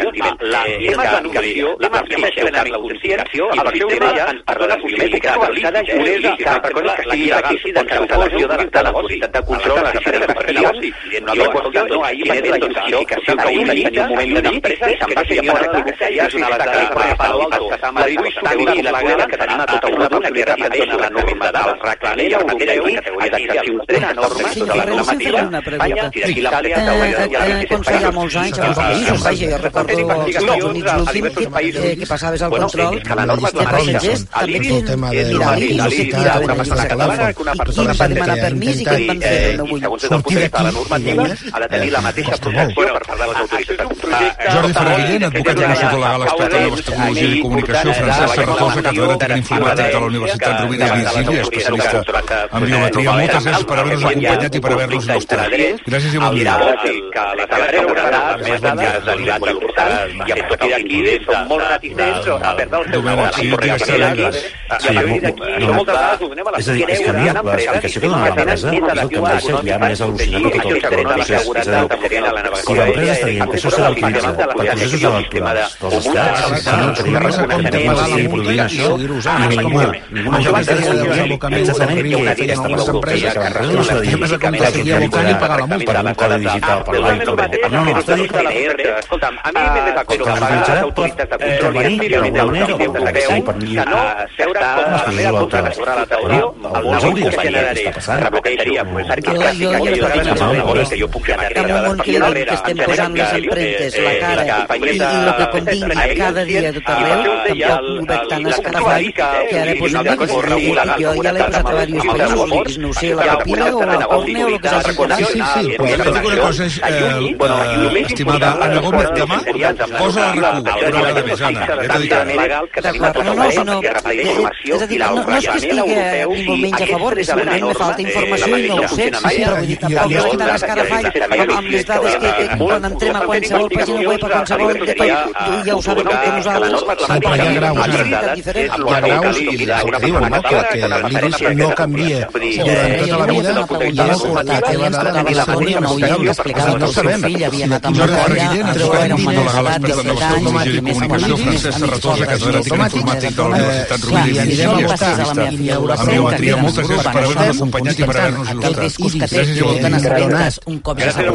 la tema de nutrició la marquesa la consciència i per això deia per la biométrica actualitzada juresa per coses que sigui legal on cancel·lació de la qualitat de control de les empreses i una altra qüestió no ahir vaig veure la identificació que ahir vaig tenir un moment d'una empresa que em va ser molt reconeixida és una de les de Palo Alto la distribuïdor i la qual que tenim a tota Europa que repeteix la norma del reglament europeu que d'exercir un dret enorme Sí, tota la Ferrer, deixa'm fer una pregunta. i d'aquí Eh, eh, com feia molts anys a molts països, vaja, jo recordo als Estats Units l'últim que, eh, que passaves al control que la norma de passatgers també tot el tema de la l'iris, no sé, publicitat, miraven una persona catalana, i qui va demanar permís i què en van fer, eh, no i vull. segons des la normativa ha de tenir la mateixa protecció per part de les autoritats control. Jordi Ferrer Guillén, advocat i consultor legal expert en noves tecnologies i comunicació, Francesc Serratosa, catedràtic en informàtica de la Universitat Rovira i Virgínia, especialista en biometria. Moltes gràcies per haver-nos acompanyat i per haver-nos il·lustrat. Gràcies i bon dia. que la seguretat més dades de l'edat molt important i a partir d'aquí som molt reticents a perdre el seu Domènec, sí, digues que digues. i a moltes vegades ho donem a la És a dir, és que a mi la explicació que dona l'empresa és el que deixa ja més al·lucinat tot el, tot el procés. És a dir, si l'empresa està dient que això serà utilitzat per processos electorals dels estats, si no tenim res a compte amb seguir produint això, i ningú, ningú no va dir exactament hauria de fer aquesta empresa, que l'empresa no està dient que seguir abocant i pagar la multa per un codi digital, per l'AICO. No, no, està dient Escolta'm, a mi m'he de que les autoritats de control i activitat que com posada sobre la taula el que generaré. Repetiria, perquè pràcticament que jo puc fer Cada món que, que estem posant les empremtes, la cara i, el que convingui cada dia tot arreu, tampoc ho veig tan escarafall que ara pues, jo ja l'he posat a diversos països, no sé, la Pepina o la Corne o el que s'hagi posat. Sí, sí, sí, però jo dic una cosa, és, eh, estimada Anna Gómez, demà posa la RAC1, una vegada més, Anna, ja t'he dit ara. D'acord, no, no, sinó, és a dir, no, no és que estigui ni molt menys a favor, simplement me falta informació i no ho sé, però vull dir, tampoc no estic tan escarafall amb les dades que, quan entrem a qualsevol pàgina web, a qualsevol detall, ja ho saben que nosaltres... Sí, però hi ha graus, hi ha graus i que diuen, no?, que, que l'IRIS no canvia durant tota la vida i és la teva dada de segura i no no sabem. Jordi Reguillén, ens fa un mito legal expert de la tecnologia i comunicació, Francesc Serratosa, catedràtic d'informàtic de la Universitat Rovira i Virgili, amb biometria. Moltes gràcies per haver-nos acompanyat i per haver-nos il·lustrat. Gràcies i bon dia. Un cop ja s'ha fet,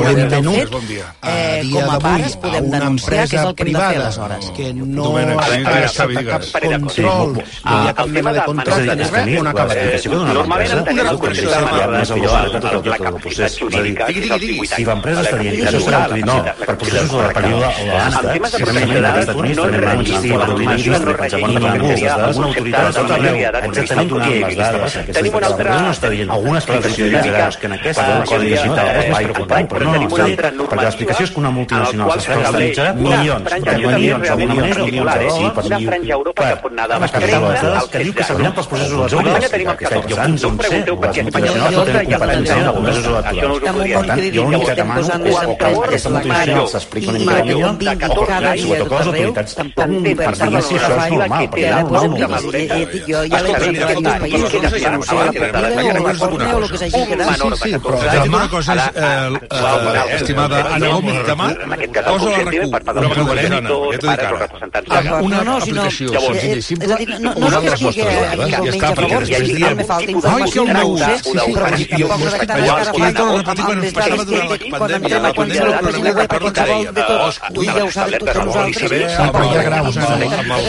eh, com a pares podem denunciar que és el que hem de fer aleshores. Que no està sota cap control, no hi ha cap mena de contracte ni res, on acabarà. Normalment entenem el al·lucinat de tot el procés. És a dir, si l'empresa està dient que això serà utilitzat per processos de període o realment als Estats Units també van insistir per donar-nos per pensar quan no ningú, alguna autoritat a tot arreu, exactament què les dades, aquesta l'empresa no està dient alguna explicació que en aquesta codi digital és preocupant, però no, és a dir, perquè l'explicació és que una multinacional s'està milions, però milions, alguna milions, milions de dòlars, per milions, per captar les dades que diu que serviran pels processos electorals, que fins on sé, les multinacionals no tenen competència en els processos electorals. Per tant, jo l'únic que demano és o que aquesta multinacional s'explica una mica millor, o que sobretot les autoritats per dir si això és normal, perquè no és normal. Jo ja l'he dit a diversos països, que no sé, la Pepina o la Corne o el que s'hagi quedat. Sí, sí, però una cosa és, estimada Anna Gómez, demà posa la RAC1, una vegada més, Anna, ja t'ho dic ara. Una aplicació senzilla i simple, és a dir, no, no, no és que estigui igualment a favor, i aquí també falta informació, no ho sé, però tampoc s'ha de quedar escarafall amb les dades que quan entrem a qualsevol pàgina web, a qualsevol de tot, tu ja ho saps tots nosaltres. Sí, però hi ha graus,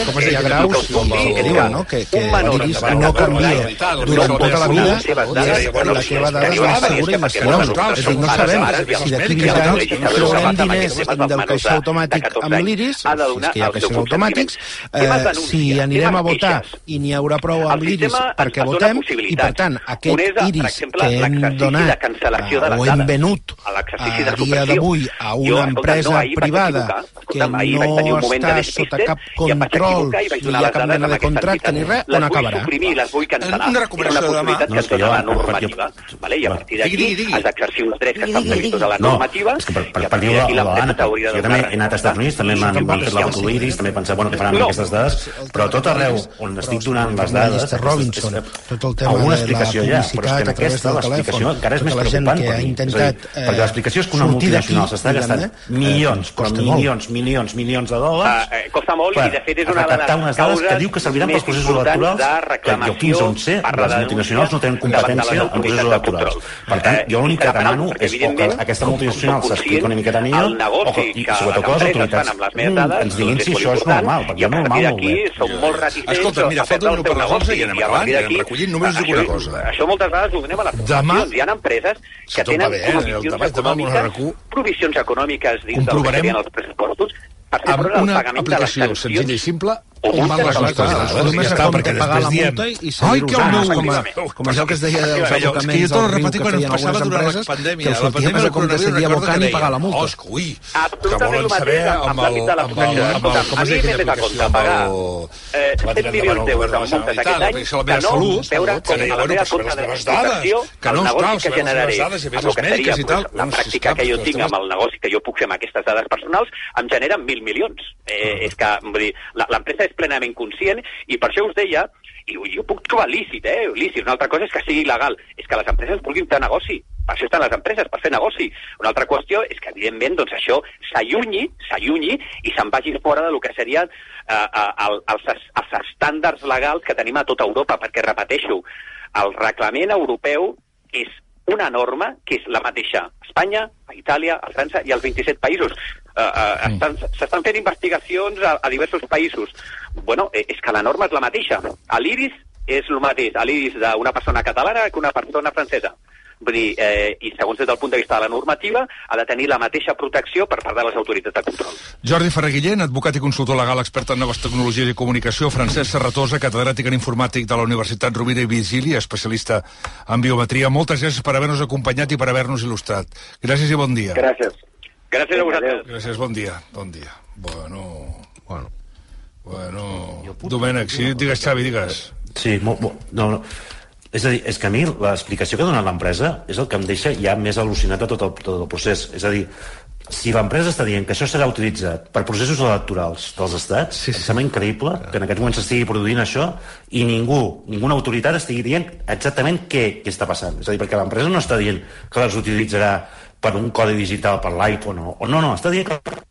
com es ha graus que diuen, no?, que, que l'IRIS no canvia durant tota la vida i la teva dada és més segura i més fiable. Dir, no sabem si d'aquí 20 anys traurem diners del caixer automàtic amb l'IRIS, si és que hi ha caixers automàtics, eh, si anirem a votar i n'hi haurà prou amb l'IRIS perquè votem, i per tant, aquest IRIS que hem donat o hem venut a dia d'avui a una empresa privada que no està sota cap control, ni hi ha cap mena de contracte ni res, on acabarà? Una recomanació de demà. No, és que jo... Normativa, vale? i a partir d'aquí has d'exercir uns drets que estan previstos a la normativa. No, és que per, per, per dir l'Anna, jo també he anat als Estats Units, també m'han fet la foto l'Iris, també he pensat, bueno, què faran amb aquestes dades, però tot arreu on estic donant les dades... Robinson, tot el tema alguna explicació hi ha, però és que en aquesta l'explicació encara és més preocupant per mi. Perquè l'explicació és que una multinacional s'està gastant milions, però milions, milions, milions de dòlars costa molt i de fet és una de les unes dades que diu que serviran pels processos electorals que jo fins on sé, les multinacionals no tenen competència en processos electorals. Per tant, jo l'únic que demano és o que aquesta multinacional s'explica una miqueta millor o que, i sobretot que les autoritats ens diguin si això és normal, perquè normal és. Som molt reticents Escolta, mira, falta un per les 11 i anem acabant, i anem recollint, només dic una cosa. Això moltes vegades ho donem a les fundacions. Hi ha empreses que tenen provisions econòmiques, provisions econòmiques dins del que serien els pressupostos, amb una aplicació senzilla i simple on van les nostres dades. Només ja està, perquè pagar la multa i Ai, que el meu com, a, com allò que es deia dels abocaments del riu que feien algunes empreses, que els sortia més a compte seguir abocant i pagar la multa. Osca, ui, que volen saber amb el, amb el, amb el, com es diu aquella aplicació, amb el... Va tirar endavant el govern de la Generalitat, la meva salut, que deia, bueno, que són les meves dades, que no, esclar, són les meves dades i a més les mèdiques i tal. La pràctica que jo tinc amb el negoci que jo puc fer amb aquestes dades personals em generen mil milions. Eh, és que, vull dir, l'empresa és plenament conscient i per això us deia, i jo puc trobar lícit, eh? Lícit, una altra cosa és que sigui il·legal, és que les empreses vulguin fer negoci per això estan les empreses, per fer negoci. Una altra qüestió és que, evidentment, doncs, això s'allunyi, s'allunyi i se'n vagi fora de lo que serien eh, eh, el, els, els estàndards legals que tenim a tota Europa, perquè, repeteixo, el reglament europeu és una norma que és la mateixa a Espanya, a Itàlia, a França i als 27 països. Uh, uh, estan- S'estan fent investigacions a, a diversos països. Bueno, eh, és que la norma és la mateixa. A l'IRIS és el mateix, a l'IRIS d'una persona catalana que una persona francesa. Vull dir, eh, i segons des del punt de vista de la normativa, ha de tenir la mateixa protecció per part de les autoritats de control. Jordi Ferrer-Guillén, advocat i consultor legal, expert en noves tecnologies i comunicació, Francesc Serratosa, catedràtic en informàtic de la Universitat Rovira i Virgili, especialista en biometria. Moltes gràcies per haver-nos acompanyat i per haver-nos il·lustrat. Gràcies i bon dia. Gràcies. Gràcies a vosaltres. Gràcies, bon dia. Bon dia. Bueno... Bueno... Bueno... Domènec, sí, digues, Xavi, digues. Sí, molt, molt, no, no. És a dir, és que a mi l'explicació que ha donat l'empresa és el que em deixa ja més al·lucinat de tot el, tot el procés. És a dir, si l'empresa està dient que això serà utilitzat per processos electorals dels estats, sí, sí. em sembla increïble que en aquest moment s'estigui produint això i ningú, ninguna autoritat estigui dient exactament què, què està passant. És a dir, perquè l'empresa no està dient que les utilitzarà per un codi digital per l'iPhone o, o no, no, està dient que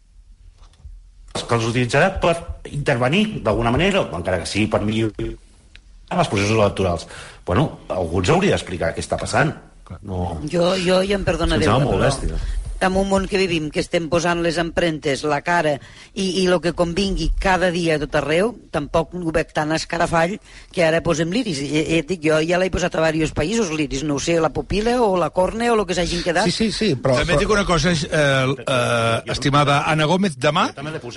que els utilitzarà per intervenir d'alguna manera, encara que sigui per millorar els processos electorals. Bueno, algú ens hauria d'explicar què està passant. No. Jo, jo ja em perdonareu. Em sembla molt però bèstia. En un món que vivim, que estem posant les empremtes, la cara i, i el que convingui cada dia a tot arreu, tampoc ho veig tan escarafall que ara posem l'iris. Eh, eh, dic, jo ja l'he posat a diversos països, l'iris, no ho sé, la pupila o la còrnea o el que s'hagin quedat. Sí, sí, sí, però... També et dic una cosa, eh, eh, estimada Anna Gómez, demà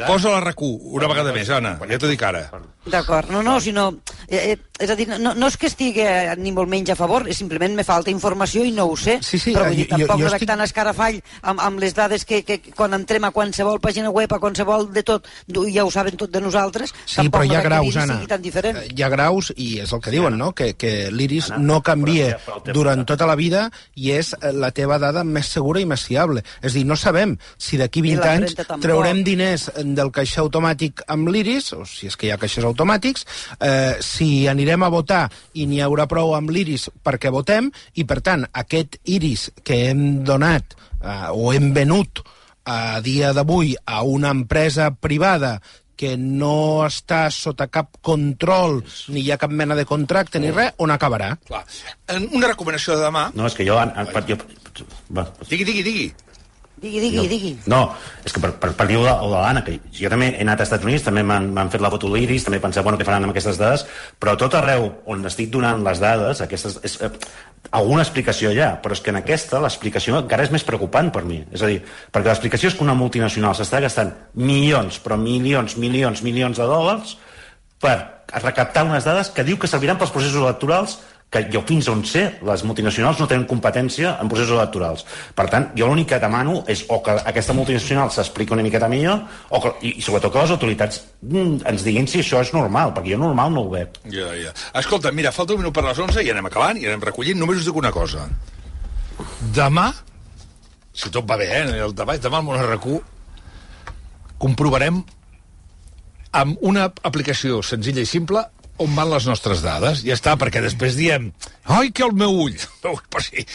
posa la RAC1 una vegada més, Anna, ja t'ho dic ara. D'acord, no, no, sinó... Eh, eh, és a dir, no, no és que estigui eh, ni molt menys a favor, simplement me falta informació i no ho sé, Sí, sí, però vull eh, dir, jo- tampoc jo no veig estic- tan escarafall amb, amb les dades que, que quan entrem a qualsevol pàgina web, a qualsevol de tot, ja ho saben tot de nosaltres, Sí, tampoc però hi ha graus, Anna. sigui tan diferent. Hi ha graus i és el que diuen, no? Que, que l'iris no canvia durant tota la vida i és eh, la teva dada més segura i més fiable. És a dir, no sabem si d'aquí I 20 anys traurem diners del caixer automàtic amb l'iris, o si és que hi ha caixers automàtics, eh, si anirem a votar i n'hi haurà prou amb l'iris perquè votem, i per tant, aquest iris que hem donat eh, o hem venut a dia d'avui a una empresa privada que no està sota cap control, ni hi ha cap mena de contracte ni res, on acabarà? Clar. En una recomanació de demà... No, és que jo... an- an- per, jo va, Digui, digui, digui. Digui, digui, digui. No, és que per, per, per dir-ho de, o de l'Anna, que jo també he anat als Estats Units, també m'han fet la foto l'iris, també he pensat, bueno, què faran amb aquestes dades, però tot arreu on estic donant les dades, aquestes, és, eh, alguna explicació hi ha, però és que en aquesta l'explicació encara és més preocupant per mi. És a dir, perquè l'explicació és que una multinacional s'està gastant milions, però milions, milions, milions de dòlars per recaptar unes dades que diu que serviran pels processos electorals que jo fins on sé, les multinacionals no tenen competència en processos electorals. Per tant, jo l'únic que demano és o que aquesta multinacional s'expliqui una miqueta millor o que, i, i sobretot que les autoritats mm, ens diguin si això és normal, perquè jo normal no ho veig. Ja, ja. Escolta, mira, falta un minut per les 11 i anem acabant i anem recollint. Només us dic una cosa. Demà, si tot va bé, eh, el debat, demà al Monarracú comprovarem amb una aplicació senzilla i simple on van les nostres dades. Ja està, perquè després diem ai, que el meu ull. (laughs) Però sí.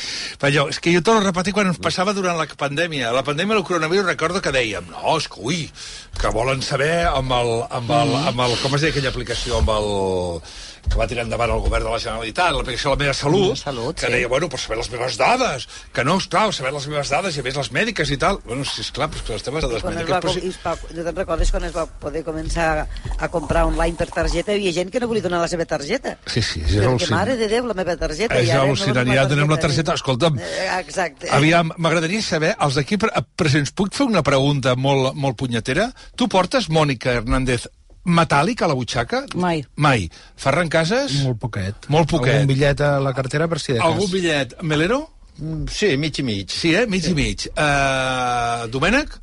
Però allò, és que jo torno a repetir quan ens passava durant la pandèmia. La pandèmia del coronavirus recordo que dèiem no, és que, ui, que volen saber amb el, amb el, amb el com es deia aquella aplicació, amb el que va tirar endavant el govern de la Generalitat, l'aplicació de la meva salut, Salut, que sí. deia, bueno, per saber les meves dades, que no, esclar, saber les meves dades i a més les mèdiques i tal. Bueno, sí, esclar, però és que les teves dades Quan es mèdiques... va, Però com- sí, i es va, jo te'n recordes quan es va poder començar a, a comprar online per targeta? Hi havia gent que no volia donar la seva targeta. sí, sí, és Perquè, mare de Déu, la meva targeta. És no al·lucinant, ja tenem la targeta. Escolta'm, Eh, Exacte. Aviam, m'agradaria saber, els d'aquí pre- presents, puc fer una pregunta molt, molt punyetera? Tu portes, Mònica Hernández, metàl·lic a la butxaca? Mai. Mai. Ferran Casas? Molt poquet. Molt poquet. Algun bitllet a la cartera per si de cas. Algun bitllet. Melero? Sí, mig i mig. Sí, eh? Mig i mig. Uh, Domènec?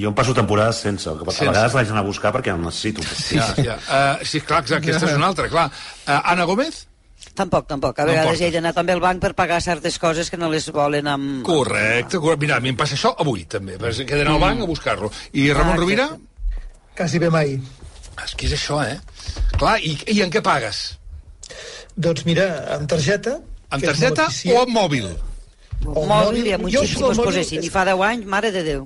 Jo em passo temporades sense, que a Sense. vegades l'haig d'anar a buscar perquè el necessito. Sí, (laughs) ja, ja. Uh, sí, clar, clar, aquesta és una altra, clar. Uh, Anna Gómez? Tampoc, tampoc. A No vegades portes. he d'anar també al banc per pagar certes coses que no les volen amb... Correcte, correcte. Mira, a mi em passa això avui, també. Perquè he d'anar al banc a buscar-lo. I Ramon Ah, Rovira? Quasi bé mai. És que és això, eh? Clar, i, i en què pagues? Doncs mira, amb targeta Amb que targeta o amb mòbil? O Mòbil i amb un Jo xip, si això del mos mòbil posessin. és- I fa 10 anys, mare de Déu.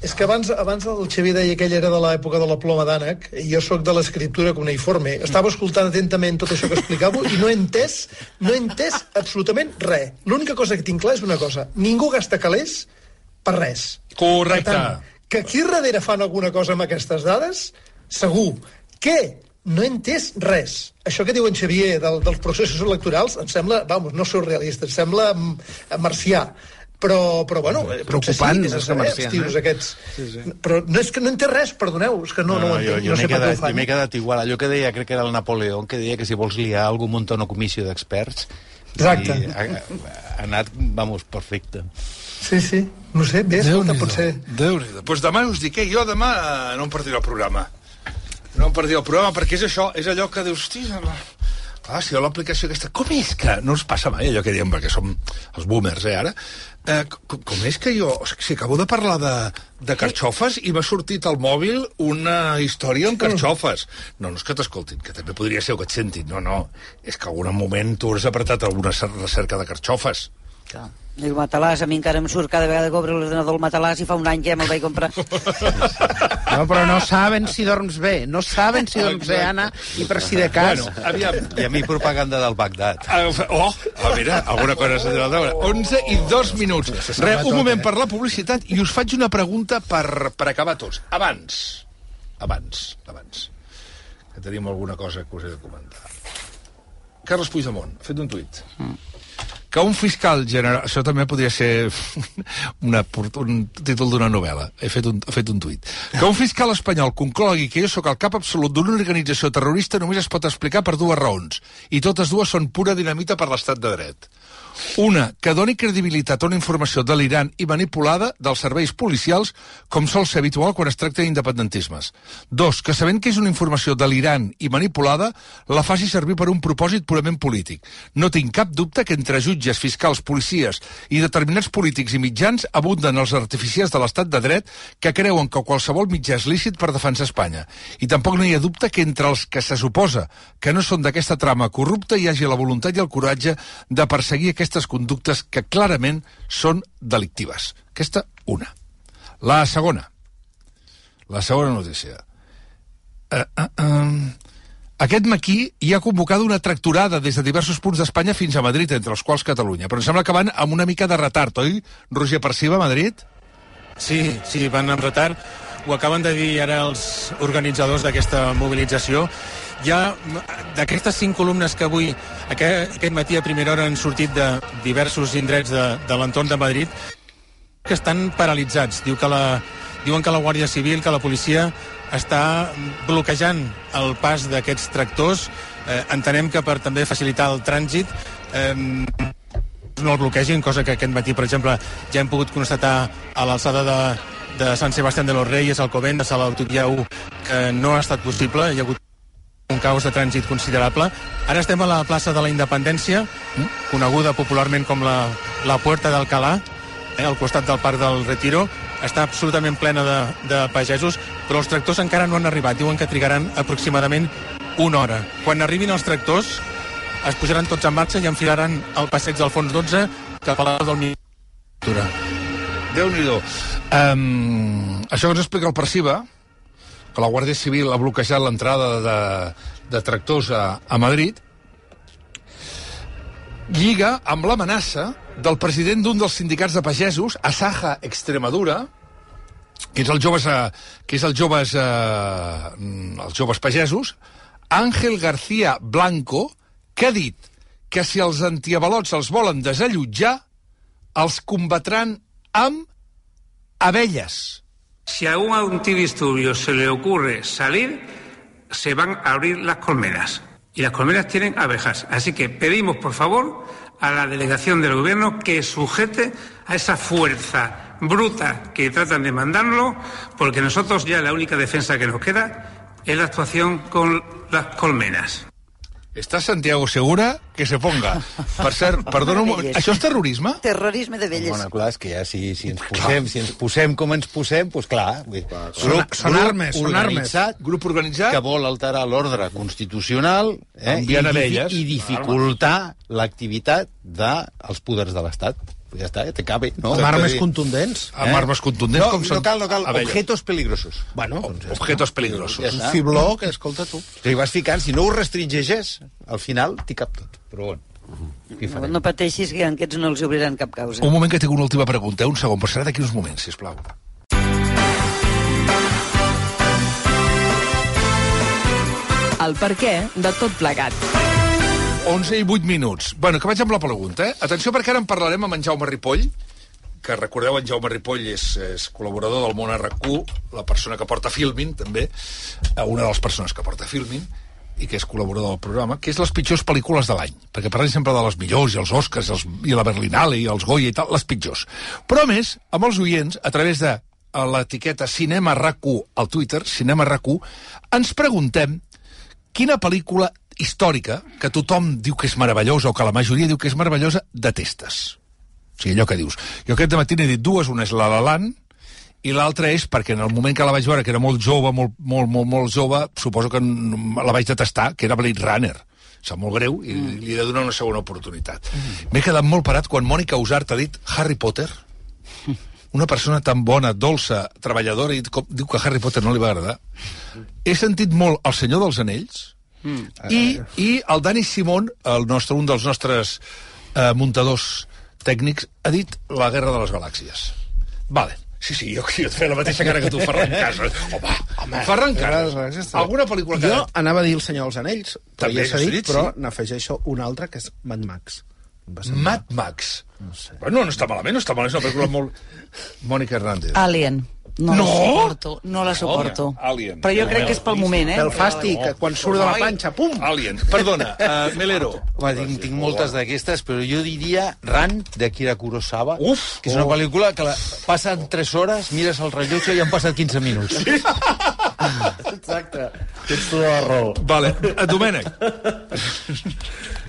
És que abans, abans el Xavier deia que ell era de l'època de la ploma d'ànec, i jo sóc de l'escriptura cuneiforme. Estava escoltant atentament tot això que explicàveu i no he entès, no he entès absolutament res. L'única cosa que tinc clar és una cosa. Ningú gasta calés per res. Correcte. Per tant, que aquí darrere fan alguna cosa amb aquestes dades, segur. Què? No he entès res. Això que diu en Xavier del, dels processos electorals em sembla, vamos, no surrealista, em sembla mm, marcià. Però, però bueno, eh, sí, Preocupant, més que saber, els tios eh? aquests. Però no és que no entès res, perdoneu, és que no, no, ho jo, entenc, jo no m'he sé quedat, ho jo m'he quedat igual. Allò que deia, crec que era el Napoleó, que deia que si vols liar algú munta una comissió d'experts. Exacte. I ha, ha anat, vamos, perfecte. Sí, sí, no sé, bé, escolta, potser... Déu-n'hi-do. Doncs demà us dic, eh, jo demà no em partiré el programa. No em partiré el programa, perquè és això, és allò que dius, hosti, clar, si ha l'aplicació aquesta, com és que... No us passa mai allò que diem, perquè som els boomers, eh, ara. Eh, com, com és que jo, o sigui, si acabo de parlar de, de carxofes i m'ha sortit al mòbil una història amb carxofes. No, no és que t'escoltin, que també podria ser o que et sentin, no, no. És que algun moment tu has apretat alguna recerca de carxofes. Clar. El matalàs, a mi encara em surt cada vegada que obro l'ordenador el matalàs i fa un any que ja me'l vaig comprar. (laughs) No, però no saben si dorms bé. No saben si dorms bé, Anna, i per si de cas... Bueno, aviam. I a mi propaganda del Bagdad. Ah, Oh, a veure, alguna cosa s'ha de veure. 11 i 2 minuts. Re, un moment per la publicitat i us faig una pregunta per, per acabar tots. Abans, abans, abans, que tenim alguna cosa que us he de comentar. Carles Puigdemont ha fet un tuit. Que un fiscal general... Això també podria ser (laughs) una, un títol d'una novel·la. He fet, un, he fet un tuit. Que un fiscal espanyol conclogui que jo sóc el cap absolut d'una organització terrorista només es pot explicar per dues raons. I totes dues són pura dinamita per l'estat de dret. Una, que doni credibilitat a una informació delirant i manipulada dels serveis policials, com sol ser habitual quan es tracta d'independentismes. Dos, que sabent que és una informació delirant i manipulada, la faci servir per un propòsit purament polític. No tinc cap dubte que entre jutges, fiscals, policies i determinats polítics i mitjans abunden els artificiers de l'estat de dret que creuen que qualsevol mitjà és lícit per defensar Espanya. I tampoc no hi ha dubte que entre els que se suposa que no són d'aquesta trama corrupta hi hagi la voluntat i el coratge de perseguir aquestes conductes que clarament són delictives. Aquesta, una. La segona. La segona notícia. Uh, uh, uh, aquest matí hi ha convocada una tracturada des de diversos punts d'Espanya fins a Madrid, entre els quals Catalunya. Però em sembla que van amb una mica de retard, oi, Roger Perciba, a Madrid? Sí, sí, van amb retard. Ho acaben de dir ara els organitzadors d'aquesta mobilització. Ha d'aquestes cinc columnes que avui, aquest, aquest matí a primera hora han sortit de diversos indrets de, de l'entorn de Madrid, que estan paralitzats. Diu que la, diuen que la Guàrdia Civil, que la policia està bloquejant el pas d'aquests tractors. Eh, entenem que per també facilitar el trànsit eh, no el bloquegin, cosa que aquest matí, per exemple, ja hem pogut constatar a l'alçada de, de Sant Sebastián de los Reyes, Alcobendas, a l'autovia 1, que no ha estat possible, hi ha hagut un caos de trànsit considerable. Ara estem a la plaça de la Independència, coneguda popularment com la, la Puerta d'Alcalà, eh, al costat del Parc del Retiro. Està absolutament plena de, de pagesos, però els tractors encara no han arribat. Diuen que trigaran aproximadament una hora. Quan arribin els tractors, es posaran tots en marxa i enfilaran el passeig del Fons 12 cap a la del Ministre. Déu-n'hi-do. Um, això que ens explica el Perciba, que la Guàrdia Civil ha bloquejat l'entrada de, de tractors a, a Madrid, lliga amb l'amenaça del president d'un dels sindicats de pagesos, Asaja Extremadura, que és el joves, eh, que és el joves, eh, els joves pagesos, Àngel García Blanco, que ha dit que si els antiavalots els volen desallotjar, els combatran amb abelles. Si a un antidisturbios se le ocurre salir, se van a abrir las colmenas. Y las colmenas tienen abejas. Así que pedimos, por favor, a la delegación del gobierno que sujete a esa fuerza bruta que tratan de mandarlo, porque nosotros ya la única defensa que nos queda es la actuación con las colmenas. Està Santiago Segura que se ponga. Per cert, perdona un moment, això és terrorisme? Terrorisme de velles. Bueno, clar, és que ja si, si, ens posem, si ens posem com ens posem, doncs clar. vull dir, Són- són armes, són organitzat, Grup organitzat que vol alterar l'ordre constitucional eh, i, abelles. i dificultar l'activitat dels poders de l'Estat. Ja està, ja te cabe. No? Amb armes Eh? contundents. Amb armes contundents, no, com són No cal, no cal. abelles. Objetos peligrosos. Bueno, doncs ja està. Objetos peligrosos. Ja Un està. fibló que, escolta tu. Si vas ficant, si no ho restringeixes, al final t'hi cap tot. Però bueno. Què No, no pateixis que aquests no els obriran cap causa. Un moment que tinc una última pregunta, eh? un segon, però serà d'aquí uns moments, sisplau. El per què de tot plegat. 11 i 8 minuts. Bueno, que vaig amb la pregunta, eh? Atenció, perquè ara en parlarem amb en Jaume Ripoll, que recordeu, en Jaume Ripoll és, és col·laborador del món RQ, la persona que porta Filmin, també, eh, una de les persones que porta Filmin, i que és col·laborador del programa, que és les pitjors pel·lícules de l'any. Perquè parlem sempre de les millors, i els Oscars, els, i la Berlinale, i els Goya i tal, les pitjors. Però, a més, amb els oients, a través de l'etiqueta Cinema RAC1 al Twitter, Cinema RAC1, ens preguntem quina pel·lícula històrica que tothom diu que és meravellosa o que la majoria diu que és meravellosa, detestes. O sigui, allò que dius. Jo aquest matí n'he dit dues, una és La La Land, i l'altra és perquè en el moment que la vaig veure, que era molt jove, molt, molt, molt, molt jove, suposo que la vaig detestar, que era Blade Runner. Sap molt greu i mm. li he de donar una segona oportunitat. Mm. M'he quedat molt parat quan Mònica Usart ha dit Harry Potter. (laughs) Una persona tan bona, dolça, treballadora, i com, diu que Harry Potter no li va agradar. He sentit molt El senyor dels anells, Mm. i, i el Dani Simón, el nostre, un dels nostres eh, muntadors tècnics, ha dit La guerra de les galàxies. Vale. Sí, sí, jo, jo et feia la mateixa cara que tu, Ferran Casas. Home, home Ferran Casas. Alguna pel·lícula que... Jo anava a dir El senyor dels anells, però També ja s'ha dit, dit, però sí. n'afegeixo una altra, que és Mad Max. Mad Max. No sé. Bueno, no està malament, no està malament, és una pel·lícula molt... (laughs) Mònica Hernández. Alien. No, No? la suporto, no la suporto. Alien. Però jo crec que és pel moment, eh? Del fàstic, que quan surt de la panxa, pum! Alien. Perdona, uh, Melero. Home, tinc, tinc moltes d'aquestes, però jo diria Ran, d'Akira Kurosawa, Uf! que és una pel·lícula que la, passen 3 hores, mires el rellotge i han passat 15 minuts. (laughs) Exacte. Tens tota la raó. Vale, uh, Domènec.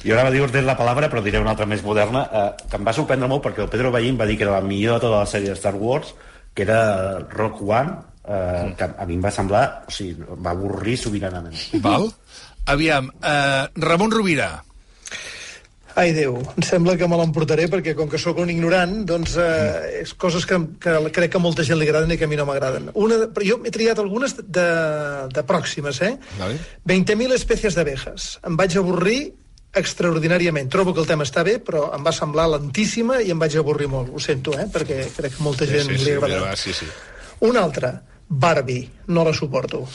Jo ara dir la palabra, però diré una altra més moderna, eh, que em va sorprendre molt perquè el Pedro Ballín va dir que era la millor de tota la sèrie de Star Wars, que era Rock One, eh, que a mi em va semblar... O sigui, em va avorrir sobiranament. Val? Aviam, uh, Ramon Rovira. Ai, Déu, em sembla que me l'emportaré perquè com que sóc un ignorant, doncs eh, és coses que, que crec que a molta gent li agraden i que a mi no m'agraden. Una, però jo he triat algunes de, de pròximes, eh? Vale. 20.000 espècies d'abejas. Em vaig avorrir extraordinàriament. Trobo que el tema està bé, però em va semblar lentíssima i em vaig avorrir molt. Ho sento, eh? Perquè crec que molta gent li agrada. mira, sí, sí. Una altra, Barbie. No la suporto.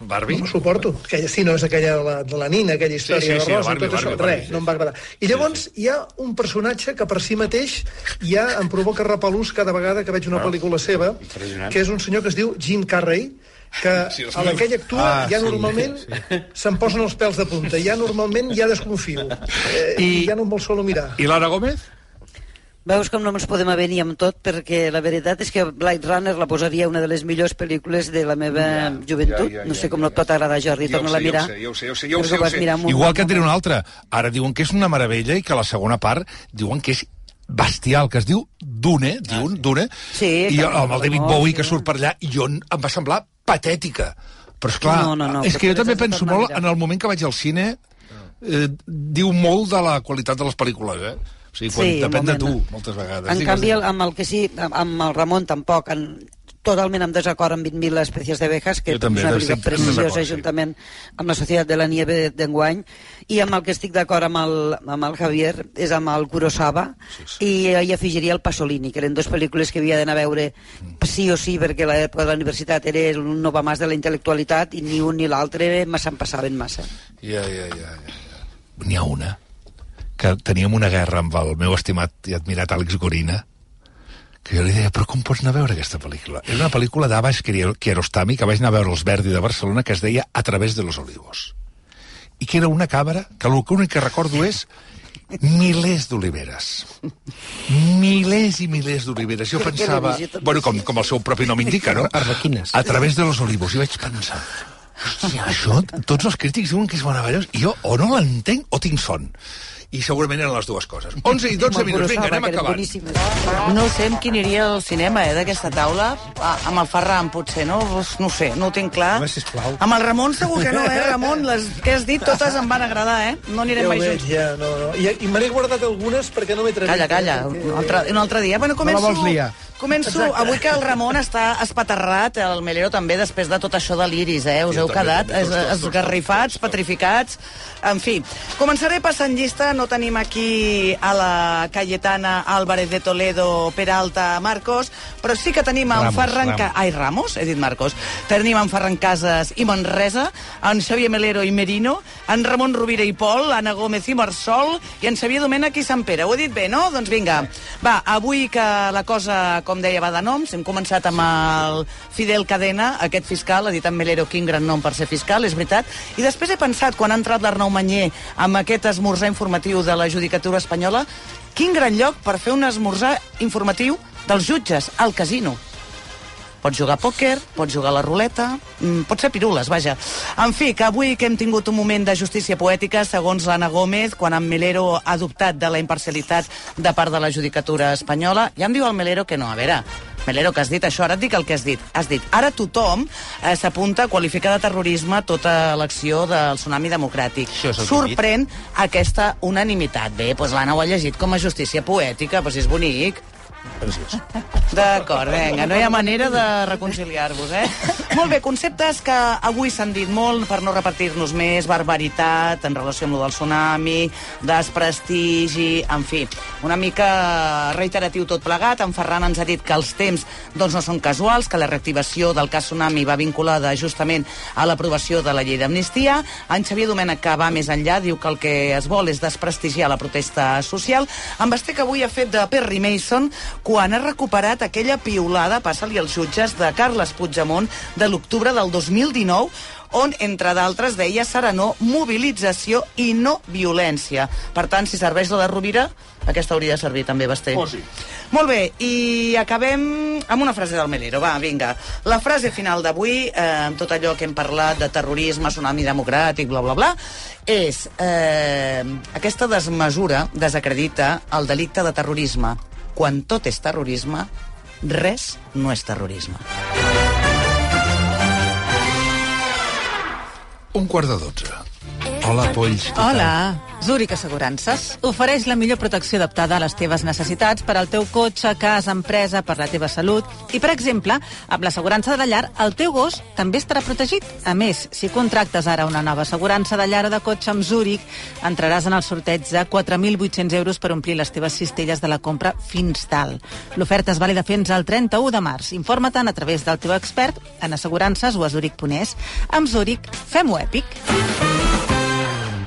Barbie? No la suporto. Aquella, sí, no és aquella de la, de la nina, aquella història sí, sí, de Rosa, Barbie, tot això. Barbie, Barbie, Res, sí. no em va agradar. I llavors hi ha un personatge que per si mateix ja em provoca repelús cada vegada que veig una Ah, pel·lícula seva, que és un senyor que es diu Jim Carrey, que Sí, els a la que ell actua Ah, ja sí, normalment se'm posen els pèls de punta, ja normalment ja desconfio. Eh, I... I- ja no em vol solo mirar. I Lara Gómez? Veus com no ens podem avenir amb tot, perquè la veritat és que Blade Runner la posaria una de les millors pel·lícules de la meva ja, joventut. ja, ja, no sé ja, com ja. no et pot agradar, Jordi, torna-la a mirar. Ja ho sé, ja ho sé, ja ho sé, ja ho sé. Igual que et diré una altra. Ara diuen que és una meravella i que la segona part diuen que és bestial, que es diu Dune, diuen Dune, Sí, i amb el David no, Bowie sí. que surt per allà, i jo em va semblar patètica. Però és clar, No, no, no, és que jo també penso tornar a molt mirar. en el moment que vaig al cine, eh, diu molt de la qualitat de les pel·lícules, eh? O sigui, quan Sí, depèn un de moment. tu, moltes vegades. En Digues, canvi, amb el que sí, amb el Ramon tampoc, en, totalment en desacord amb 20.000 espècies d'abejas, que també, és una pel·lícula preciosa sí. juntament amb la Societat de la Nieve d'enguany, i amb el que estic d'acord amb, el, amb el Javier és amb el Kurosawa, i hi afegiria el Pasolini, que eren dues pel·lícules que havia d'anar a veure sí o sí, perquè l'època de la universitat era un nova mas de la intel·lectualitat, i ni un ni l'altre me se'n passaven massa. Ja, ja. ja, ja. N'hi ha una que teníem una guerra amb el meu estimat i admirat Àlex Gorina que jo li deia, però com pots anar a veure aquesta pel·lícula? Era una pel·lícula d'Abaix Kiarostami que vaig anar a veure els Verdi de Barcelona que es deia A través de los olivos i que era una cabra que l'únic que recordo és milers d'oliveres. Milers i milers d'oliveres. Jo pensava... Bueno, com, com el seu propi nom indica, no? Arbequines. A través de los olivos. I vaig pensar... Hòstia, això, tots els crítics diuen que és meravellós. I jo o no l'entenc o tinc son. I segurament eren les dues coses. 11 i 12 minuts, vinga, anem acabant. No sé amb qui aniria al cinema, eh, d'aquesta taula. Ah, amb el Ferran, potser, no? No sé, no ho tinc clar. Home, sisplau. Amb el Ramon segur que no, eh, Ramon? Les que has dit totes em van agradar, eh? No anirem Ja mai veig, junts. ja, no, no. I, i me n'he guardat algunes perquè no m'he atrevit. Calla, calla, un altre, un altre dia. Bueno, començo... No la vols liar. Començo, Exacte. avui que el Ramon està espaterrat, el Melero també, després de tot això de l'iris, eh? Us Sí, heu també, quedat tots, tots, esgarrifats, petrificats... En fi, començaré passant llista. No tenim aquí a la Cayetana Álvarez de Toledo, Peralta, Marcos, però sí que tenim en Ramos, Ferran... Ramos. Ai, Ramos? He dit Marcos. Tenim en Ferran Casas i Manresa, en Xavier Melero i Merino, en Ramon Rovira i Pol, Anna Gómez i Marsol, i en Xavier Domènech i Sant Pere. Ho he dit bé, no? Doncs vinga. Va, avui que la cosa, com deia, va de noms, hem començat amb el Fidel Cadena, aquest fiscal, ha dit en Melero quin gran nom per ser fiscal, és veritat, i després he pensat, quan ha entrat l'Arnau Manyer amb aquest esmorzar informatiu de la Judicatura Espanyola, quin gran lloc per fer un esmorzar informatiu dels jutges al casino. Pots jugar a pòquer, pots jugar a la ruleta, mm, pots fer pirules, vaja. En fi, que avui que hem tingut un moment de justícia poètica, segons l'Anna Gómez, quan en Melero ha dubtat de la imparcialitat de part de la judicatura espanyola, ja em diu el Melero que no, a veure, Melero, que has dit això, ara et dic el que has dit. Has dit, ara tothom eh, s'apunta a qualificar de terrorisme tota l'acció del tsunami democràtic. Sorprèn aquesta unanimitat. Bé, doncs l'Anna ho ha llegit com a justícia poètica, doncs és bonic. D'acord, vinga, no hi ha manera de reconciliar-vos, eh? (coughs) Molt bé, conceptes que avui s'han dit molt, per no repetir-nos més, barbaritat, en relació amb lo del tsunami, desprestigi, en fi, una mica reiteratiu tot plegat. En Ferran ens ha dit que els temps doncs, no són casuals, que la reactivació del cas tsunami va vinculada justament a l'aprovació de la llei d'amnistia. En Xavier Domènech, que va més enllà, diu que el que es vol és desprestigiar la protesta social. En Basté, que avui ha fet de Perry Mason quan ha recuperat aquella piulada, passa-li als jutges, de Carles Puigdemont de l'octubre del 2019, on, entre d'altres, deia serenor, mobilització i no violència. Per tant, si serveix la de Rovira, aquesta hauria de servir també, Basté. Oh, sí. Molt bé, i acabem amb una frase del Melero. Va, vinga. La frase final d'avui, eh, amb tot allò que hem parlat de terrorisme, tsunami democràtic, bla, bla, bla, és eh, aquesta desmesura desacredita el delicte de terrorisme. Quan tot és terrorisme, res no és terrorisme. Un quart de dotze. Hola, polls. Hola, Zurich Assegurances ofereix la millor protecció adaptada a les teves necessitats per al teu cotxe, casa, empresa, per la teva salut. I, per exemple, amb l'assegurança de la llar, el teu gos també estarà protegit. A més, si contractes ara una nova assegurança de llar o de cotxe amb Zurich, entraràs en el sorteig de 4.800 euros per omplir les teves cistelles de la compra fins dalt. L'oferta és vàlida fins al 31 de març. Informa-te'n a través del teu expert en assegurances o a Zurich.es. Amb Zurich, fem-ho èpic.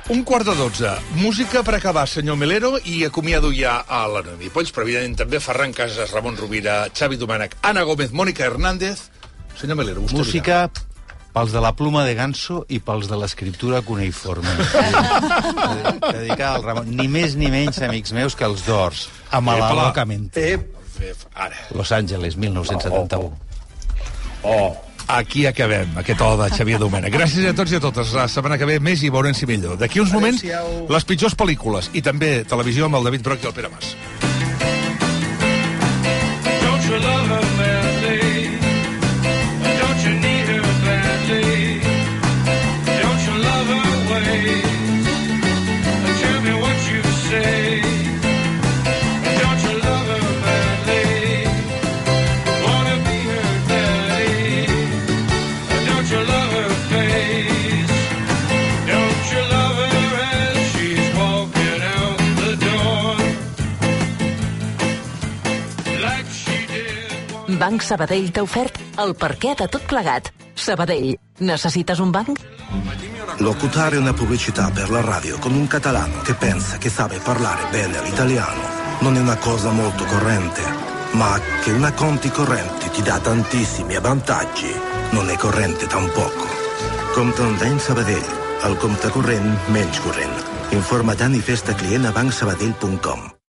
Un quart de dotze. Música per acabar, senyor Melero, i acomiado ja a la Noemi Polls, però evidentment també Ferran Casas, Ramon Rovira, Xavi Domènec, Ana Gómez, Mònica Hernández. Senyor Melero, vostè Música pels de la pluma de ganso i pels de l'escriptura cuneiforme. (laughs) Dedicada al Ramon. Ni més ni menys, amics meus, que els d'Ors. Amb la. Ara. Los Angeles, 1971. Oh, aquí acabem, aquest o de Xavier Domènech. Gràcies a tots i a totes. La setmana que ve més i veurem si millor. D'aquí uns moments, les pitjors pel·lícules i també televisió amb el David Broc i el Pere Mas. Banc Sabadell t'ha ofert el perquè de tot plegat. Sabadell, necessites un banc? Locutare una pubblicità per la radio con un catalano che pensa che sabe parlare bene l'italiano non è una cosa molto corrente, ma che una conti corrente ti dà tantissimi vantaggi non è corrente tampoco. Compte Sabadell, el compte corrent menys corrent. Informa Dani Festa client a bancsabadell.com.